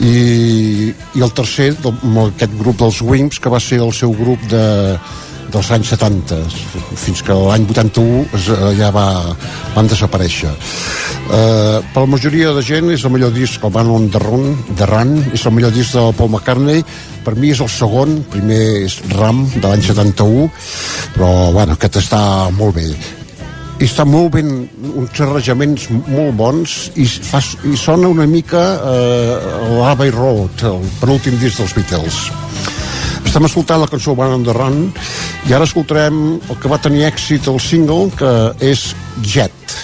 i, i el tercer, del, amb aquest grup dels Wings, que va ser el seu grup de, dels anys 70 fins que l'any 81 es, eh, ja va, van desaparèixer. Eh, per la majoria de gent és el millor disc el Van on the Run, the Run és el millor disc de Paul McCartney. Per mi és el segon, primer és Ram de l'any 71 però bueno, aquest està molt bé. I està molt ben uns arranjaments molt bons i, fa, i sona una mica eh, l'Abbey Road el penúltim disc dels Beatles estem escoltant la cançó One on the Run i ara escoltarem el que va tenir èxit el single que és Jet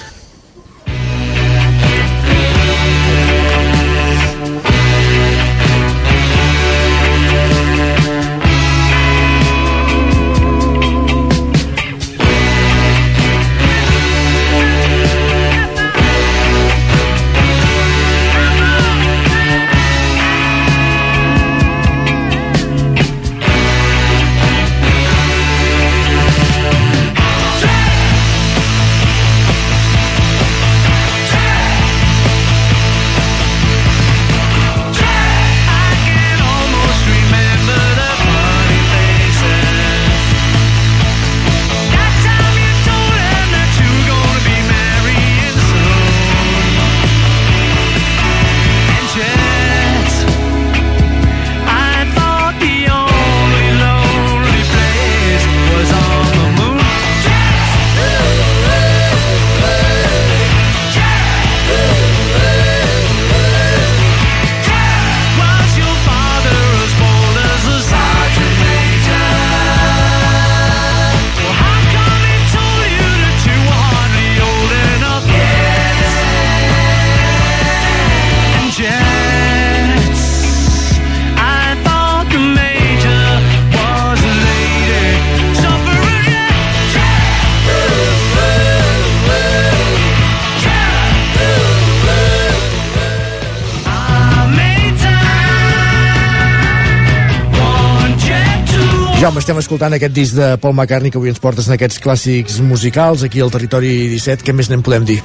escoltant aquest disc de Paul McCartney que avui ens portes en aquests clàssics musicals aquí al territori 17. Què més n'en podem dir?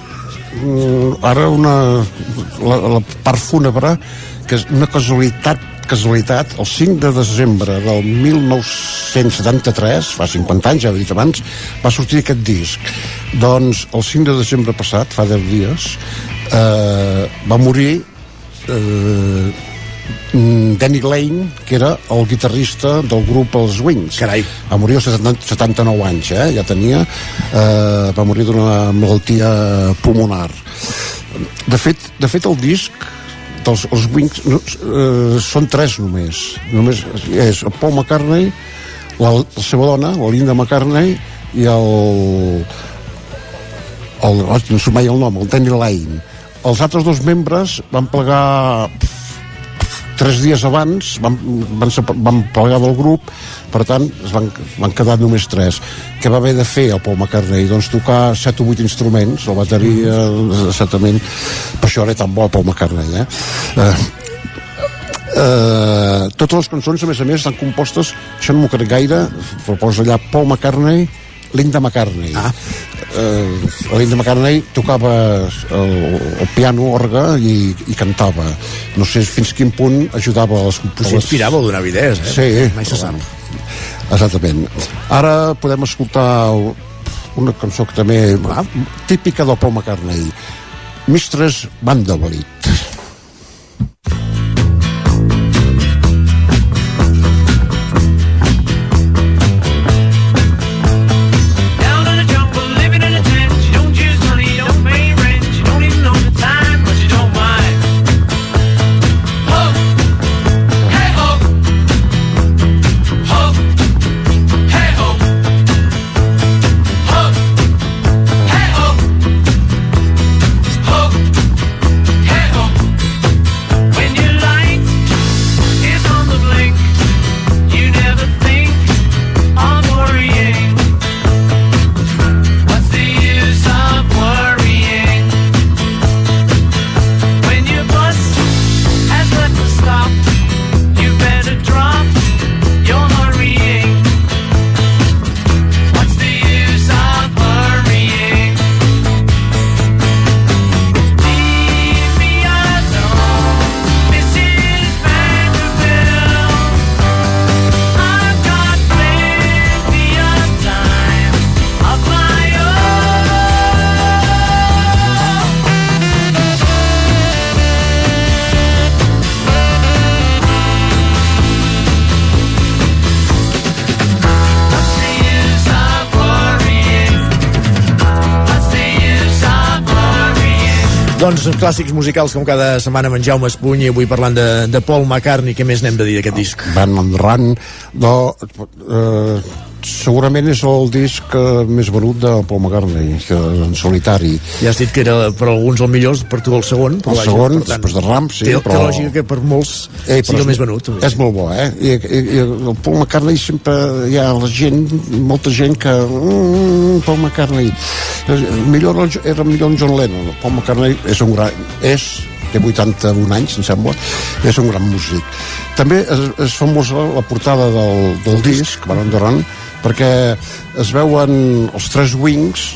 Mm, ara una, la, la part fúnebre, que és una casualitat casualitat, el 5 de desembre del 1973, fa 50 anys, ja he dit abans, va sortir aquest disc. Doncs el 5 de desembre passat, fa 10 dies, eh, va morir eh, Danny Lane, que era el guitarrista del grup Els Wings. Carai. Va morir als 70, 79 anys, eh? ja tenia. Eh, va morir d'una malaltia pulmonar. De fet, de fet el disc dels els Wings no, eh, són tres només. Només és el Paul McCartney, la, la seva dona, la Linda McCartney, i el... el oh, no sé mai el nom, el Danny Lane. Els altres dos membres van plegar tres dies abans van, van, separ- van plegar del grup per tant es van, van quedar només tres què va haver de fer el Paul McCartney? doncs tocar set o vuit instruments la bateria, exactament per això era tan bo el Paul McCartney eh? Eh, eh, totes les cançons a més a més estan compostes això no m'ho crec gaire però posa allà Paul McCartney Linda McCartney. Ah. eh, Linda McCartney tocava el, el piano, orga i, i cantava. No sé fins quin punt ajudava a les composicions S'inspirava o donava idees, eh? sí, Mai se sap. exactament. Ara podem escoltar una cançó que també ah, típica del Paul McCartney. Mistress Vanderbilt clàssics musicals com cada setmana amb en Jaume Espuny i avui parlant de, de Paul McCartney, què més n'hem de dir d'aquest disc? Van Run, no, eh, segurament és el disc eh, més venut de Paul McCartney, que en solitari. Ja has dit que era per alguns el millor, per tu el segon. El vaja, segon, per tant, després de Ram, sí, té, però- Té lògica que per molts Ei, sigui el més venut. És molt bo, eh? I, i, i el Paul McCartney sempre hi ha la gent, molta gent que... Mm, Paul McCartney... Eh, Millor era millor en John Lennon. Paul McCartney és un gran... És té 81 anys, em sembla, és un gran músic. També és, és famosa la portada del, del disc, Baron Duran, perquè es veuen els tres wings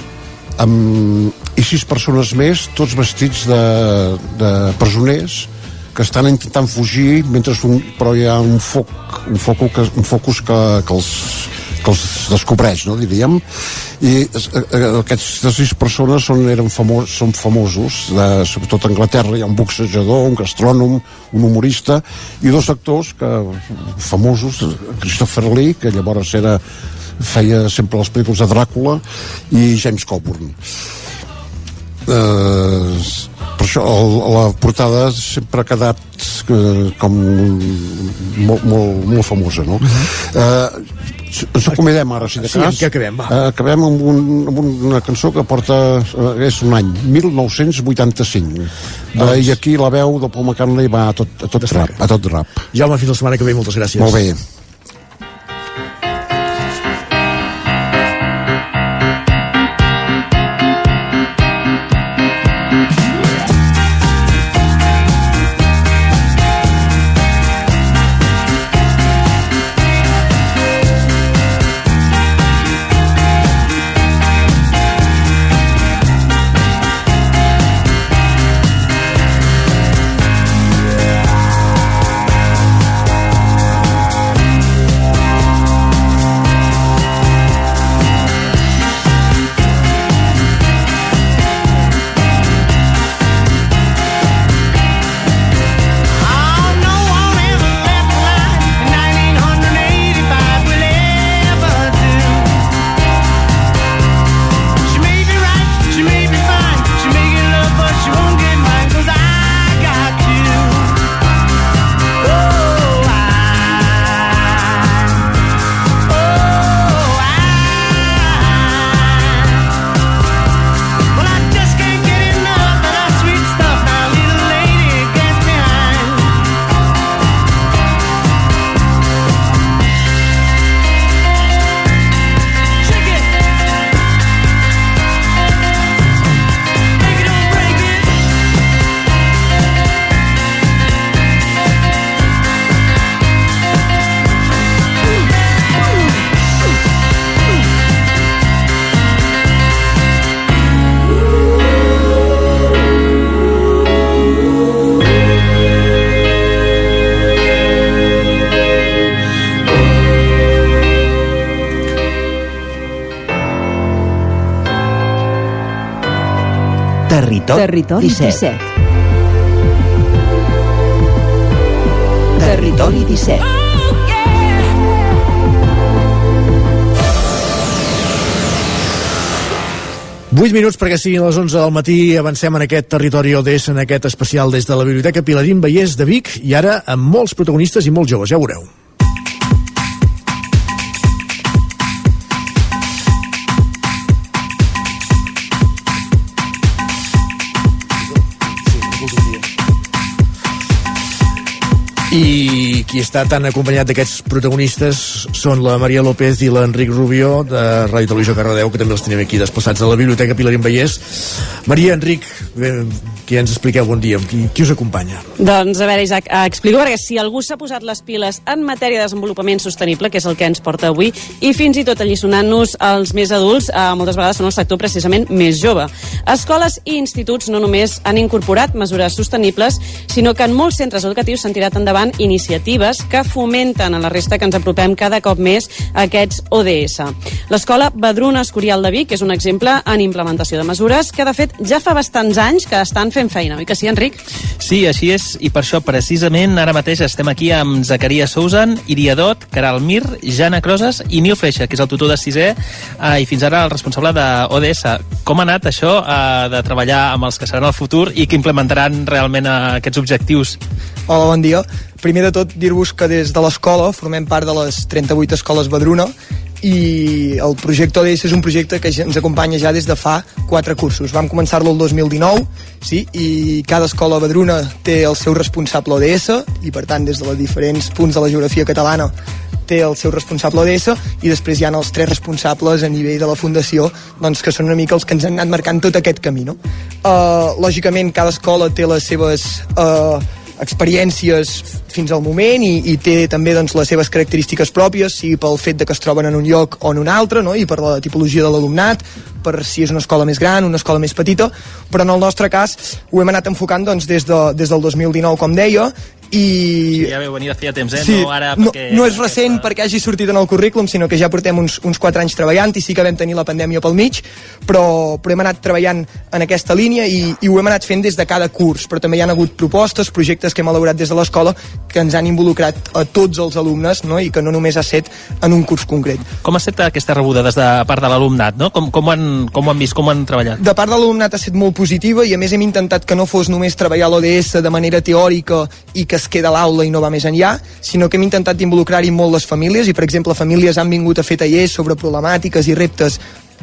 amb, i sis persones més, tots vestits de, de presoners, que estan intentant fugir mentre un, però hi ha un foc un, foc que, un focus que, que, els, que els descobreix, no, diríem i eh, eh, aquestes sis persones són, eren famos, són famosos de, sobretot a Anglaterra hi ha un boxejador, un gastrònom un humorista i dos actors que, famosos, Christopher Lee que llavors era feia sempre les pel·lícules de Dràcula i James Coburn. Eh, per això el, la portada sempre ha quedat eh, com molt, molt, molt famosa no? eh, ens acomodem ara si de Sí, cas. què acabem, va? Eh, acabem amb, un, amb una cançó que porta eh, és un any, 1985 eh, Doncs- i aquí la veu del Paul McCartney va a tot, a tot rap, a tot rap. Jaume, fins la setmana que ve, moltes gràcies. molt bé Territori, Territori 17. 17. Territori 17. Vuit minuts perquè siguin les 11 del matí. Avancem en aquest territori ODS, en aquest especial des de la Biblioteca Pilarín Vallès de Vic, i ara amb molts protagonistes i molt joves, ja ho veureu. I qui està tan acompanyat d'aquests protagonistes són la Maria López i l'Enric Rubio de Ràdio Televisió Cardedeu, que també els tenim aquí desplaçats a la Biblioteca Pilarín Vallès. Maria, Enric, que ens expliqueu bon dia. Qui, qui us acompanya? Doncs, a veure, Isaac, eh, explico perquè si algú s'ha posat les piles en matèria de desenvolupament sostenible, que és el que ens porta avui, i fins i tot alliçonant-nos els més adults, eh, moltes vegades són el sector precisament més jove. Escoles i instituts no només han incorporat mesures sostenibles, sinó que en molts centres educatius s'han tirat endavant iniciatives que fomenten a la resta que ens apropem cada cop més a aquests ODS. L'escola Badruna Escorial de Vic és un exemple en implementació de mesures que, de fet, ja fa bastants anys que estan fent feina, oi que sí, Enric? Sí, així és, i per això precisament ara mateix estem aquí amb Zacaria Sousan, Iria Dot, Caral Mir, Jana Croses i Nil Freixa, que és el tutor de sisè eh, i fins ara el responsable de ODS. Com ha anat això eh, de treballar amb els que seran el futur i que implementaran realment eh, aquests objectius? Hola, bon dia. Primer de tot, dir-vos que des de l'escola formem part de les 38 escoles Badruna i el projecte ODS és un projecte que ens acompanya ja des de fa quatre cursos. Vam començar-lo el 2019, sí, i cada escola Badruna té el seu responsable ODS i, per tant, des de els diferents punts de la geografia catalana té el seu responsable ODS i després hi ha els tres responsables a nivell de la fundació doncs, que són una mica els que ens han anat marcant tot aquest camí. No? Uh, lògicament, cada escola té les seves uh, experiències fins al moment i, i té també doncs, les seves característiques pròpies, sigui pel fet de que es troben en un lloc o en un altre, no? i per la tipologia de l'alumnat, per si és una escola més gran, una escola més petita, però en el nostre cas ho hem anat enfocant doncs, des, de, des del 2019, com deia, i... Sí, ja veu venir de feia temps, eh? Sí, no ara no, perquè... no és recent perquè hagi sortit en el currículum, sinó que ja portem uns, uns 4 anys treballant i sí que vam tenir la pandèmia pel mig, però, però hem anat treballant en aquesta línia i, i ho hem anat fent des de cada curs, però també hi ha hagut propostes, projectes que hem elaborat des de l'escola que ens han involucrat a tots els alumnes no? i que no només ha set en un curs concret. Com ha estat aquesta rebuda des de part de l'alumnat? No? Com, com, han, com ho han vist? Com han treballat? De part de l'alumnat ha estat molt positiva i a més hem intentat que no fos només treballar l'ODS de manera teòrica i que es queda a l'aula i no va més enllà, sinó que hem intentat involucrar-hi molt les famílies i, per exemple, famílies han vingut a fer tallers sobre problemàtiques i reptes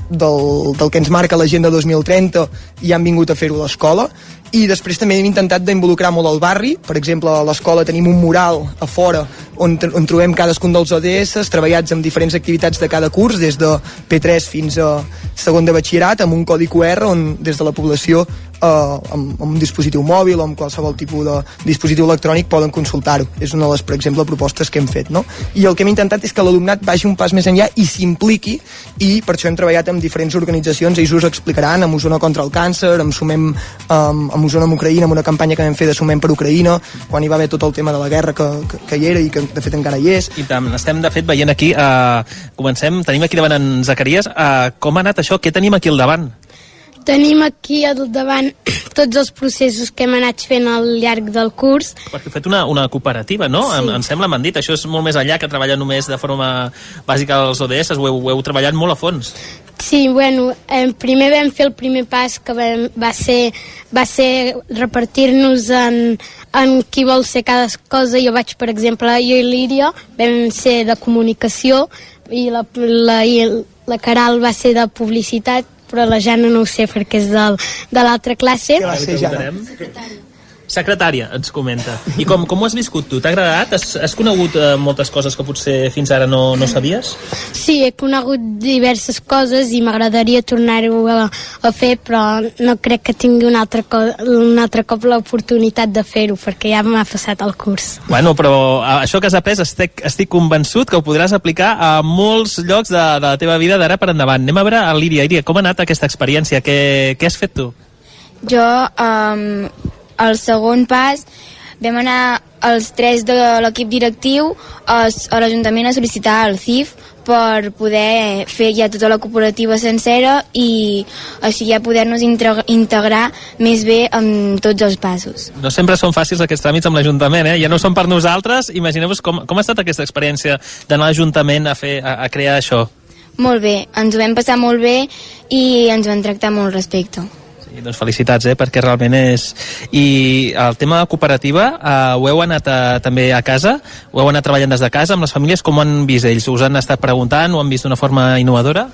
del, del que ens marca l'agenda 2030 i han vingut a fer-ho a l'escola. I després també hem intentat d'involucrar molt el barri. Per exemple a l'escola tenim un mural a fora on, on trobem cadascun dels ODS treballats amb diferents activitats de cada curs des de P3 fins a segon de batxillerat amb un codi QR on des de la població eh, amb, amb un dispositiu mòbil o amb qualsevol tipus de dispositiu electrònic poden consultar-ho. És una de les, per exemple, propostes que hem fet. No? I el que hem intentat és que l'alumnat vagi un pas més enllà i s'impliqui i per això hem treballat amb diferents organitzacions, ells us explicaran, amb Osona contra el càncer, amb Sumem um, amb Osona amb Ucraïna, amb una campanya que vam fer de Sumem per Ucraïna, quan hi va haver tot el tema de la guerra que, que, que hi era i que de fet encara hi és. I tant, estem de fet veient aquí, uh, comencem, tenim aquí davant en Zacaries, uh, com ha anat això? Què tenim aquí al davant? Tenim aquí al davant tots els processos que hem anat fent al llarg del curs. Perquè heu fet una, una cooperativa, no? Sí. Em, em sembla, m'han dit, això és molt més enllà que treballar només de forma bàsica als ODS, ho heu, ho heu treballat molt a fons. Sí, bueno, eh, primer vam fer el primer pas que vam, va ser, va ser repartir-nos en, en qui vol ser cada cosa. Jo vaig, per exemple, jo i l'Íria vam ser de comunicació i la, la, i la Caral va ser de publicitat però la Jana no ho sé perquè és del, de l'altra classe. Ara li preguntarem. Secretària, ens comenta. I com, com ho has viscut tu? T'ha agradat? Has, has conegut eh, moltes coses que potser fins ara no, no sabies? Sí, he conegut diverses coses i m'agradaria tornar-ho a, a fer, però no crec que tingui un altre, co un altre cop l'oportunitat de fer-ho, perquè ja m'ha passat el curs. Bueno, però això que has après estic, estic convençut que ho podràs aplicar a molts llocs de, de la teva vida d'ara per endavant. Anem a veure a l'Íria. Íria, com ha anat aquesta experiència? Què, què has fet tu? Jo, um, el segon pas, vam anar els tres de l'equip directiu a, a l'Ajuntament a sol·licitar el CIF per poder fer ja tota la cooperativa sencera i així ja poder-nos integrar més bé amb tots els passos. No sempre són fàcils aquests tràmits amb l'Ajuntament, eh? Ja no són per nosaltres. Imagineu-vos com, com ha estat aquesta experiència d'anar a l'Ajuntament a, fer, a, a crear això. Molt bé, ens ho vam passar molt bé i ens van tractar molt respecte. I doncs felicitats, eh, perquè realment és... I el tema de cooperativa, eh, ho heu anat a, també a casa? Ho heu anat treballant des de casa amb les famílies? Com ho han vist ells? Us han estat preguntant? Ho han vist d'una forma innovadora?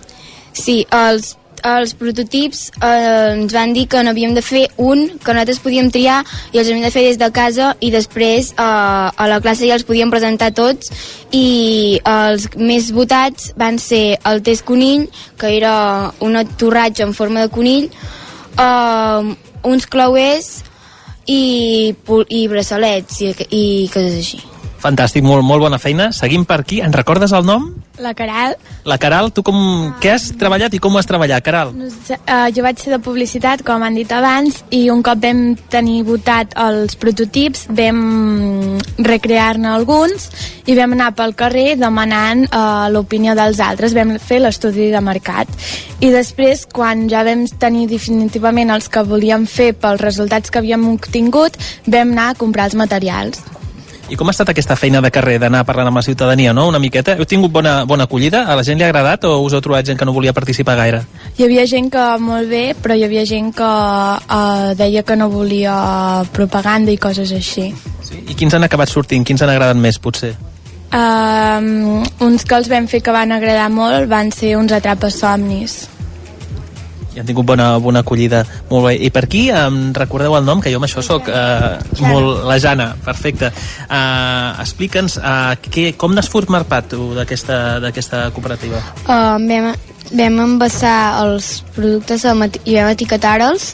Sí, els els prototips eh, ens van dir que n'havíem de fer un, que nosaltres podíem triar i els havíem de fer des de casa i després eh, a la classe ja els podíem presentar tots i els més votats van ser el test conill, que era una torratxa en forma de conill, uh, uns clauers i, i braçalets i, i coses així. Fantàstic, molt, molt bona feina. Seguim per aquí. En recordes el nom? La Caral, La Caral, tu com, què has treballat i com has treballat, Caral? eh, jo vaig ser de publicitat, com han dit abans, i un cop vam tenir votat els prototips, vam recrear-ne alguns i vam anar pel carrer demanant eh, l'opinió dels altres, vam fer l'estudi de mercat. I després, quan ja vam tenir definitivament els que volíem fer pels resultats que havíem obtingut, vam anar a comprar els materials. I com ha estat aquesta feina de carrer, d'anar parlant amb la ciutadania, no?, una miqueta? Heu tingut bona, bona acollida? A la gent li ha agradat o us heu trobat gent que no volia participar gaire? Hi havia gent que molt bé, però hi havia gent que eh, deia que no volia propaganda i coses així. I quins han acabat sortint? Quins han agradat més, potser? Um, uns que els vam fer que van agradar molt van ser uns atrapasomnis. I han tingut bona, bona acollida. Molt bé. I per aquí, em recordeu el nom? Que jo amb això sóc eh, molt... La Jana, perfecte. Uh, Explica'ns uh, què, com n'has format tu d'aquesta cooperativa? Uh, vam, vam envasar els productes i vam etiquetar-los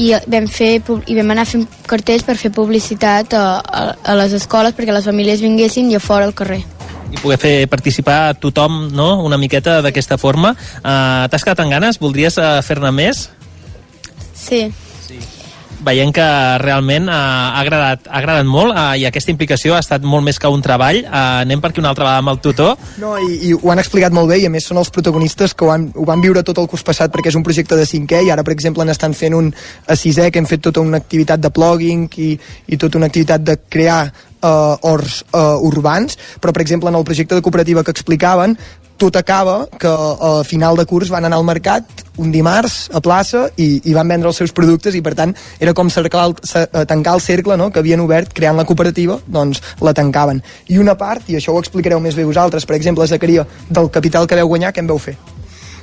i vam, fer, i vam anar fent cartells per fer publicitat a, a, a les escoles perquè les famílies vinguessin i a fora al carrer. I poder fer participar tothom no? una miqueta d'aquesta forma. Uh, T'has quedat amb ganes? Voldries uh, fer-ne més? Sí. Veient que realment uh, ha, agradat, ha agradat molt uh, i aquesta implicació ha estat molt més que un treball. Uh, anem per aquí una altra vegada amb el tutor. No, i, i ho han explicat molt bé i a més són els protagonistes que ho, han, ho van viure tot el curs passat perquè és un projecte de cinquè i ara per exemple n'estan fent un a sisè que hem fet tota una activitat de blogging i, i tota una activitat de crear uh, horts uh, urbans però per exemple en el projecte de cooperativa que explicaven tot acaba que a final de curs van anar al mercat un dimarts a plaça i, i van vendre els seus productes i per tant era com cercar el, eh, tancar el cercle no? que havien obert creant la cooperativa doncs la tancaven i una part, i això ho explicareu més bé vosaltres per exemple, Zacaria, del capital que veu guanyar què en veu fer?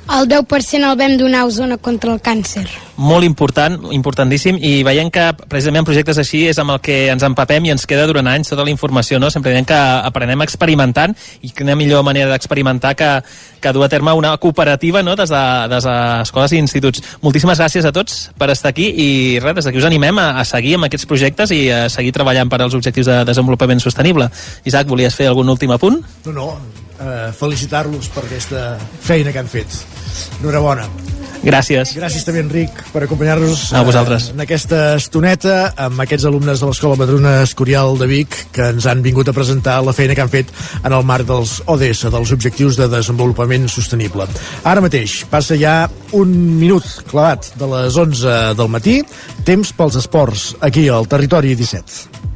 El 10% el vam donar a Osona contra el càncer. Molt important, importantíssim, i veiem que precisament projectes així és amb el que ens empapem i ens queda durant anys tota la informació, no? Sempre diem que aprenem experimentant i quina millor manera d'experimentar que, que dur a terme una cooperativa no? des, de, des de escoles i instituts. Moltíssimes gràcies a tots per estar aquí i res, des d'aquí us animem a, a seguir amb aquests projectes i a seguir treballant per als objectius de desenvolupament sostenible. Isaac, volies fer algun últim apunt? No, no, eh, felicitar-los per aquesta feina que han fet. Enhorabona. Gràcies. Gràcies també, Enric, per acompanyar-nos A vosaltres. eh, en aquesta estoneta amb aquests alumnes de l'Escola Madrona Escorial de Vic que ens han vingut a presentar la feina que han fet en el marc dels ODS, dels Objectius de Desenvolupament Sostenible. Ara mateix passa ja un minut clavat de les 11 del matí, temps pels esports, aquí al Territori 17.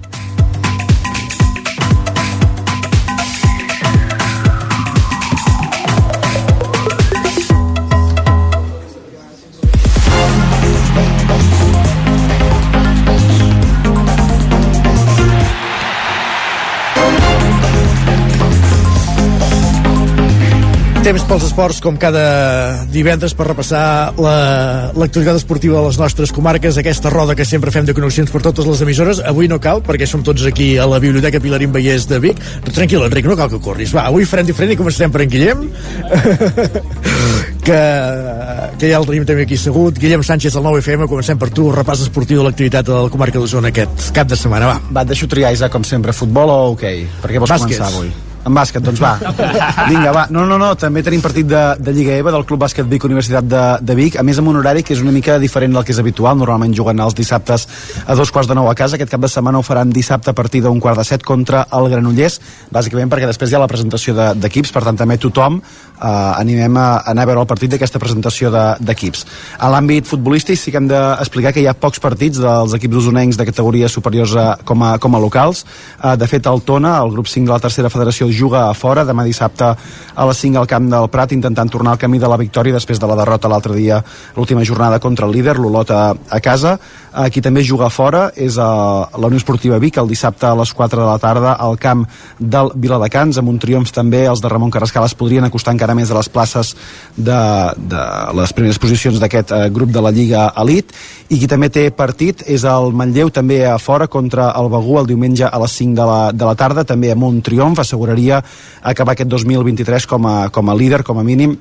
Temps pels esports, com cada divendres, per repassar la- l'actualitat esportiva de les nostres comarques, aquesta roda que sempre fem de connexions per totes les emissores. Avui no cal, perquè som tots aquí a la Biblioteca Pilarín Vallès de Vic. Tranquil, Enric, no cal que corris. Va, avui farem diferent i començarem per en Guillem, que, que ja el tenim també aquí assegut. Guillem Sánchez, del 9FM, comencem per tu, repàs esportiu de l'activitat de la comarca d'Osona aquest cap de setmana. Va. Va, et deixo triar, Isaac, com sempre, futbol o hoquei? Per què vols Bàsquet. començar avui? En bàsquet, doncs va. Vinga, va. No, no, no, també tenim partit de, de Lliga EVA del Club Bàsquet Vic Universitat de, de Vic, a més amb un horari que és una mica diferent del que és habitual. Normalment juguen els dissabtes a dos quarts de nou a casa. Aquest cap de setmana ho faran dissabte a partir d'un quart de set contra el Granollers, bàsicament perquè després hi ha la presentació de- d'equips, per tant també tothom eh, animem a anar a veure el partit d'aquesta presentació de- d'equips. A l'àmbit futbolístic sí que hem d'explicar que hi ha pocs partits dels equips usonencs de categories superiors a, com, a, com a locals. Eh, de fet, el Tona, el grup 5 de la tercera federació, juga a fora demà dissabte a les 5 al camp del Prat intentant tornar al camí de la victòria després de la derrota l'altre dia, l'última jornada contra el líder, l'Olot a, a casa. Eh, qui també juga fora és a la Unió Esportiva Vic, el dissabte a les 4 de la tarda al camp del Viladecans, amb un triomf també els de Ramon Carrascal es podrien acostar encara més a les places de, de les primeres posicions d'aquest eh, grup de la Lliga Elite. I qui també té partit és el Manlleu també a fora contra el Begú el diumenge a les 5 de la, de la tarda també amb un triomf asseguraria acabar aquest 2023 com a, com a líder com a mínim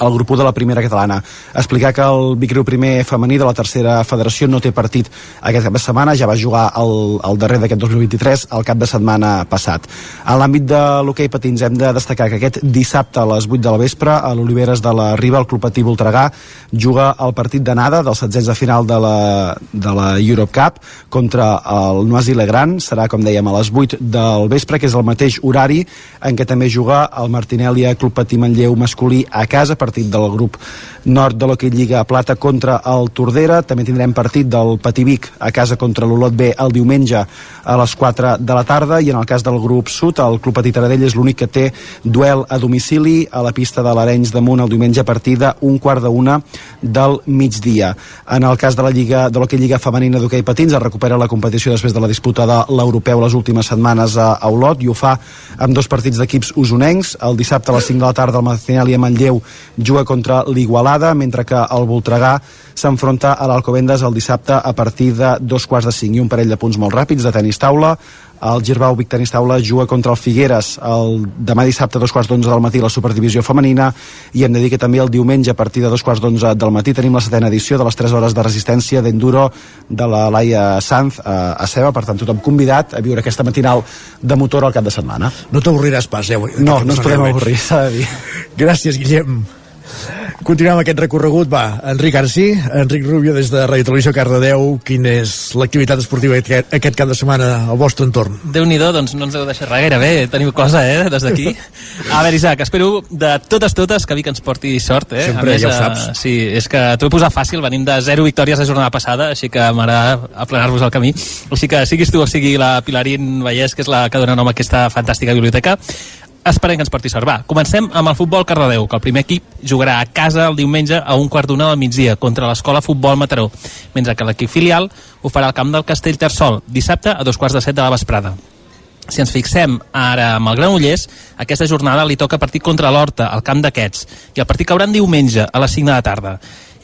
el grup 1 de la primera catalana. Explicar que el Vicriu primer femení de la tercera federació no té partit aquest cap de setmana, ja va jugar el, el darrer d'aquest 2023 el cap de setmana passat. En l'àmbit de l'hoquei patins hem de destacar que aquest dissabte a les 8 de la vespre a l'Oliveres de la Riba el Club Patí Voltregà juga el partit d'anada dels setzents de final de la, de la Europe Cup contra el Noisy Legrand, serà com dèiem a les 8 del vespre, que és el mateix horari en què també juga el Martinelli Club Patí Manlleu masculí a casa, partit del grup nord de l'Hockey Lliga Plata contra el Tordera. També tindrem partit del Pativic a casa contra l'Olot B el diumenge a les 4 de la tarda i en el cas del grup sud, el Club Petit Taradell és l'únic que té duel a domicili a la pista de l'Arenys de Munt el diumenge a partir d'un quart de una del migdia. En el cas de la Lliga de l'Hockey Lliga Femenina d'Hockey Patins es recupera la competició després de la disputa de l'Europeu les últimes setmanes a, Olot i ho fa amb dos partits d'equips usonencs. El dissabte a les 5 de la tarda el Martinelli a Manlleu juga contra l'Igualada, mentre que el Voltregà s'enfronta a l'Alcobendes el dissabte a partir de dos quarts de cinc i un parell de punts molt ràpids de tenis taula el Girbau Vic Tenis Taula juga contra el Figueres el demà dissabte a dos quarts d'onze del matí la Superdivisió Femenina i hem de dir que també el diumenge a partir de dos quarts d'onze del matí tenim la setena edició de les 3 hores de resistència d'enduro de la Laia Sanz a, a Ceba, per tant tothom convidat a viure aquesta matinal de motor al cap de setmana. No t'avorriràs pas, eh? No, no ens podem avorrir, s'ha de dir. Gràcies, Guillem. Continuem aquest recorregut. Va, Enric Arcí, Enric Rubio des de Ràdio Televisió Cardedeu. Quina és l'activitat esportiva aquest, aquest cap de setmana al vostre entorn? déu nhi doncs no ens heu deixat res gaire bé, teniu cosa, eh, des d'aquí. A veure, Isaac, espero de totes, totes que Vic ens porti sort, eh? Sempre, a ja ho eh, saps. Sí, és que t'ho he posat fàcil, venim de zero victòries la jornada passada, així que m'agrada aplanar-vos el camí. Així que siguis tu o sigui la Pilarín Vallès, que és la que dona nom a aquesta fantàstica biblioteca, esperem que ens sort. Va, comencem amb el futbol Cardedeu, que el primer equip jugarà a casa el diumenge a un quart d'una del migdia contra l'escola Futbol Mataró, mentre que l'equip filial ho farà al camp del Castell Tarsol, dissabte a dos quarts de set de la vesprada. Si ens fixem ara amb el Granollers, aquesta jornada li toca partit contra l'Horta, al camp d'aquests, i el partit caurà en diumenge a les 5 de la tarda.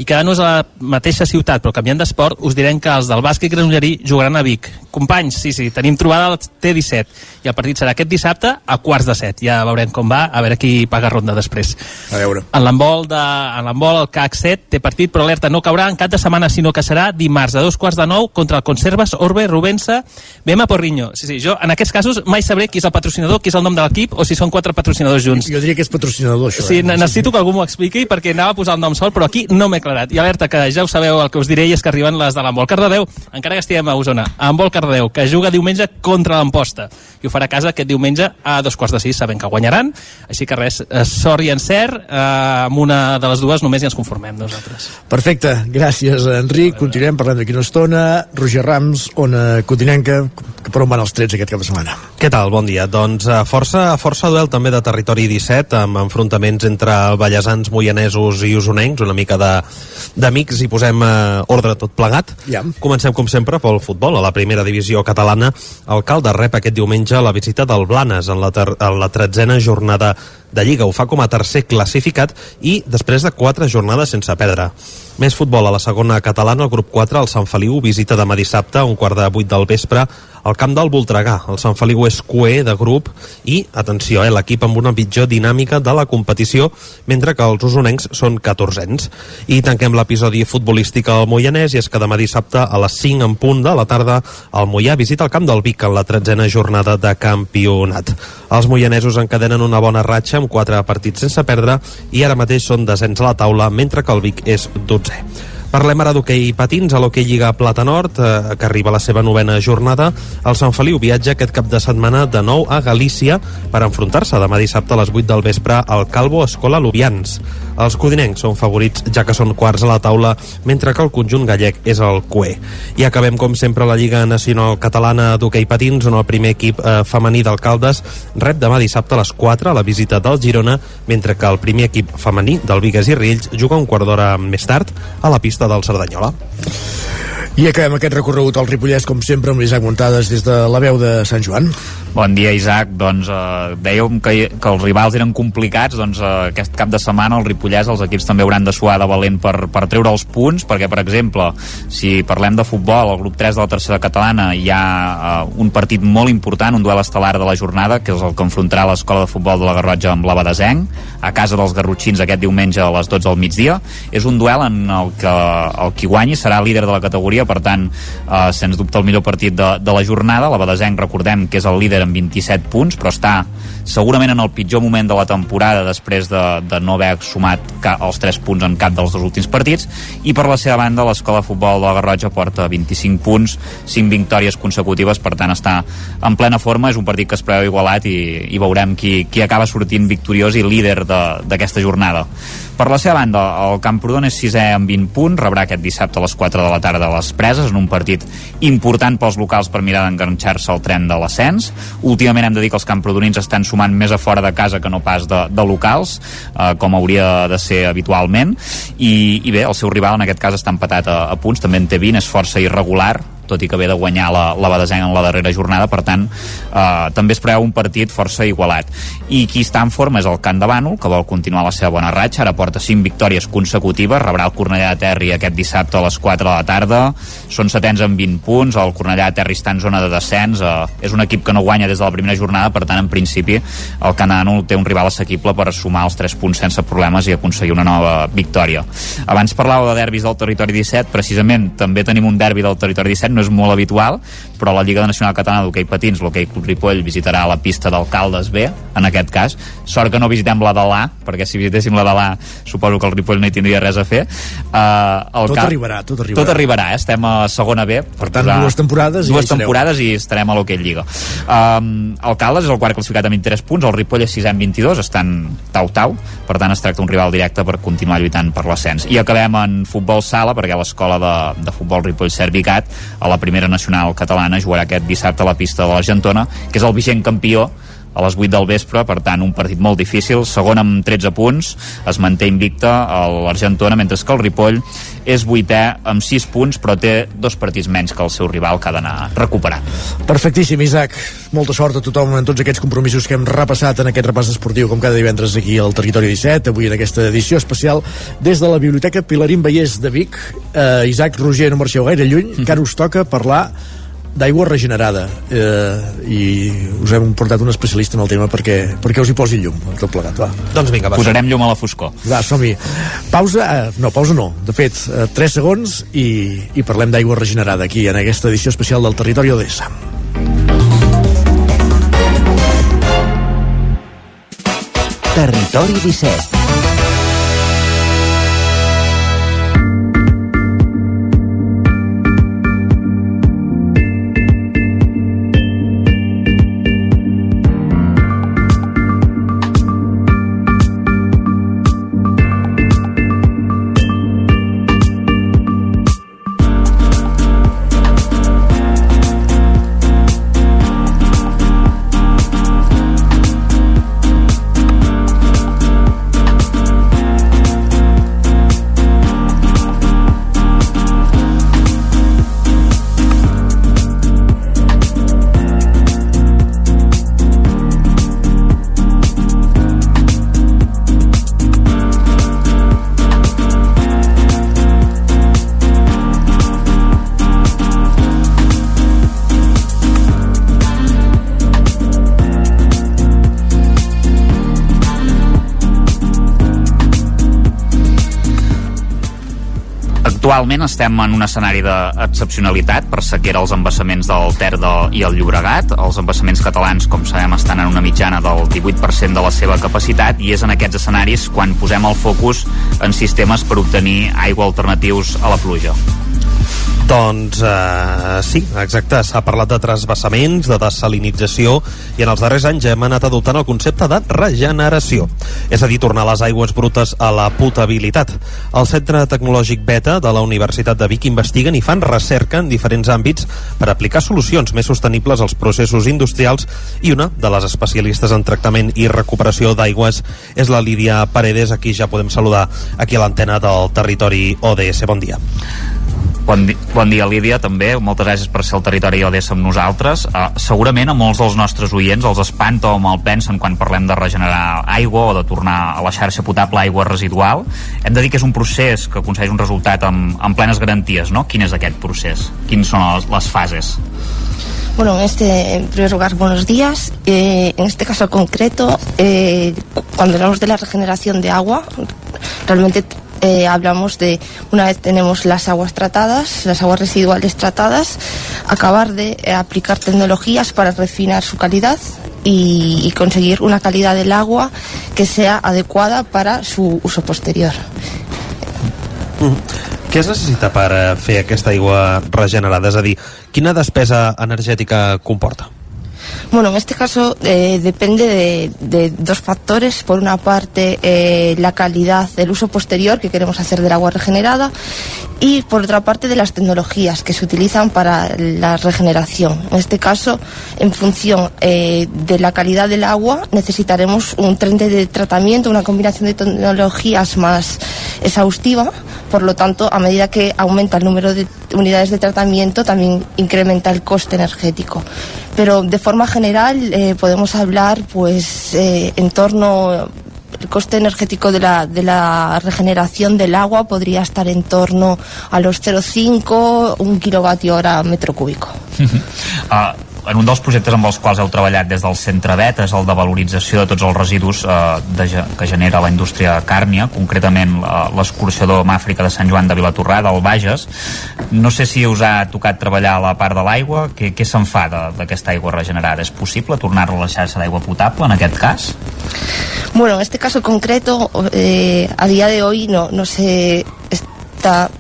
I quedant-nos a la mateixa ciutat, però canviant d'esport, us direm que els del bàsquet granollerí jugaran a Vic. Companys, sí, sí, tenim trobada al T17, i el partit serà aquest dissabte a quarts de set. Ja veurem com va, a veure qui paga ronda després. A veure. En l'handbol de, en l'handbol el CAC 7 té partit, però alerta no caurà en cap de setmana, sinó que serà dimarts a dos quarts de nou contra el Conservas Orbe Rubensa Bema Porriño. Sí, sí, jo en aquests casos mai sabré qui és el patrocinador, qui és el nom de l'equip o si són quatre patrocinadors junts. Jo diria que és patrocinador, això. Sí, eh? ne- necessito que algú m'ho expliqui perquè anava a posar el nom sol, però aquí no m'he aclarat. I alerta que ja ho sabeu, el que us diré és que arriben les de l'Embol Cardedeu, encara que estiguem a Osona. Embol Cardedeu, que juga diumenge contra l'Amposta. I ho farà a casa aquest diumenge a dos quarts de sis, sabent que guanyaran. Així que res, eh, sort i encert, eh, amb una de les dues només ja ens conformem nosaltres. Perfecte, gràcies Enric. Continuem parlant d'aquí una estona. Roger Rams, Ona Cotinenca, que per on van els trets aquest cap de setmana? Què tal? Bon dia. Doncs eh, força, força duel també de territori 17, amb enfrontaments entre ballesans, moianesos i usonencs, una mica de- d'amics, i posem eh, ordre tot plegat. Ja. Comencem, com sempre, pel futbol. A la primera divisió catalana, el Calde rep aquest diumenge la visita del Blanes en la, en la tretzena jornada de Lliga. Ho fa com a tercer classificat i després de quatre jornades sense perdre. Més futbol a la segona catalana, el grup 4, el Sant Feliu, visita demà dissabte a un quart de vuit del vespre al camp del Voltregà. El Sant Feliu és cué de grup i, atenció, eh, l'equip amb una pitjor dinàmica de la competició, mentre que els usonencs són 14ens. I tanquem l'episodi futbolístic al Moianès, i és que demà dissabte a les 5 en punt de la tarda el Moià visita el camp del Vic en la tretzena jornada de campionat. Els moianesos encadenen una bona ratxa amb quatre partits sense perdre i ara mateix són descens a la taula, mentre que el Vic és 12è. Parlem ara d'hoquei patins a l'hoquei Lliga Plata Nord, eh, que arriba a la seva novena jornada. El Sant Feliu viatja aquest cap de setmana de nou a Galícia per enfrontar-se demà dissabte a les 8 del vespre al Calvo Escola Lubians. Els codinencs són favorits ja que són quarts a la taula, mentre que el conjunt gallec és el cué. I acabem, com sempre, la Lliga Nacional Catalana d'hoquei patins, on el primer equip eh, femení d'alcaldes rep demà dissabte a les 4 a la visita del Girona, mentre que el primer equip femení del Vigues i Riells juga un quart d'hora més tard a la pista del Cerdanyola. I acabem aquest recorregut al Ripollès, com sempre, amb l'Isaac Montades des de la veu de Sant Joan. Bon dia, Isaac. Doncs eh, dèiem que, que els rivals eren complicats, doncs eh, aquest cap de setmana el Ripollès, els equips també hauran de suar de valent per, per treure els punts, perquè, per exemple, si parlem de futbol, al grup 3 de la tercera catalana hi ha eh, un partit molt important, un duel estel·lar de la jornada, que és el que enfrontarà l'Escola de Futbol de la Garrotxa amb la Badesenc, a casa dels garrotxins aquest diumenge a les 12 del migdia. És un duel en el que el qui guanyi serà líder de la categoria, per tant, eh, sens dubte el millor partit de, de la jornada. La Badesenc, recordem que és el líder amb 27 punts, però està segurament en el pitjor moment de la temporada després de, de no haver sumat ca, els 3 punts en cap dels dos últims partits. I per la seva banda l'Escola de Futbol de la Garrotxa porta 25 punts 5 victòries consecutives, per tant està en plena forma, és un partit que es preveu igualat i, i veurem qui, qui acaba sortint victoriós i líder de- d'aquesta jornada per la seva banda, el Camprodon és sisè amb 20 punts, rebrà aquest dissabte a les 4 de la tarda a les Preses, en un partit important pels locals per mirar d'enganxar-se al tren de l'ascens. Últimament hem de dir que els camprodonins estan sumant més a fora de casa que no pas de, de locals, eh, com hauria de ser habitualment, i, i bé, el seu rival en aquest cas està empatat a, a punts, també en té 20, és força irregular, tot i que ve de guanyar la, la Badesenc en la darrera jornada, per tant, eh, també es preveu un partit força igualat. I qui està en forma és el Camp de Bànol, que vol continuar la seva bona ratxa, ara porta 5 victòries consecutives, rebrà el Cornellà de Terri aquest dissabte a les 4 de la tarda, són setens amb 20 punts, el Cornellà de Terri està en zona de descens, eh, és un equip que no guanya des de la primera jornada, per tant, en principi, el Camp de Bànol té un rival assequible per sumar els 3 punts sense problemes i aconseguir una nova victòria. Abans parlàveu de derbis del territori 17, precisament també tenim un derbi del territori 17, no és molt habitual, però la Lliga Nacional Catalana d'Hockey Patins, l'Hockey Club Ripoll, visitarà la pista d'Alcaldes B, en aquest cas. Sort que no visitem la de l'A, perquè si visitéssim la de l'A suposo que el Ripoll no hi tindria res a fer. Uh, el Tot Cal- arribarà, tot arribarà. Tot arribarà, eh? estem a segona B. Per tant, dues temporades i Dues hi sereu. temporades i estarem a l'Hockey Lliga. Um, el Caldes és el quart classificat amb 23 punts, el Ripoll és 6 amb 22, estan tau-tau, per tant es tracta d'un rival directe per continuar lluitant per l'ascens. I acabem en futbol sala, perquè l'escola de, de futbol Ripoll Servicat, a la primera nacional catalana, jugarà aquest dissabte a la pista de l'Argentona, que és el vigent campió a les 8 del vespre, per tant un partit molt difícil, segon amb 13 punts es manté invicta l'Argentona mentre que el Ripoll és vuitè amb 6 punts però té dos partits menys que el seu rival que ha d'anar recuperant Perfectíssim, Isaac. Molta sort a tothom en tots aquests compromisos que hem repassat en aquest repàs esportiu, com cada divendres aquí al Territori 17, avui en aquesta edició especial des de la Biblioteca Pilarín Vallès de Vic. Eh, Isaac, Roger, no marxeu gaire lluny, que ara us toca parlar d'aigua regenerada eh, i us hem portat un especialista en el tema perquè, perquè us hi posi llum tot plegat, va. Doncs vinga, va. posarem llum a la foscor Va, som-hi. Pausa, eh, no, pausa no. De fet, eh, 3 segons i, i parlem d'aigua regenerada aquí en aquesta edició especial del Territori Odessa. Territori 17. Actualment estem en un escenari d'excepcionalitat per sequera als embassaments del Ter de, i el Llobregat. Els embassaments catalans, com sabem, estan en una mitjana del 18% de la seva capacitat i és en aquests escenaris quan posem el focus en sistemes per obtenir aigua alternatius a la pluja. Doncs eh, sí, exacte, s'ha parlat de trasbassaments, de desalinització i en els darrers anys hem anat adoptant el concepte de regeneració, és a dir, tornar les aigües brutes a la potabilitat. El Centre Tecnològic Beta de la Universitat de Vic investiguen i fan recerca en diferents àmbits per aplicar solucions més sostenibles als processos industrials i una de les especialistes en tractament i recuperació d'aigües és la Lídia Paredes, aquí ja podem saludar aquí a l'antena del territori ODS. Bon dia. Bon, di bon dia, Lídia, també. Moltes gràcies per ser al territori ODS amb nosaltres. Uh, segurament a molts dels nostres oients els espanta o mal pensen quan parlem de regenerar aigua o de tornar a la xarxa potable aigua residual. Hem de dir que és un procés que aconsegueix un resultat amb, amb plenes garanties, no? Quin és aquest procés? Quines són les, les fases? Bueno, en este, en primer lugar, buenos días. Eh, en este caso concreto, eh, cuando hablamos de la regeneración de agua, realmente eh, hablamos de, una vez tenemos las aguas tratadas, las aguas residuales tratadas, acabar de eh, aplicar tecnologías para refinar su calidad y, y conseguir una calidad del agua que sea adecuada para su uso posterior. Què es necessita per eh, fer aquesta aigua regenerada? És a dir, quina despesa energètica comporta? Bueno, en este caso eh, depende de, dos factores. Por una parte, eh, la calidad del uso posterior que queremos hacer del agua regenerada y por otra parte de las tecnologías que se utilizan para la regeneración. En este caso, en función eh, de la calidad del agua, necesitaremos un tren de tratamiento, una combinación de tecnologías más exhaustiva. Por lo tanto, a medida que aumenta el número de unidades de tratamiento, también incrementa el coste energético. Pero de forma general eh, podemos hablar, pues, eh, en torno el coste energético de la, de la regeneración del agua podría estar en torno a los 0,5 un kilovatio hora metro cúbico. Uh, en un dels projectes amb els quals heu treballat des del Centre BET és el de valorització de tots els residus uh, de, que genera la indústria càrnia, concretament uh, l'escorxador Màfrica de Sant Joan de Vilatorrada, al Bages. No sé si us ha tocat treballar la part de l'aigua. Què, què se'n fa d'aquesta aigua regenerada? És possible tornar-la a la xarxa d'aigua potable en aquest cas? Bueno, en este caso concreto, eh, a día de hoy no, no se está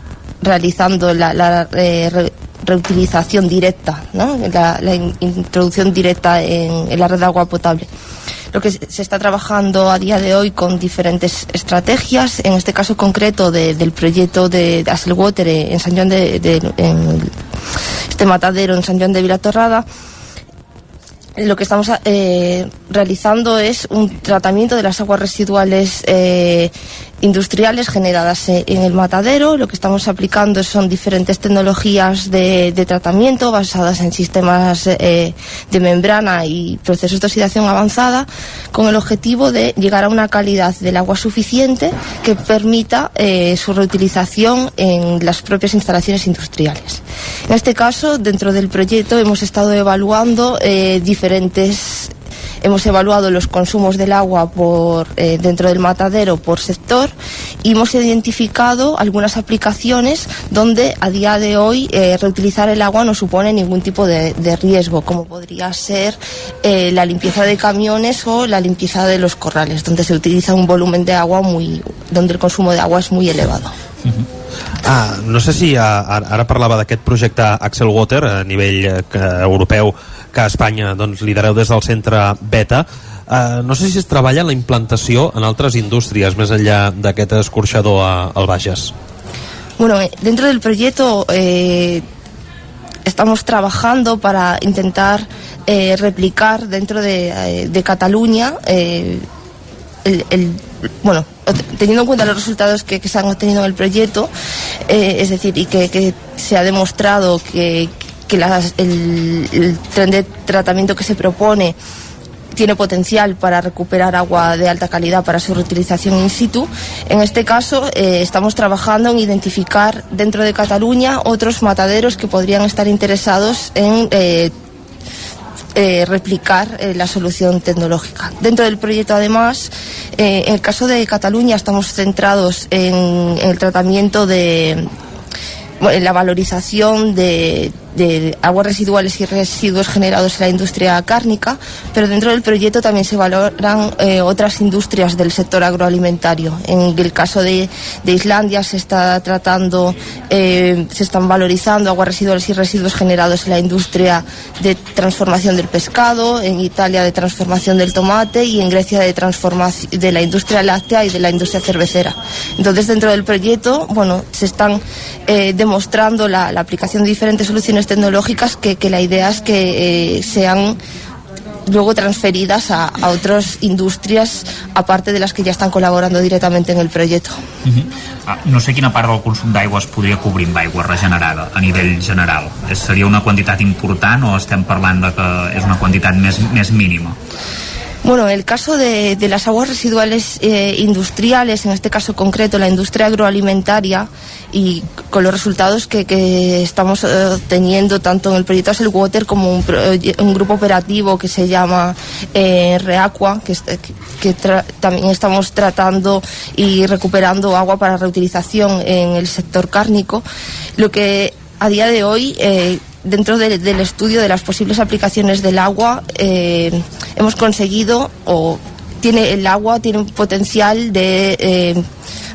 realizando la, la, eh, reutilización directa, ¿no? la, la in- introducción directa en, la red de agua potable. Lo que se está trabajando a día de hoy con diferentes estrategias, en este caso concreto de- del proyecto de, de Asselwater en San Juan de, de- este matadero en San Juan de Vilatorrada, lo que estamos eh, realizando es un tratamiento de las aguas residuales eh, industriales generadas eh, en el matadero. Lo que estamos aplicando son diferentes tecnologías de, tratamiento basadas en sistemas eh, de membrana y procesos de oxidación avanzada con el objetivo de llegar a una calidad del agua suficiente que permita eh, su reutilización en las propias instalaciones industriales. En este caso, dentro del proyecto hemos estado evaluando eh, diferentes hemos evaluado los consumos del agua por eh, dentro del matadero por sector y hemos identificado algunas aplicaciones donde a día de hoy eh, reutilizar el agua no supone ningún tipo de, de riesgo, como podría ser eh, la limpieza de camiones o la limpieza de los corrales, donde se utiliza un volumen de agua muy, donde el consumo de agua es muy elevado. Ah, no sé si ah, ara parlava d'aquest projecte Axel Water a nivell eh, europeu que a Espanya doncs, lidereu des del centre Beta. Uh, no sé si es treballa la implantació en altres indústries més enllà d'aquest escorxador a, al Bages. Bueno, eh, dentro del proyecto eh, estamos trabajando para intentar eh, replicar dentro de, eh, de Cataluña eh, el, el- bueno, teniendo en cuenta los resultados que, que se han obtenido en el proyecto, eh, es decir, y que, que se ha demostrado que, que las- el, tren de tratamiento que se propone tiene potencial para recuperar agua de alta calidad para su reutilización in situ. En este caso, eh, estamos trabajando en identificar dentro de Cataluña otros mataderos que podrían estar interesados en eh, eh, replicar la solución tecnológica. Dentro del proyecto, además, en el caso de Cataluña estamos centrados en, el tratamiento de la valorización de, de aguas residuales y residuos generados en la industria cárnica, pero dentro del proyecto también se valoran eh, otras industrias del sector agroalimentario. En el caso de, de Islandia se está tratando, eh, se están valorizando aguas residuales y residuos generados en la industria de transformación del pescado, en Italia de transformación del tomate y en Grecia de transformación de la industria láctea y de la industria cervecera. Entonces, dentro del proyecto, bueno, se están eh, demostrando la, la aplicación de diferentes soluciones tecnológicas que, que la idea es que eh, sean luego transferidas a, a otras industrias aparte de las que ya están colaborando directamente en el proyecto. Ah, No sé quina part del consum d'aigua es podria cobrir amb aigua regenerada a nivell general. És, seria una quantitat important o estem parlant de que és una quantitat més, més mínima? Bueno, el caso de, las aguas residuales eh, industriales, en este caso concreto la industria agroalimentaria, y con los resultados que, estamos eh, teniendo tanto en el proyecto Asel Water como un, proye- un grupo operativo que se llama eh, Reaqua, que, que- también estamos tratando y recuperando agua para reutilización en el sector cárnico, lo que a día de hoy eh, dentro de- del estudio de las posibles aplicaciones del agua eh, hemos conseguido o tiene el agua tiene un potencial de eh,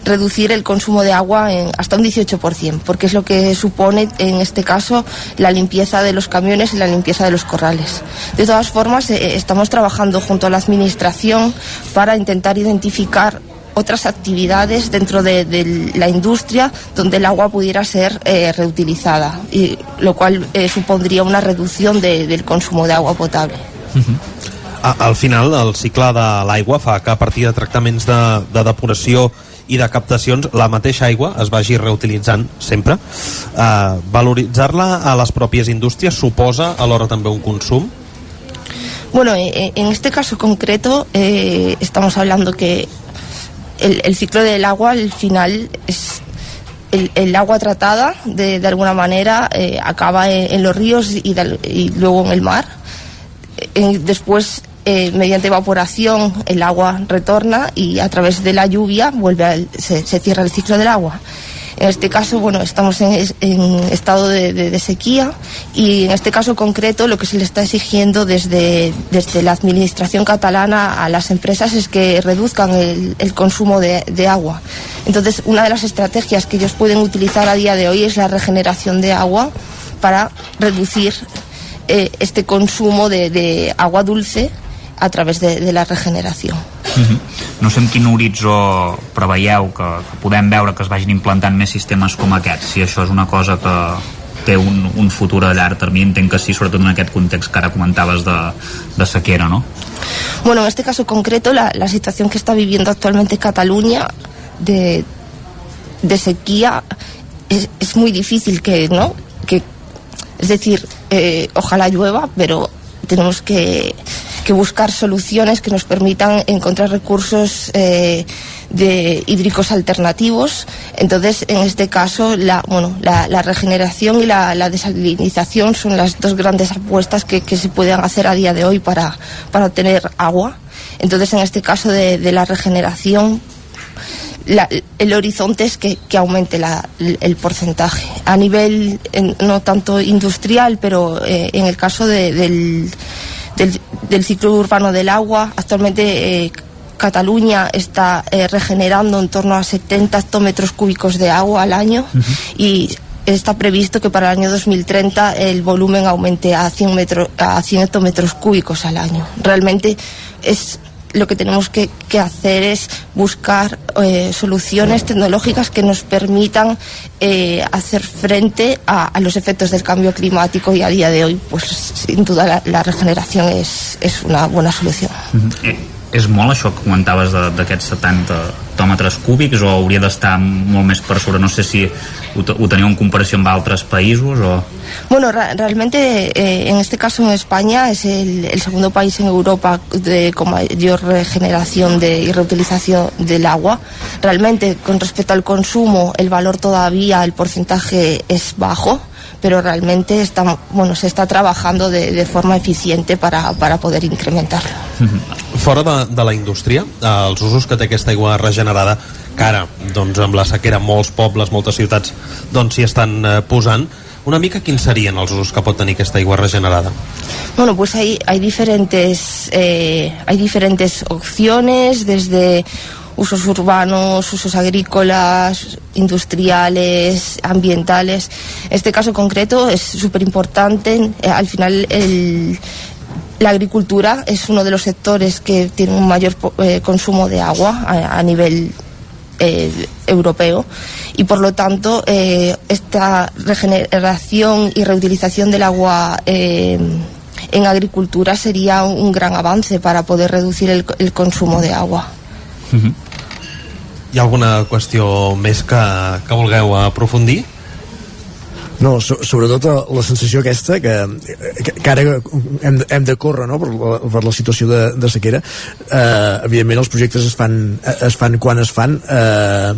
reducir el consumo de agua hasta un 18%, porque es lo que supone en este caso la limpieza de los camiones y la limpieza de los corrales. De todas formas, eh, estamos trabajando junto a la Administración para intentar identificar otras actividades dentro de, de la industria donde el agua pudiera ser eh, reutilizada, y, lo cual eh, supondría una reducción de- del consumo de agua potable. A, al final, el cicle de l'aigua fa que a partir de tractaments de, de depuració i de captacions, la mateixa aigua es vagi reutilitzant sempre. Uh, valoritzar-la a les pròpies indústries suposa alhora també un consum? Bueno, eh, en este caso concreto eh, estamos hablando que el, el ciclo del agua al final es el, el agua tratada de, de alguna manera eh, acaba en, los ríos y, luego en el mar. En- después, eh, mediante evaporación, el agua retorna y a través de la lluvia vuelve se cierra el ciclo del agua. En este caso, bueno, estamos en, es- en estado de, sequía y en este caso concreto lo que se le está exigiendo desde, desde la administración catalana a las empresas es que reduzcan el, consumo de, agua. Entonces, una de las estrategias que ellos pueden utilizar a día de hoy es la regeneración de agua para reducir eh, este consumo de, agua dulce a través de la regeneración. No sé en quin horitzó preveieu que, que podem veure que es vagin implantant més sistemes com aquests, si això és una cosa que té un, un futur a llarg termini, entenc que sí, sobretot en aquest context que ara comentaves de, de sequera, no? Bueno, en este caso concreto, la, la situación que está viviendo actualmente Cataluña de, de sequía es, es muy difícil que, ¿no? Que, es decir, eh, ojalá llueva, pero tenemos que, que buscar soluciones que nos permitan encontrar recursos eh, de hídricos alternativos. Entonces, en este caso, la, bueno, la, regeneración y la, desalinización son las dos grandes apuestas que, que se pueden hacer a día de hoy para, para obtener agua. Entonces, en este caso de, la regeneración, el horizonte es que, que aumente el porcentaje. A nivel no tanto industrial, pero eh, en el caso de- del, del, del ciclo urbano del agua, actualmente eh, Cataluña está eh, regenerando en torno a 70 hectómetros cúbicos de agua al año y está previsto que para el año 2030 el volumen aumente a 100, metro- a 100 hectómetros cúbicos al año. Realmente es lo que tenemos que, hacer es buscar eh, soluciones tecnológicas que nos permitan eh, hacer frente a, los efectos del cambio climático y a día de hoy, pues sin duda la, regeneración es, una buena solución. És molt això que comentaves d'aquests 70 hectòmetres cúbics o hauria d'estar molt més per sobre? No sé si ho, ho teniu en comparació amb altres països o... Bueno, realmente eh, en este caso en España es el, el segundo país en Europa de, con mayor regeneración de, y reutilización del agua. Realmente con respecto al consumo el valor todavía, el porcentaje es bajo, pero realmente está, bueno, se está trabajando de, de forma eficiente para, para poder incrementarlo. Fora de, de la indústria, eh, els usos que té aquesta aigua regenerada, que ara, doncs, amb la sequera, molts pobles, moltes ciutats, doncs s'hi estan eh, posant, una mica quins serien els usos que pot tenir aquesta aigua regenerada? Bueno, pues hay, hay diferentes eh, hay diferentes opciones desde usos urbanos, usos agrícolas, industriales, ambientales. Este caso concreto es súper importante. Eh, al final la agricultura es uno de los sectores que tiene un mayor eh, consumo de agua a, nivel eh, europeo y por lo tanto esta regeneración y reutilización del agua en agricultura sería un gran avance para poder reducir el consumo de agua. Hi ha alguna qüestió més que, que vulgueu aprofundir? No, so, sobretot la sensació aquesta que, que, que ara hem, hem de córrer no? per, la, per la situació de, de sequera eh, evidentment els projectes es fan, es fan quan es fan eh,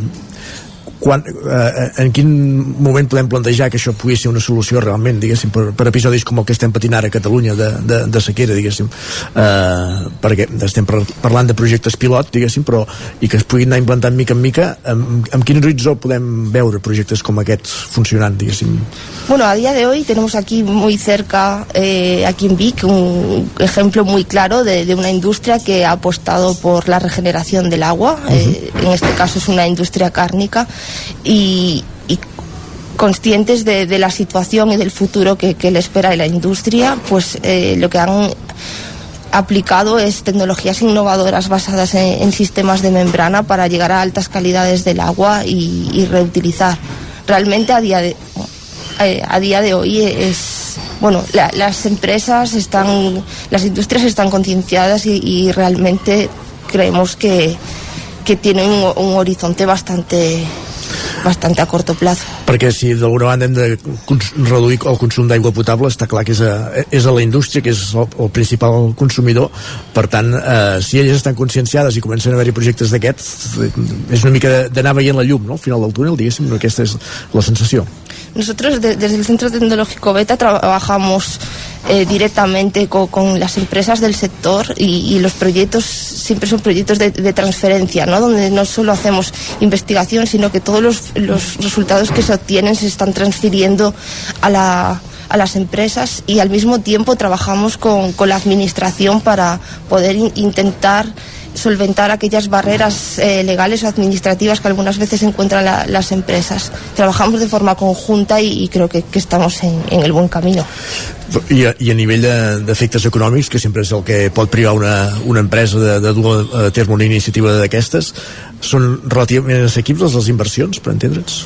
quan, eh, en quin moment podem plantejar que això pugui ser una solució realment, diguéssim, per, per episodis com el que estem patint ara a Catalunya de, de, de sequera, diguéssim? Eh, perquè estem par parlant de projectes pilot, diguéssim, però i que es puguin anar implantant mica en mica amb, amb quin horitzó podem veure projectes com aquests funcionant, diguéssim? Bueno, a día de hoy tenemos aquí muy cerca, eh, aquí en Vic, un ejemplo muy claro de, de una industria que ha apostado por la regeneración del agua. Eh, en este caso es una industria cárnica y, conscientes de, la situación y del futuro que, le espera a la industria, pues eh, lo que han aplicado es tecnologías innovadoras basadas en, en sistemas de membrana para llegar a altas calidades del agua y, reutilizar. Realmente a día de, eh, a día de hoy es bueno la- las empresas están las industrias están concienciadas y, realmente creemos que, que tienen un horizonte bastante bastante a corto plazo. perquè si d'alguna banda hem de reduir el consum d'aigua potable està clar que és a, és a la indústria que és el, el principal consumidor per tant, eh, si elles estan conscienciades i comencen a haver-hi projectes d'aquests eh, és una mica d'anar veient la llum no? al final del túnel, diguéssim, no? aquesta és la sensació Nosotros de- desde el Centro Tecnológico Beta trabajamos eh, directamente co- con, las empresas del sector y, los proyectos siempre son proyectos de, transferencia, ¿no? donde no solo hacemos investigación, sino que todos los, resultados que se obtienen se están transfiriendo a la a las empresas y al mismo tiempo trabajamos con, la administración para poder in- intentar solventar aquellas barreras eh, legales o administrativas que algunas veces encuentran la- las empresas. Trabajamos de forma conjunta y, y creo que, que estamos en, en el buen camino. I a, i a nivell de- d'efectes econòmics, que sempre és el que pot privar una, una empresa de, de dur a terme una iniciativa d'aquestes, són relativament assequibles les inversions, per entendre'ns?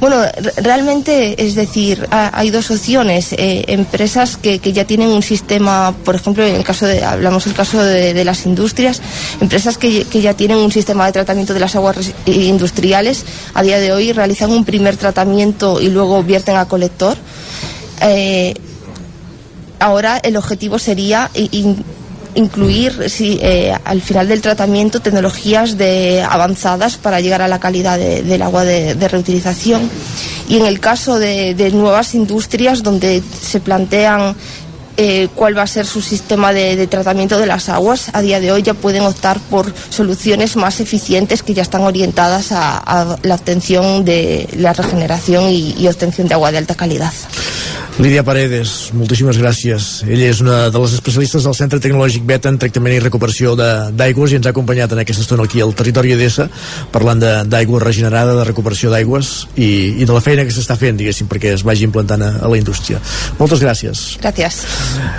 Bueno, re- realmente, es decir, ha- hay dos opciones. Eh, empresas que, que ya tienen un sistema, por ejemplo, en el caso de, hablamos del caso de, las industrias, empresas que, que ya tienen un sistema de tratamiento de las aguas industriales, a día de hoy realizan un primer tratamiento y luego vierten a colector. Eh, ahora el objetivo sería in- incluir sí, eh, al final del tratamiento tecnologías de, avanzadas para llegar a la calidad de- del agua de, reutilización y en el caso de, nuevas industrias donde se plantean eh, cuál va a ser su sistema de, tratamiento de las aguas, a día de hoy ya pueden optar por soluciones más eficientes que ya están orientadas a, la obtención de la regeneración y obtención de agua de alta calidad. Lídia Paredes, moltíssimes gràcies. Ella és una de les especialistes del Centre Tecnològic Beta en tractament i recuperació d'aigües i ens ha acompanyat en aquesta estona aquí al territori d'ESA parlant d'aigua regenerada, de recuperació d'aigües i, i de la feina que s'està fent, diguéssim, perquè es vagi implantant a, a la indústria. Moltes gràcies. Gracias.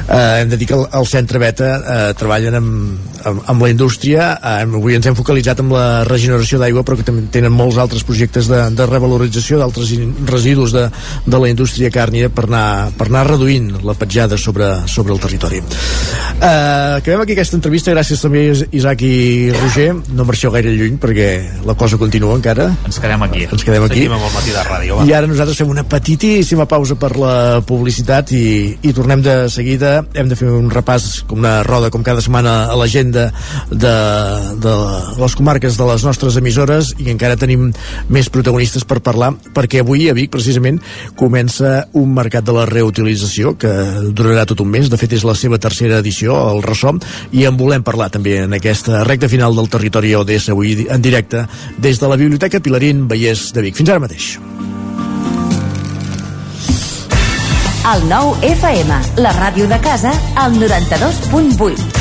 Eh, hem de dir que el, el centre Beta eh, treballen amb, amb, amb la indústria eh, avui ens hem focalitzat amb la regeneració d'aigua però que també tenen molts altres projectes de, de revalorització d'altres residus de, de la indústria càrnia per anar, per anar reduint la petjada sobre, sobre el territori eh, acabem aquí aquesta entrevista gràcies també a Isaac i Roger no marxeu gaire lluny perquè la cosa continua encara Ens quedem aquí. ens quedem aquí Seguim amb el matí de ràdio, va. i ara nosaltres fem una petitíssima pausa per la publicitat i, i tornem de seguida. Hem de fer un repàs, com una roda, com cada setmana, a l'agenda de, de les comarques de les nostres emissores i encara tenim més protagonistes per parlar, perquè avui a Vic, precisament, comença un mercat de la reutilització que durarà tot un mes. De fet, és la seva tercera edició, el ressò, i en volem parlar també en aquesta recta final del territori ODS avui en directe des de la Biblioteca Pilarín Vallès de Vic. Fins ara mateix. El nou FM, la ràdio de casa, al 92.8.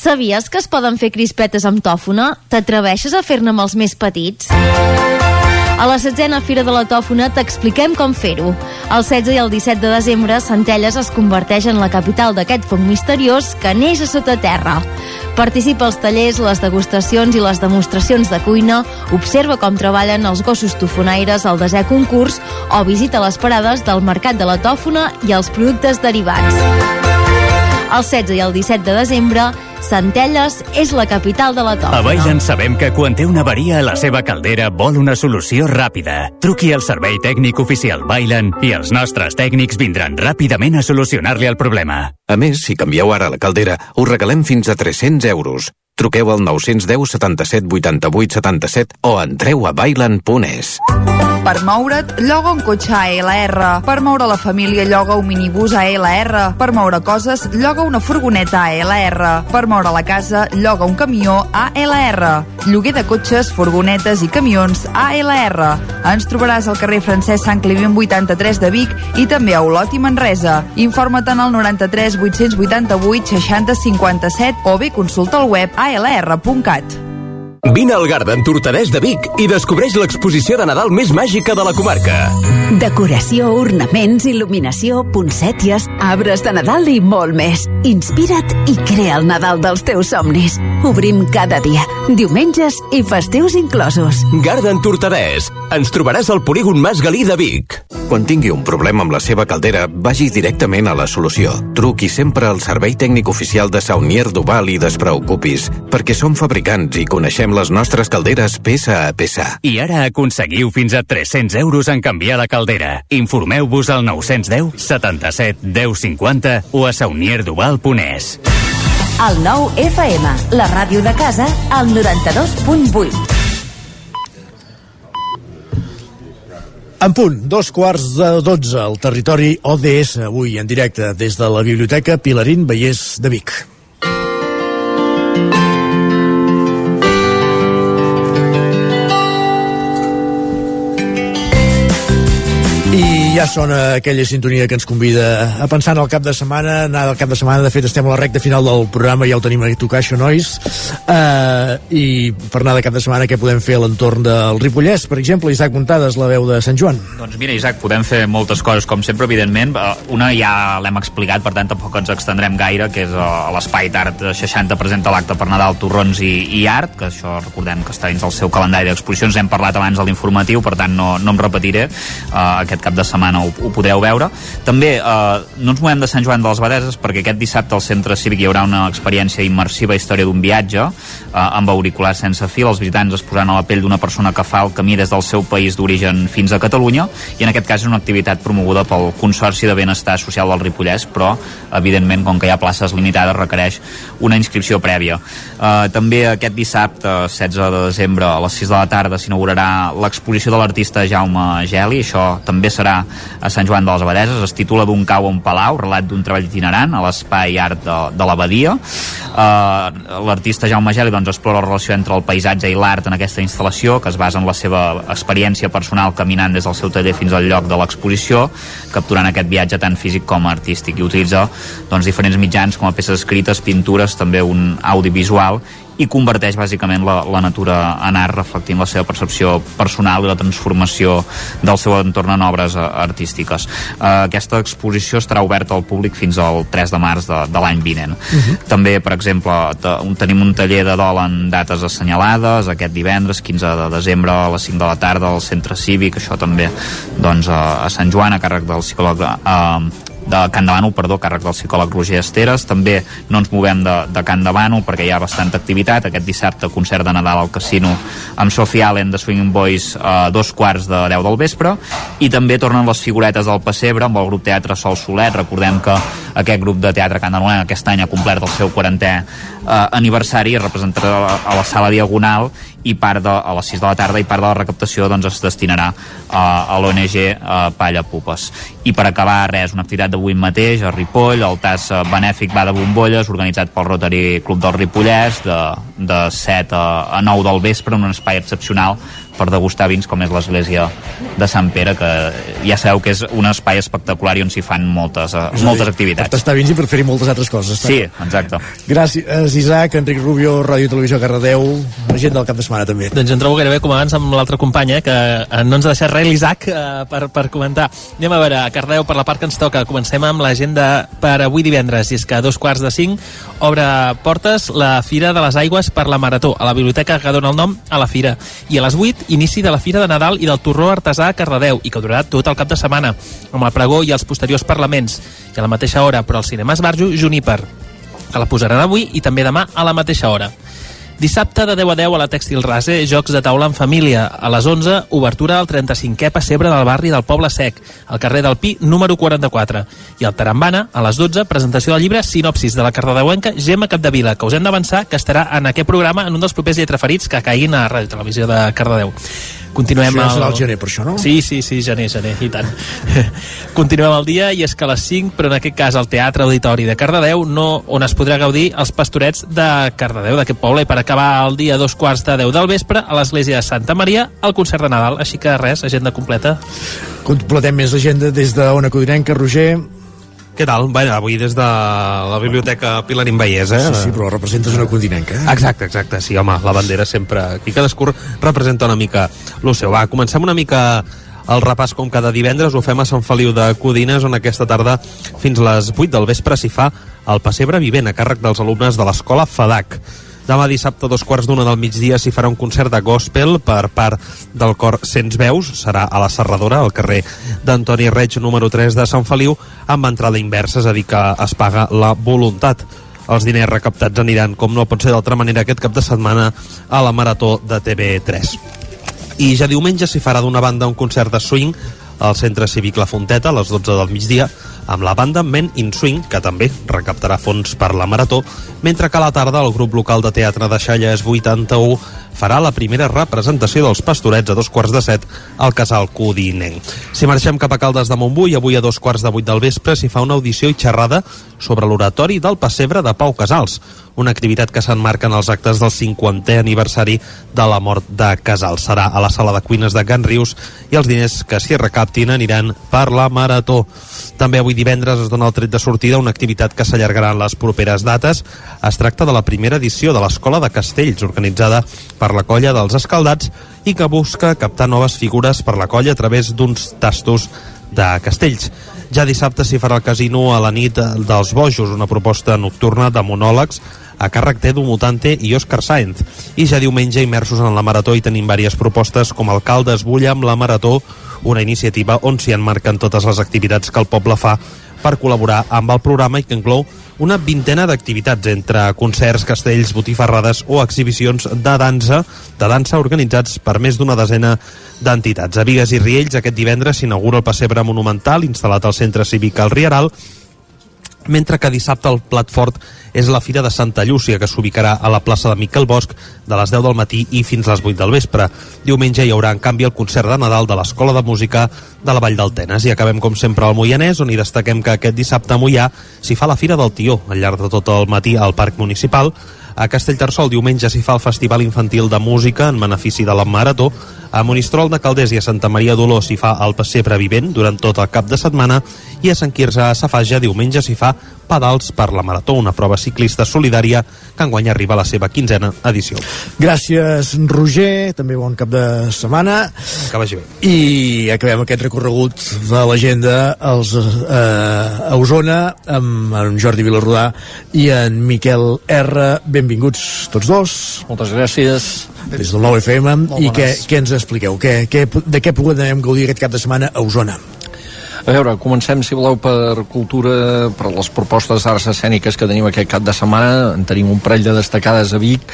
Sabies que es poden fer crispetes amb tòfona? T'atreveixes a fer-ne amb els més petits? A la setzena Fira de la Tòfona t'expliquem com fer-ho. El 16 i el 17 de desembre, Centelles es converteix en la capital d'aquest foc misteriós que neix a sota terra. Participa als tallers, les degustacions i les demostracions de cuina, observa com treballen els gossos tofonaires al desè concurs o visita les parades del Mercat de la Tòfona i els productes derivats. El 16 i el 17 de desembre, Centelles és la capital de la A tòfona. Bailen sabem que quan té una avaria a la seva caldera vol una solució ràpida. Truqui al servei tècnic oficial Bailen i els nostres tècnics vindran ràpidament a solucionar-li el problema. A més, si canvieu ara la caldera, us regalem fins a 300 euros. Truqueu al 910 77 88 77 o entreu a bailan.es. Per moure't, lloga un cotxe ALR. Per moure la família, lloga un minibús ALR. Per moure coses, lloga una furgoneta ALR. Per moure la casa, lloga un camió ALR. Lloguer de cotxes, furgonetes i camions ALR. Ens trobaràs al carrer Francesc Sant Climent 83 de Vic i també a Olot i Manresa. Informa't en el 93 888 60 57 o bé consulta el web alr.cat. Vine al Garden Tortadès de Vic i descobreix l'exposició de Nadal més màgica de la comarca. Decoració, ornaments, il·luminació, poncèties, arbres de Nadal i molt més. Inspira't i crea el Nadal dels teus somnis. Obrim cada dia, diumenges i festius inclosos. Garden Tortadès. Ens trobaràs al polígon Mas Galí de Vic. Quan tingui un problema amb la seva caldera, vagi directament a la solució. Truqui sempre al servei tècnic oficial de Saunier Duval i despreocupis, perquè som fabricants i coneixem les nostres calderes peça a peça. I ara aconseguiu fins a 300 euros en canviar la caldera. Informeu-vos al 910 77 10 50 o a saunierduval.es. El nou FM, la ràdio de casa, al 92.8. En punt, dos quarts de dotze, al territori ODS, avui en directe des de la Biblioteca Pilarín Vallès de Vic. Ja sona aquella sintonia que ens convida a pensar en el cap de setmana, anar al cap de setmana, de fet estem a la recta final del programa, ja ho tenim a tocar, això, nois, uh, i per anar de cap de setmana què podem fer a l'entorn del Ripollès, per exemple, Isaac Muntades, la veu de Sant Joan. Doncs mira, Isaac, podem fer moltes coses, com sempre, evidentment. Eh, Una ja l'hem explicat, per tant tampoc ens extendrem gaire, que és eh, l'Espai d'Art 60 presenta l'acte per Nadal, Torrons i, i Art, que això recordem que està dins del seu calendari d'exposicions. Hem parlat abans a l'informatiu, per tant no, no em repetiré. Uh, aquest cap de setmana ho, ho podreu veure. També uh, no ens movem de Sant Joan de les Badeses perquè aquest dissabte al Centre Cívic hi haurà una experiència immersiva història d'un viatge uh, amb auriculars sense fil. Els visitants es posaran a la pell d'una persona que fa el camí des del seu país d'origen fins a Catalunya i en aquest cas és una activitat promoguda pel Consorci de Benestar Social del Ripollès, però evidentment com que hi ha places limitades requereix una inscripció prèvia. Uh, també aquest dissabte, 16 de desembre, a les 6 de la tarda s'inaugurarà l'exposició de l'artista Jaume Geli, això també serà a Sant Joan de les Abadeses, es titula D'un cau a un palau, relat d'un treball itinerant a l'espai art de, de l'abadia. Uh, L'artista Jaume Geli doncs, explora la relació entre el paisatge i l'art en aquesta instal·lació, que es basa en la seva experiència personal caminant des del seu taller fins al lloc de l'exposició, capturant aquest viatge tant físic com artístic i utilitza doncs, diferents mitjans com a peces escrites, pintures, també un audiovisual i converteix bàsicament la, la natura en art reflectint la seva percepció personal i la transformació del seu entorn en obres eh, artístiques. Uh, aquesta exposició estarà oberta al públic fins al 3 de març de, de l'any vinent. Uh -huh. També, per exemple, tenim un taller de dol en dates assenyalades aquest divendres, 15 de desembre a les 5 de la tarda al Centre Cívic, això també doncs, a, a Sant Joan, a càrrec del psicòleg uh, de Can de Bànol, perdó, càrrec del psicòleg Roger Esteres. També no ens movem de, de Can de Bànol perquè hi ha bastanta activitat. Aquest dissabte concert de Nadal al casino amb Sophie Allen de Swinging Boys a dos quarts de 10 del vespre i també tornen les figuretes del Pessebre amb el grup Teatre Sol Solet. Recordem que aquest grup de teatre candanolenc aquest any ha complert el seu 40è eh, aniversari i representarà a la sala Diagonal i part de, a les 6 de la tarda i part de la recaptació doncs, es destinarà a, a l'ONG Palla Pupes. I per acabar res, una activitat d'avui mateix a Ripoll, el TAS benèfic va de bombolles organitzat pel Rotary Club del Ripollès de, de 7 a, a 9 del vespre en un espai excepcional per degustar vins com és l'església de Sant Pere que ja sabeu que és un espai espectacular i on s'hi fan moltes, uh, moltes activitats Per tastar vins i per fer-hi moltes altres coses. Sí, exacte. Gràcies, Isaac, Enric Rubio, Ràdio i Televisió Cardedeu, gent del cap de setmana també. Doncs em trobo gairebé com abans amb l'altre company, eh, que eh, no ens ha deixat res l'Isaac eh, per, per comentar. Anem a veure, a per la part que ens toca, comencem amb l'agenda per avui divendres, i és que a dos quarts de cinc obre portes la Fira de les Aigües per la Marató, a la biblioteca que dona el nom a la Fira. I a les 8, inici de la Fira de Nadal i del Torró Artesà a Cardedeu, i que durarà tot el cap de setmana, amb el pregó i els posteriors parlaments. I a la mateixa hora, però al cinema Esbarjo, Juniper, que la posaran avui i també demà a la mateixa hora. Dissabte de 10 a 10 a la Tèxtil Rase, Jocs de taula en família. A les 11, obertura al 35è pessebre del barri del Poble Sec, al carrer del Pi, número 44. I al Tarambana, a les 12, presentació del llibre Sinopsis de la cardedeuenca Gemma Capdevila, que us hem d'avançar que estarà en aquest programa en un dels propers lletraferits que caiguin a Ràdio Televisió de Cardedeu. Continuem Això ja serà al gener, per això, no? Sí, sí, sí, gener, gener, i tant. Continuem el dia i és que a les 5, però en aquest cas al Teatre Auditori de Cardedeu, no, on es podrà gaudir els pastorets de Cardedeu, d'aquest poble, i per acabar el dia a dos quarts de 10 del vespre a l'església de Santa Maria, el concert de Nadal. Així que res, agenda completa. Completem més l'agenda des d'Ona Codinenca, Roger. Què tal? Bé, avui des de la Biblioteca Pilarín Vallès, eh? Sí, sí, però representes una continenca, eh? Exacte, exacte, sí, home, la bandera sempre... Aquí cadascú representa una mica el seu. Va, comencem una mica el repàs com cada divendres, ho fem a Sant Feliu de Codines, on aquesta tarda fins les 8 del vespre s'hi fa el pessebre vivent a càrrec dels alumnes de l'escola FADAC. Demà dissabte, a dos quarts d'una del migdia, s'hi farà un concert de gospel per part del cor Sents Veus. Serà a la Serradora, al carrer d'Antoni Reig, número 3 de Sant Feliu, amb entrada inversa, és a dir, que es paga la voluntat. Els diners recaptats aniran, com no pot ser d'altra manera, aquest cap de setmana a la Marató de TV3. I ja diumenge s'hi farà d'una banda un concert de swing al Centre Cívic La Fonteta a les 12 del migdia amb la banda Men in Swing, que també recaptarà fons per la Marató, mentre que a la tarda el grup local de teatre de Xalles 81 farà la primera representació dels pastorets a dos quarts de set al casal Codinenc. Si marxem cap a Caldes de Montbui, avui a dos quarts de vuit del vespre s'hi fa una audició i xerrada sobre l'oratori del pessebre de Pau Casals, una activitat que s'enmarca en els actes del 50è aniversari de la mort de Casals. Serà a la sala de cuines de Can Rius i els diners que s'hi recaptin aniran per la Marató. També avui divendres es dona el tret de sortida una activitat que s'allargarà en les properes dates. Es tracta de la primera edició de l'Escola de Castells, organitzada per la colla dels Escaldats i que busca captar noves figures per la colla a través d'uns tastos de castells. Ja dissabte s'hi farà el casino a la nit dels Bojos, una proposta nocturna de monòlegs a càrrec d'Edu Mutante i Òscar Sainz. I ja diumenge, immersos en la Marató, i tenim diverses propostes com Alcaldes Bulla amb la Marató, una iniciativa on s'hi enmarquen totes les activitats que el poble fa per col·laborar amb el programa i que inclou una vintena d'activitats entre concerts, castells, botifarrades o exhibicions de dansa, de dansa organitzats per més d'una desena d'entitats. A Vigues i Riells aquest divendres s'inaugura el pessebre monumental instal·lat al centre cívic al Rieral mentre que dissabte el plat fort és la Fira de Santa Llúcia, que s'ubicarà a la plaça de Miquel Bosch de les 10 del matí i fins a les 8 del vespre. Diumenge hi haurà, en canvi, el concert de Nadal de l'Escola de Música de la Vall del Tenes. I acabem, com sempre, al Moianès, on hi destaquem que aquest dissabte a Moià s'hi fa la Fira del Tió, al llarg de tot el matí al Parc Municipal. A Castellterçol diumenge s'hi fa el Festival Infantil de Música en benefici de la Marató. A Monistrol de Calders i a Santa Maria d'Oló s'hi fa el pessebre vivent durant tot el cap de setmana i a Sant Quirze a Safaja diumenge s'hi fa pedals per la Marató, una prova ciclista solidària que enguany arriba a la seva quinzena edició. Gràcies, Roger. També bon cap de setmana. Que vagi bé. I acabem aquest recorregut de l'agenda als, eh, a Osona amb en Jordi Vilarrodà i en Miquel R. Benvinguts tots dos. Moltes gràcies. Des del nou FM. Molt I què, què ens expliqueu? Què, què, de què podem gaudir aquest cap de setmana a Osona? A veure, comencem, si voleu, per cultura, per les propostes d'arts escèniques que tenim aquest cap de setmana. En tenim un parell de destacades a Vic,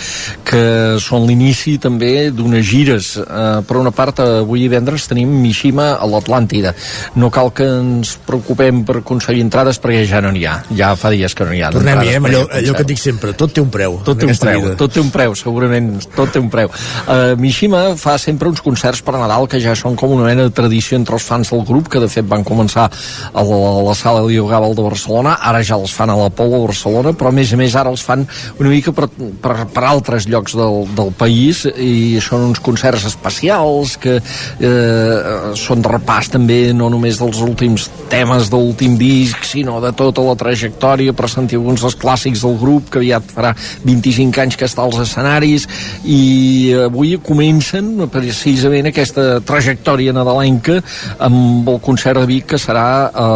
que són l'inici també d'unes gires. Eh, per una part, avui divendres tenim Mishima a l'Atlàntida. No cal que ens preocupem per aconseguir entrades perquè ja no n'hi ha. Ja fa dies que no n'hi ha. Tornem-hi, eh, allò, allò que et dic sempre, tot té un preu. Tot té un preu, vida. tot té un preu, segurament, tot té un preu. Uh, Mishima fa sempre uns concerts per Nadal que ja són com una mena de tradició entre els fans del grup, que de fet van començar a la, a la sala Leo Gabal de Barcelona, ara ja els fan a l'Apolo de Barcelona, però a més a més ara els fan una mica per, per, per altres llocs del, del país i són uns concerts especials que eh, són de repàs també no només dels últims temes de l'últim disc, sinó de tota la trajectòria per sentir alguns dels clàssics del grup que aviat farà 25 anys que està als escenaris i avui comencen precisament aquesta trajectòria nadalenca amb el concert de Vic que serà a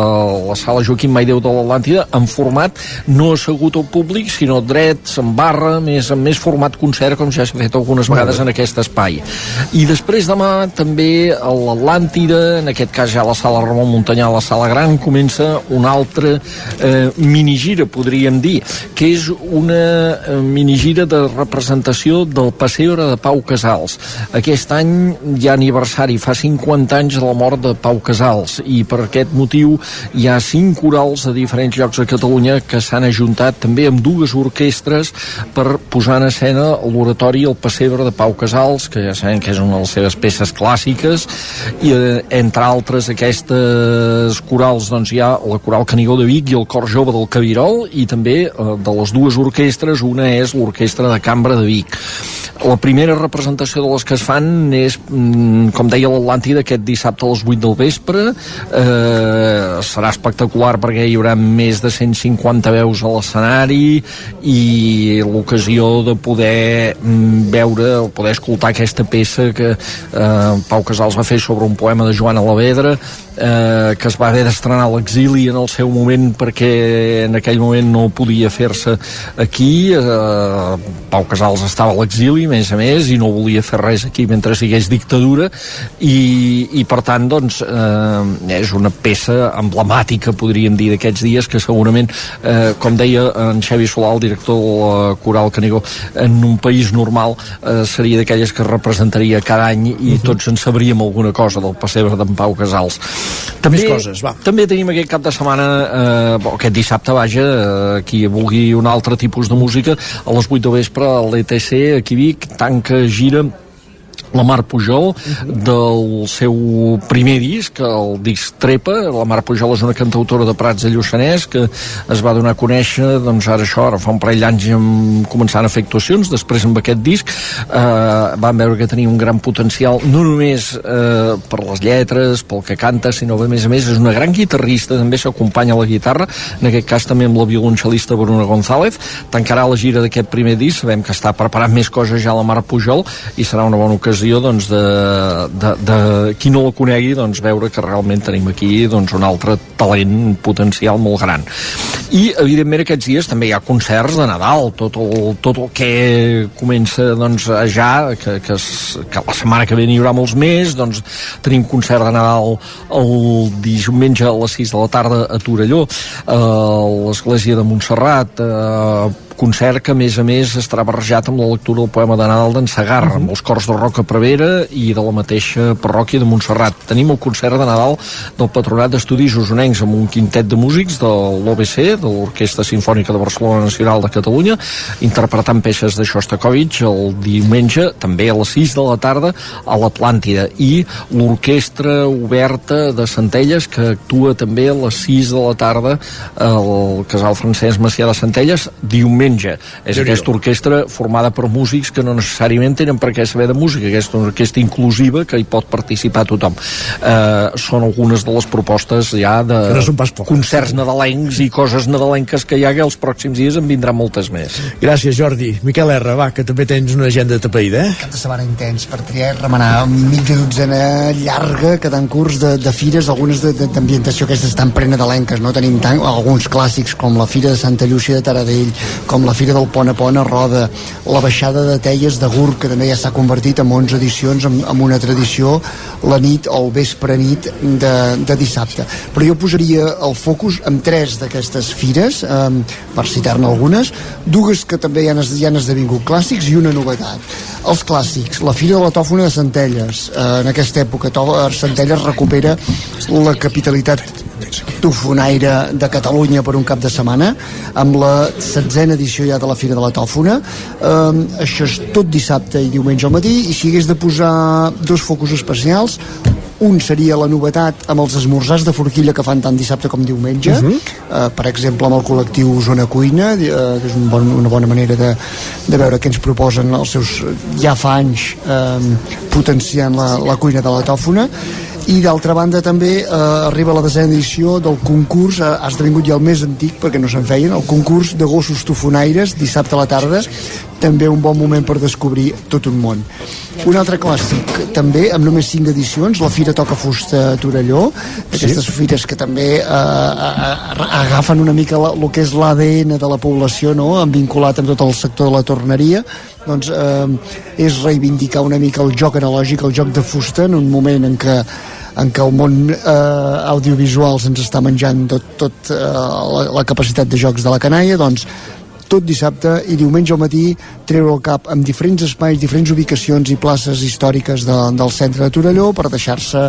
la sala Joaquim Maideu de l'Atlàntida en format no assegut al públic sinó drets, en barra, més, amb més format concert com ja s'ha fet algunes vegades en aquest espai. I després demà també a l'Atlàntida, en aquest cas ja a la sala Ramon Muntanyà, a la sala gran, comença una altra eh, minigira, podríem dir, que és una eh, minigira de representació del Passeig de Pau Casals. Aquest any hi ha aniversari, fa 50 anys de la mort de Pau Casals, i per aquest motiu hi ha cinc corals de diferents llocs de Catalunya que s'han ajuntat també amb dues orquestres per posar en escena l'oratori El Pessebre de Pau Casals, que ja sabem que és una de les seves peces clàssiques, i eh, entre altres aquestes corals doncs hi ha la Coral Canigó de Vic i el Cor Jove del Cabirol, i també eh, de les dues orquestres, una és l'Orquestra de Cambra de Vic. La primera representació de les que es fan és, mm, com deia l'Atlàntida, aquest dissabte a les 8 del vespre. Eh, serà espectacular perquè hi haurà més de 150 veus a l'escenari i l'ocasió de poder mm, veure, o poder escoltar aquesta peça que eh, Pau Casals va fer sobre un poema de Joan Alavedra eh, que es va haver d'estrenar a l'exili en el seu moment perquè en aquell moment no podia fer-se aquí eh, Pau Casals estava a l'exili més a més i no volia fer res aquí mentre sigués dictadura i, i per tant doncs eh, és una peça emblemàtica podríem dir d'aquests dies que segurament eh, com deia en Xavi Solà el director de la Coral Canigó en un país normal eh, seria d'aquelles que es representaria cada any i tots en sabríem alguna cosa del pessebre d'en Pau Casals també, Més coses, va. també tenim aquest cap de setmana, eh, aquest dissabte, vaja, eh, qui vulgui un altre tipus de música, a les 8 de vespre a l'ETC, aquí a Vic, tanca gira la Mar Pujol del seu primer disc, el disc Trepa. La Mar Pujol és una cantautora de Prats de Lluçanès que es va donar a conèixer, doncs ara això, ara fa un parell d'anys començant a fer actuacions, després amb aquest disc eh, van veure que tenia un gran potencial, no només eh, per les lletres, pel que canta, sinó a més a més és una gran guitarrista, també s'acompanya a la guitarra, en aquest cas també amb la violoncel·lista Bruna González, tancarà la gira d'aquest primer disc, sabem que està preparant més coses ja la Mar Pujol i serà una bona ocasió doncs, de, de, de qui no la conegui doncs, veure que realment tenim aquí doncs, un altre talent potencial molt gran. I evidentment aquests dies també hi ha concerts de Nadal tot el, tot el que comença doncs, ja que, que, que la setmana que ve n'hi haurà molts més doncs tenim concert de Nadal el diumenge a les 6 de la tarda a Torelló a l'església de Montserrat eh, concert que a més a més estarà barrejat amb la lectura del poema de Nadal d'en Sagarra, amb els cors de Roca Prevera i de la mateixa parròquia de Montserrat. Tenim el concert de Nadal del Patronat d'Estudis Osonencs amb un quintet de músics de l'OBC, de l'Orquestra Sinfònica de Barcelona Nacional de Catalunya, interpretant peces de Shostakovich el diumenge, també a les 6 de la tarda, a l'Atlàntida. I l'Orquestra Oberta de Centelles, que actua també a les 6 de la tarda al Casal Francesc Macià de Centelles, diumenge diumenge. És Déu-n'hi-do. aquesta orquestra formada per músics que no necessàriament tenen per què saber de música, aquesta orquestra inclusiva que hi pot participar tothom. Eh, són algunes de les propostes ja de Que no concerts nadalencs i coses nadalenques que hi ha que els pròxims dies en vindran moltes més. Gràcies, Jordi. Miquel R, va, que també tens una agenda tapaïda, eh? Cap de setmana intens per triar remenar mitja dotzena llarga, quedant curs de, de fires, algunes d'ambientació aquestes tan prenadalenques, no? Tenim tant, alguns clàssics com la Fira de Santa Llúcia de Taradell, com amb la Fira del Pont a Pont a Roda, la baixada de Teies de Gur, que també ja s'ha convertit en 11 edicions, amb, amb una tradició la nit o el vespre nit de, de dissabte. Però jo posaria el focus en tres d'aquestes fires, eh, per citar-ne algunes, dues que també ja han, esdevingut clàssics i una novetat. Els clàssics, la Fira de la Tòfona de Centelles, eh, en aquesta època Centelles recupera la capitalitat tofonaire de Catalunya per un cap de setmana amb la setzena edició ja de la Fira de la Tòfona. Um, això és tot dissabte i diumenge al matí i si hagués de posar dos focus especials un seria la novetat amb els esmorzars de forquilla que fan tant dissabte com diumenge. Uh -huh. uh, per exemple amb el col·lectiu Zona Cuina uh, que és un bon, una bona manera de, de veure què ens proposen els seus ja fa anys uh, potenciant la, la cuina de la tòfona i d'altra banda també eh, arriba la desena edició del concurs, eh, ha esdevingut ja el més antic perquè no se'n feien, el concurs de gossos tofonaires dissabte a la tarda també un bon moment per descobrir tot un món. Un altre clàssic, també amb només 5 edicions, la Fira Toca Fusta a Torelló, aquestes sí. fires que també eh, agafen una mica el que és l'ADN de la població, no? han vinculat amb tot el sector de la torneria, doncs eh, és reivindicar una mica el joc analògic, el joc de fusta, en un moment en què en què el món eh, audiovisual se'ns està menjant tot, tot eh, la, la capacitat de jocs de la canalla, doncs tot dissabte i diumenge al matí treure el cap amb diferents espais, diferents ubicacions i places històriques de, del centre de Torelló per deixar-se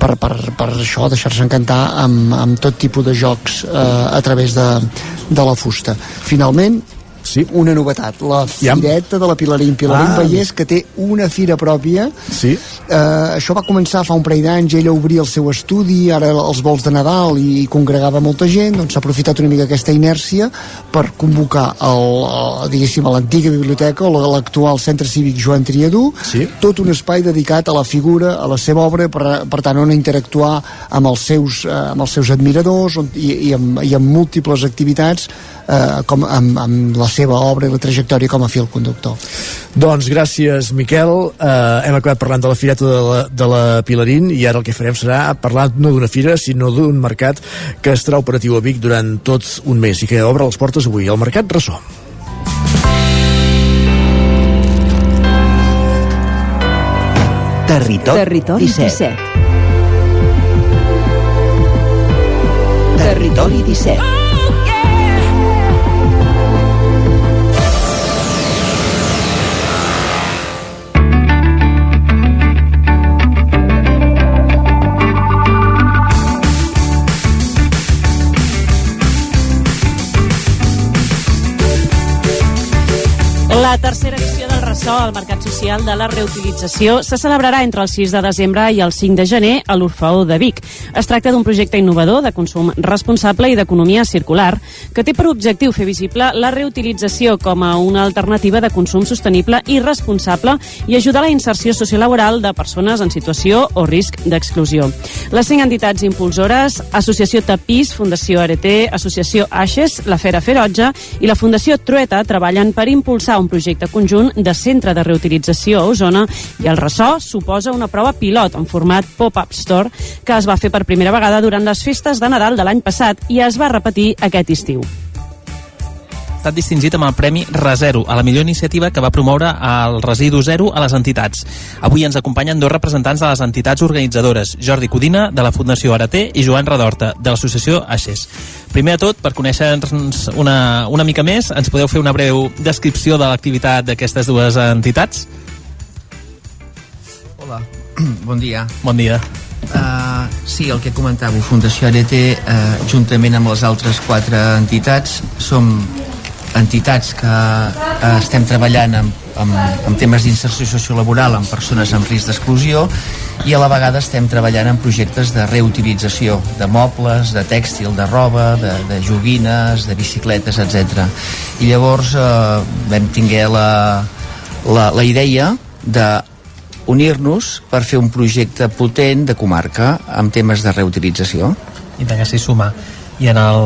per, per, per això, deixar-se encantar amb, amb tot tipus de jocs eh, a través de, de la fusta. Finalment, Sí. Una novetat, la fireta de la Pilarín. Pilarín ah. Vallès, que té una fira pròpia. Sí. Eh, això va començar fa un parell d'anys, ella obria el seu estudi, ara els vols de Nadal i congregava molta gent, doncs s'ha aprofitat una mica aquesta inèrcia per convocar el, el diguéssim, a l'antiga biblioteca o l'actual centre cívic Joan Triadú, sí. tot un espai dedicat a la figura, a la seva obra, per, per tant on interactuar amb els seus, eh, amb els seus admiradors on, i, i, amb, i amb múltiples activitats eh, com amb, amb la seva obra i la trajectòria com a fil conductor. Doncs gràcies, Miquel. Eh, hem acabat parlant de la fireta de la, de la Pilarín i ara el que farem serà parlar no d'una fira, sinó d'un mercat que estarà operatiu a Vic durant tot un mes i que obre les portes avui, el Mercat Ressò. Territori, Territori 17. 17. Territori 17. Tercera edició ressò al Mercat Social de la Reutilització se celebrarà entre el 6 de desembre i el 5 de gener a l'Orfeó de Vic. Es tracta d'un projecte innovador de consum responsable i d'economia circular que té per objectiu fer visible la reutilització com a una alternativa de consum sostenible i responsable i ajudar a la inserció sociolaboral de persones en situació o risc d'exclusió. Les cinc entitats impulsores, Associació Tapís, Fundació Areté, Associació Aixes, la Fera Ferotge i la Fundació Trueta treballen per impulsar un projecte conjunt de centre de reutilització a Osona i el ressò suposa una prova pilot en format pop-up store que es va fer per primera vegada durant les festes de Nadal de l'any passat i es va repetir aquest estiu estat distingit amb el Premi Resero, a la millor iniciativa que va promoure el Residu Zero a les entitats. Avui ens acompanyen dos representants de les entitats organitzadores, Jordi Codina, de la Fundació Arater, i Joan Redorta, de l'associació Aixes. Primer de tot, per conèixer-nos una, una mica més, ens podeu fer una breu descripció de l'activitat d'aquestes dues entitats? Hola, bon dia. Bon dia. Uh, sí, el que comentàveu, Fundació ART, uh, juntament amb les altres quatre entitats, som entitats que uh, estem treballant amb, amb, amb temes d'inserció sociolaboral amb persones amb risc d'exclusió i a la vegada estem treballant en projectes de reutilització de mobles, de tèxtil, de roba, de, de joguines, de bicicletes, etc. I llavors eh, vam tinguer la, la, la idea de unir-nos per fer un projecte potent de comarca amb temes de reutilització. I de que s'hi suma. I en el,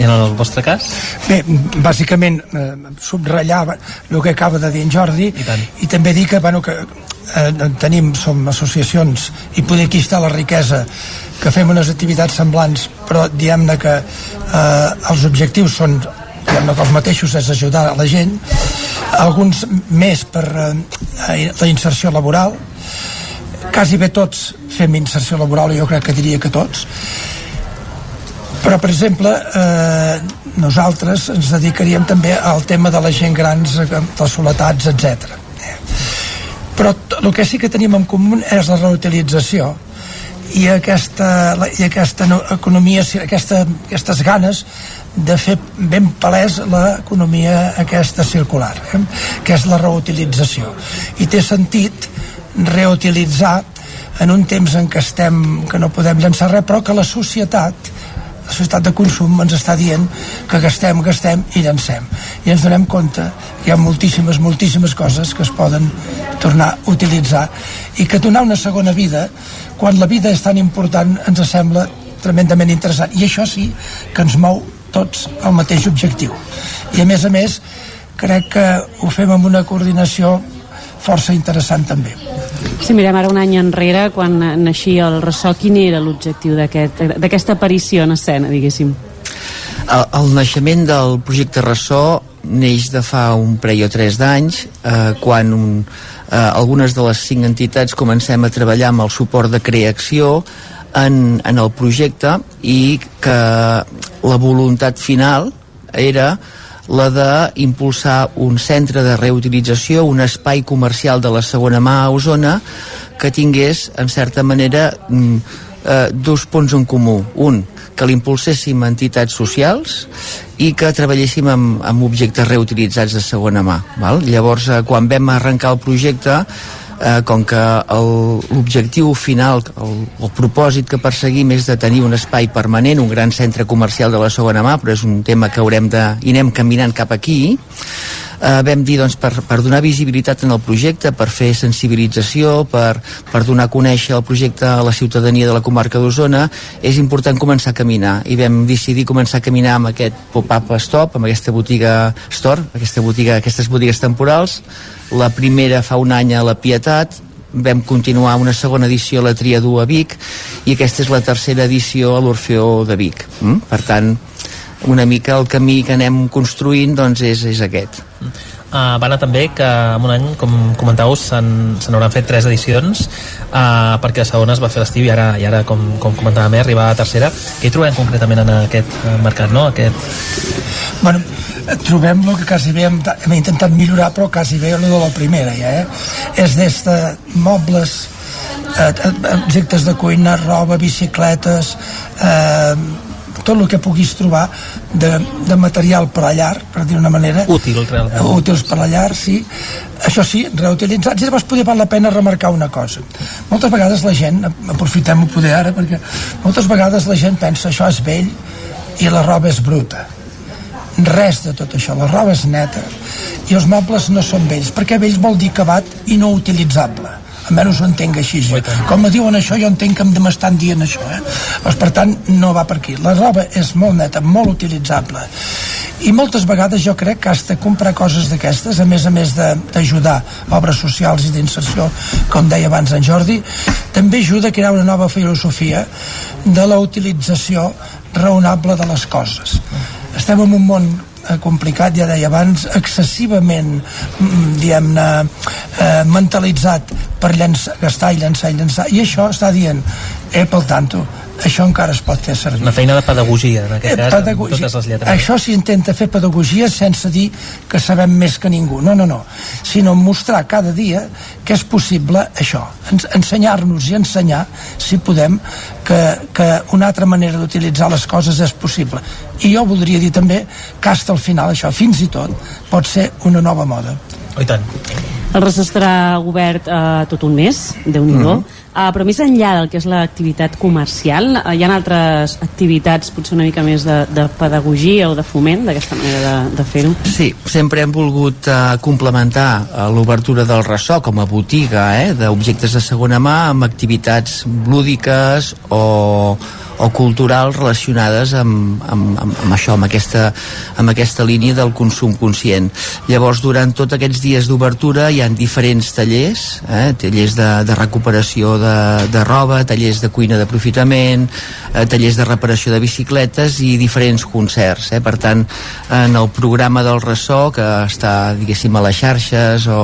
I en el vostre cas? Bé, bàsicament eh, subratllar el que acaba de dir en Jordi I, tant. i també dir que, bueno, que eh, tenim, som associacions i poder aquí està la riquesa que fem unes activitats semblants però diem que eh, els objectius són diguem que els mateixos és ajudar la gent, alguns més per eh, la inserció laboral, quasi bé tots fem inserció laboral, jo crec que diria que tots, però per exemple eh, nosaltres ens dedicaríem també al tema de la gent grans, eh, les soletats, etc. Però el que sí que tenim en comú és la reutilització i aquesta, i aquesta no, economia, aquesta, aquestes ganes de fer ben palès l'economia aquesta circular, eh? que és la reutilització. I té sentit reutilitzar en un temps en què estem que no podem llançar res, però que la societat la societat de consum ens està dient que gastem, gastem i llancem. I ens donem compte que hi ha moltíssimes, moltíssimes coses que es poden tornar a utilitzar i que donar una segona vida, quan la vida és tan important, ens sembla tremendament interessant. I això sí que ens mou tots al mateix objectiu. I a més a més, crec que ho fem amb una coordinació força interessant també. Si mirem ara un any enrere, quan naixia el ressò, quin era l'objectiu d'aquesta aquest, aparició en escena, diguéssim? El, el naixement del projecte Ressò neix de fa un parell o tres d'anys, eh, quan un, eh, algunes de les cinc entitats comencem a treballar amb el suport de Creacció en, en el projecte i que la voluntat final era la d'impulsar un centre de reutilització, un espai comercial de la segona mà a Osona que tingués, en certa manera, mm, eh, dos punts en comú. Un, que l'impulséssim a entitats socials i que treballéssim amb, amb objectes reutilitzats de segona mà. Val? Llavors, eh, quan vam arrencar el projecte, eh, com que l'objectiu final, el, el propòsit que perseguim és de tenir un espai permanent, un gran centre comercial de la segona mà, però és un tema que haurem de... i anem caminant cap aquí, eh, vam dir doncs, per, per donar visibilitat en el projecte, per fer sensibilització, per, per donar a conèixer el projecte a la ciutadania de la comarca d'Osona, és important començar a caminar i vam decidir començar a caminar amb aquest pop-up stop, amb aquesta botiga store, aquesta botiga, aquestes botigues temporals, la primera fa un any a la Pietat, vam continuar una segona edició a la Triadú a Vic i aquesta és la tercera edició a l'Orfeó de Vic. Mm? Per tant, una mica el camí que anem construint doncs és, és aquest. Uh, va anar també que en un any, com comentàveu, se n'hauran fet tres edicions uh, perquè la segona es va fer l'estiu i ara, i ara com, com comentava més, arriba a la tercera. Què hi trobem concretament en aquest mercat, no? Aquest... Bueno, trobem el que quasi bé hem, hem intentat millorar però quasi bé el de la primera ja, eh? és des de mobles eh, objectes de cuina, roba, bicicletes eh, tot el que puguis trobar de, de material per a llar, per dir una manera. Útil, realment. Útils per a llar, sí. Això sí, reutilitzats. I llavors podria val la pena remarcar una cosa. Moltes vegades la gent, aprofitem-ho poder ara, perquè moltes vegades la gent pensa això és vell i la roba és bruta res de tot això, la roba és neta i els mobles no són vells perquè vells vol dir acabat i no utilitzable almenys ho entenc així jo. com me diuen això jo entenc que m'estan dient això eh? doncs, per tant no va per aquí. La roba és molt neta, molt utilitzable. I moltes vegades jo crec que has de comprar coses d'aquestes a més a més d'ajudar obres socials i d'inserció com deia abans en Jordi. També ajuda a crear una nova filosofia de la utilització raonable de les coses. Estem en un món complicat, ja deia abans, excessivament, mm, diguem-ne, eh, mentalitzat per llençar, gastar i llançar i llançar, i això està dient, eh, pel tanto, això encara es pot fer servir. Una feina de pedagogia, en aquest eh, cas, pedagogia. amb totes les lletres. Això s'intenta fer pedagogia sense dir que sabem més que ningú, no, no, no, sinó mostrar cada dia que és possible això, ensenyar-nos i ensenyar, si podem, que, que una altra manera d'utilitzar les coses és possible. I jo voldria dir també que hasta al final això, fins i tot, pot ser una nova moda. Oh, i tant. El res estarà obert eh, tot un mes, déu nhi mm -hmm. Uh, però més enllà del que és l'activitat comercial, uh, hi ha altres activitats potser una mica més de, de pedagogia o de foment d'aquesta manera de, de fer-ho? Sí, sempre hem volgut uh, complementar uh, l'obertura del ressò com a botiga eh, d'objectes de segona mà amb activitats lúdiques o, o culturals relacionades amb, amb, amb, amb això, amb aquesta, amb aquesta línia del consum conscient. Llavors, durant tots aquests dies d'obertura hi han diferents tallers, eh, tallers de, de recuperació de, de roba, tallers de cuina d'aprofitament, eh, tallers de reparació de bicicletes i diferents concerts. Eh? Per tant, en el programa del ressò, que està, diguéssim, a les xarxes o,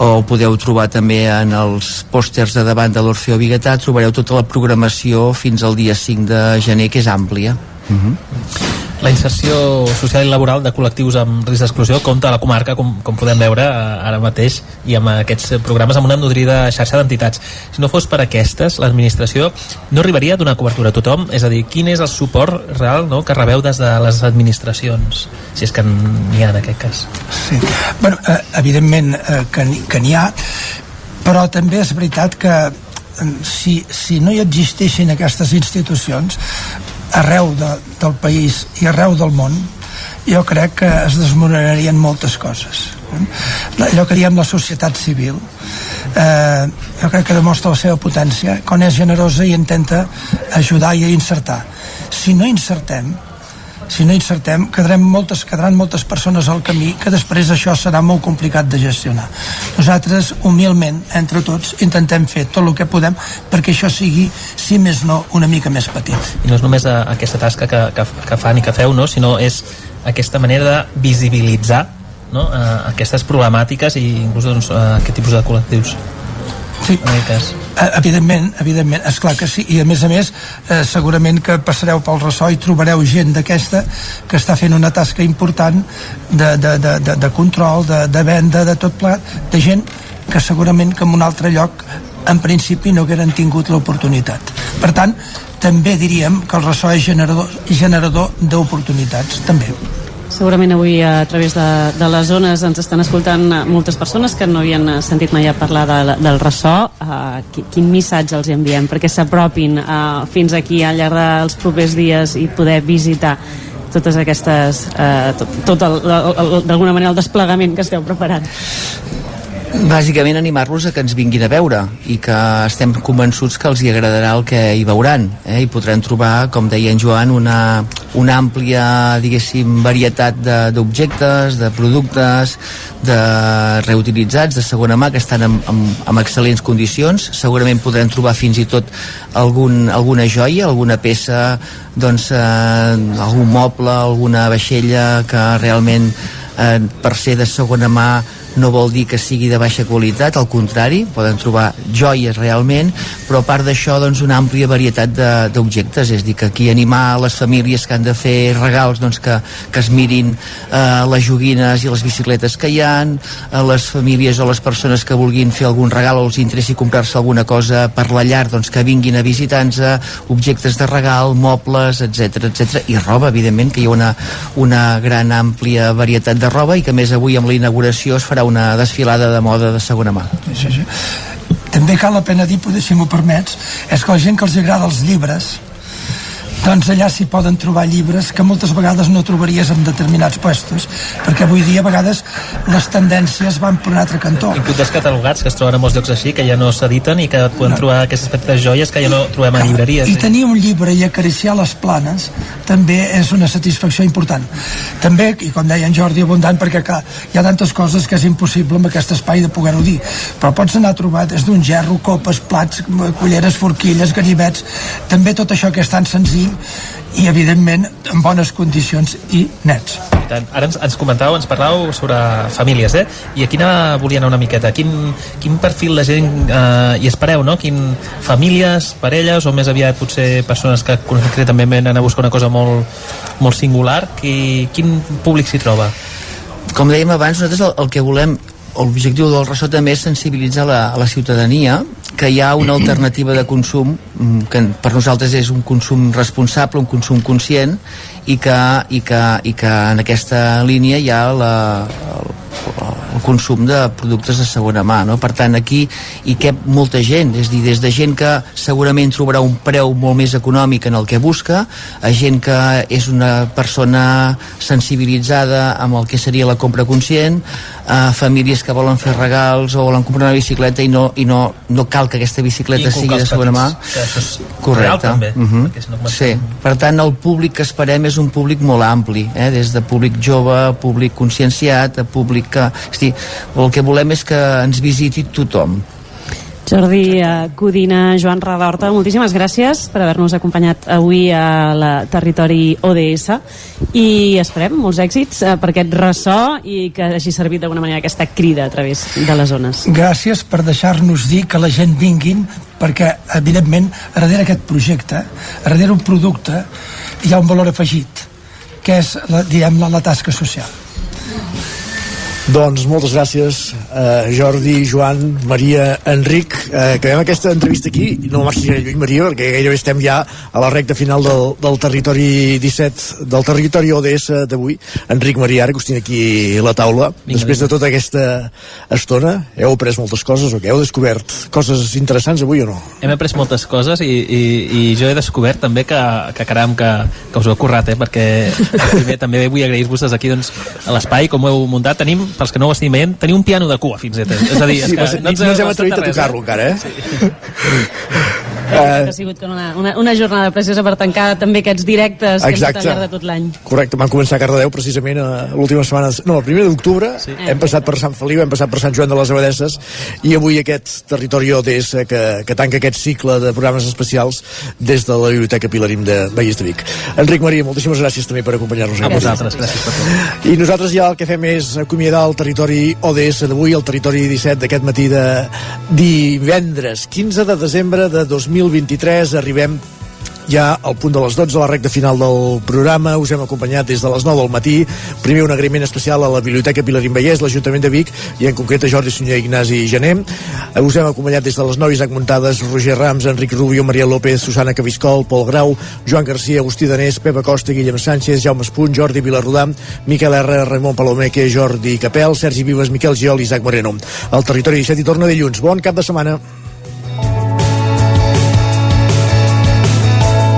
o podeu trobar també en els pòsters de davant de l'Orfeo Biguetà, trobareu tota la programació fins al dia 5 de gener, que és àmplia. Uh -huh la inserció social i laboral de col·lectius amb risc d'exclusió compta a la comarca, com, com podem veure ara mateix, i amb aquests programes amb una nodrida xarxa d'entitats. Si no fos per aquestes, l'administració no arribaria a donar cobertura a tothom? És a dir, quin és el suport real no, que rebeu des de les administracions, si és que n'hi ha en aquest cas? Sí. Bueno, eh, evidentment eh, que n'hi ha, però també és veritat que si, si no hi existeixin aquestes institucions arreu de, del país i arreu del món jo crec que es desmoronarien moltes coses. Allò que diem la societat civil eh, jo crec que demostra la seva potència quan és generosa i intenta ajudar i insertar. Si no insertem si no insertem, quedarem moltes, quedaran moltes persones al camí que després això serà molt complicat de gestionar. Nosaltres, humilment, entre tots, intentem fer tot el que podem perquè això sigui, si més no, una mica més petit. I no és només aquesta tasca que, que, que fan i que feu, no? sinó és aquesta manera de visibilitzar no? uh, aquestes problemàtiques i inclús doncs, uh, aquest tipus de col·lectius. Sí. Cas. Eh, evidentment, evidentment, és clar que sí i a més a més, eh, segurament que passareu pel ressò i trobareu gent d'aquesta que està fent una tasca important de, de, de, de, de control, de, de venda, de tot plat, de gent que segurament que en un altre lloc en principi no hagueren tingut l'oportunitat. Per tant, també diríem que el ressò és generador, generador d'oportunitats, també. Segurament avui a través de, de les zones ens estan escoltant moltes persones que no havien sentit mai a parlar de, del ressò. Uh, quin missatge els enviem perquè s'apropin uh, fins aquí al llarg dels propers dies i poder visitar totes aquestes uh, tot, tot d'alguna manera el desplegament que esteu preparant Bàsicament animar-los a que ens vinguin a veure i que estem convençuts que els hi agradarà el que hi veuran eh? i podran trobar, com deia en Joan, una, una àmplia, diguéssim, varietat d'objectes, de, de productes, de reutilitzats, de segona mà, que estan en, en, en excel·lents condicions. Segurament podran trobar fins i tot algun, alguna joia, alguna peça, doncs, eh, algun moble, alguna vaixella que realment eh, per ser de segona mà no vol dir que sigui de baixa qualitat, al contrari, poden trobar joies realment, però a part d'això doncs una àmplia varietat d'objectes, és dir, que aquí animar les famílies que han de fer regals doncs que, que es mirin eh, les joguines i les bicicletes que hi han, a les famílies o les persones que vulguin fer algun regal o els interessi comprar-se alguna cosa per la llar, doncs que vinguin a visitar-nos, objectes de regal, mobles, etc etc i roba, evidentment, que hi ha una, una gran àmplia varietat de roba i que més avui amb la inauguració es farà una desfilada de moda de segona mà. Sí, sí. També cal la pena dir, si m'ho permets, és que la gent que els agrada els llibres, doncs allà s'hi poden trobar llibres que moltes vegades no trobaries en determinats puestos, perquè avui dia a vegades les tendències van per un altre cantó. Inclús descatalogats, que es troben a molts llocs així, que ja no s'editen i que poden no. trobar aquestes petites joies que ja no trobem a llibreries. I tenir un llibre i acariciar les planes també és una satisfacció important. També, i com deia en Jordi, abundant, perquè clar, hi ha tantes coses que és impossible amb aquest espai de poder-ho dir, però pots anar a trobar des d'un gerro, copes, plats, culleres, forquilles, ganivets, també tot això que és tan senzill i evidentment en bones condicions i nets I tant. Ara ens, ens comentàveu, ens parlàveu sobre famílies, eh? I a quina volia anar una miqueta? Quin, quin perfil de gent eh, hi espereu, no? Quin, famílies, parelles o més aviat potser persones que concretament venen a buscar una cosa molt, molt singular? Qui, quin públic s'hi troba? Com dèiem abans, nosaltres el, el que volem l'objectiu del ressò també és sensibilitzar la, a la ciutadania que hi ha una alternativa de consum mm, que per nosaltres és un consum responsable, un consum conscient i que, i que, i que en aquesta línia hi ha la, el consum de productes de segona mà no? per tant aquí hi cap molta gent és dir, des de gent que segurament trobarà un preu molt més econòmic en el que busca a gent que és una persona sensibilitzada amb el que seria la compra conscient a famílies que volen fer regals o volen comprar una bicicleta i no, i no, no cal que aquesta bicicleta sigui de segona mà correcte també, uh -huh. no sí. per tant el públic que esperem és un públic molt ampli eh? des de públic jove, públic conscienciat a públic que, és dir, el que volem és que ens visiti tothom Jordi eh, Codina, Joan Radorta, moltíssimes gràcies per haver-nos acompanyat avui a la Territori ODS i esperem molts èxits eh, per aquest ressò i que hagi servit d'alguna manera aquesta crida a través de les zones. Gràcies per deixar-nos dir que la gent vinguin perquè, evidentment, darrere aquest projecte, darrere un producte, hi ha un valor afegit, que és, la, diguem la, la tasca social. Doncs moltes gràcies, eh, Jordi, Joan, Maria, Enric. Eh, acabem aquesta entrevista aquí, no massa lluny, Maria, perquè gairebé estem ja a la recta final del, del territori 17, del territori ODS d'avui. Enric, Maria, ara que us tinc aquí la taula, Vinga, després de tota aquesta estona, heu après moltes coses o què? Heu descobert coses interessants avui o no? Hem après moltes coses i, i, i jo he descobert també que, que caram, que, que us ho heu currat, eh? perquè primer també vull agrair-vos des d'aquí doncs, l'espai, com ho heu muntat. Tenim, pels que no ho estiguin veient, teniu un piano de cua fins i tot. És a dir, és Sí, que no, ens no ens hem atrevit a tocar-lo encara, eh? Ha sigut com una, una, una jornada preciosa per tancar també aquests directes que hem Exacte. al llarg de tot l'any. Correcte, vam començar a Cardedeu precisament a l'última setmana, no, el primer d'octubre, sí. hem passat per Sant Feliu, hem passat per Sant Joan de les Abadesses i avui aquest territori ODS que, que tanca aquest cicle de programes especials des de la Biblioteca Pilarim de Vallès de Vic. Enric Maria, moltíssimes gràcies també per acompanyar-nos. A vosaltres, gràcies per tot. I nosaltres ja el que fem és acomiadar el territori ODS d'avui, el territori 17 d'aquest matí de divendres 15 de desembre de 2023. Arribem ja al punt de les 12 a la recta final del programa us hem acompanyat des de les 9 del matí primer un agraïment especial a la Biblioteca Pilarín Vallès, l'Ajuntament de Vic i en concret a Jordi Sunyer Ignasi Gené us hem acompanyat des de les 9 Isaac Muntades, Roger Rams, Enric Rubio Maria López, Susana Cabiscol, Pol Grau Joan Garcia, Agustí Danés, Pepa Costa Guillem Sánchez, Jaume Espunt, Jordi Vilarrodà Miquel R, Raimon Palomeque Jordi Capel, Sergi Vives, Miquel Giol i Isaac Moreno. El territori 17 hi torna dilluns. Bon cap de setmana.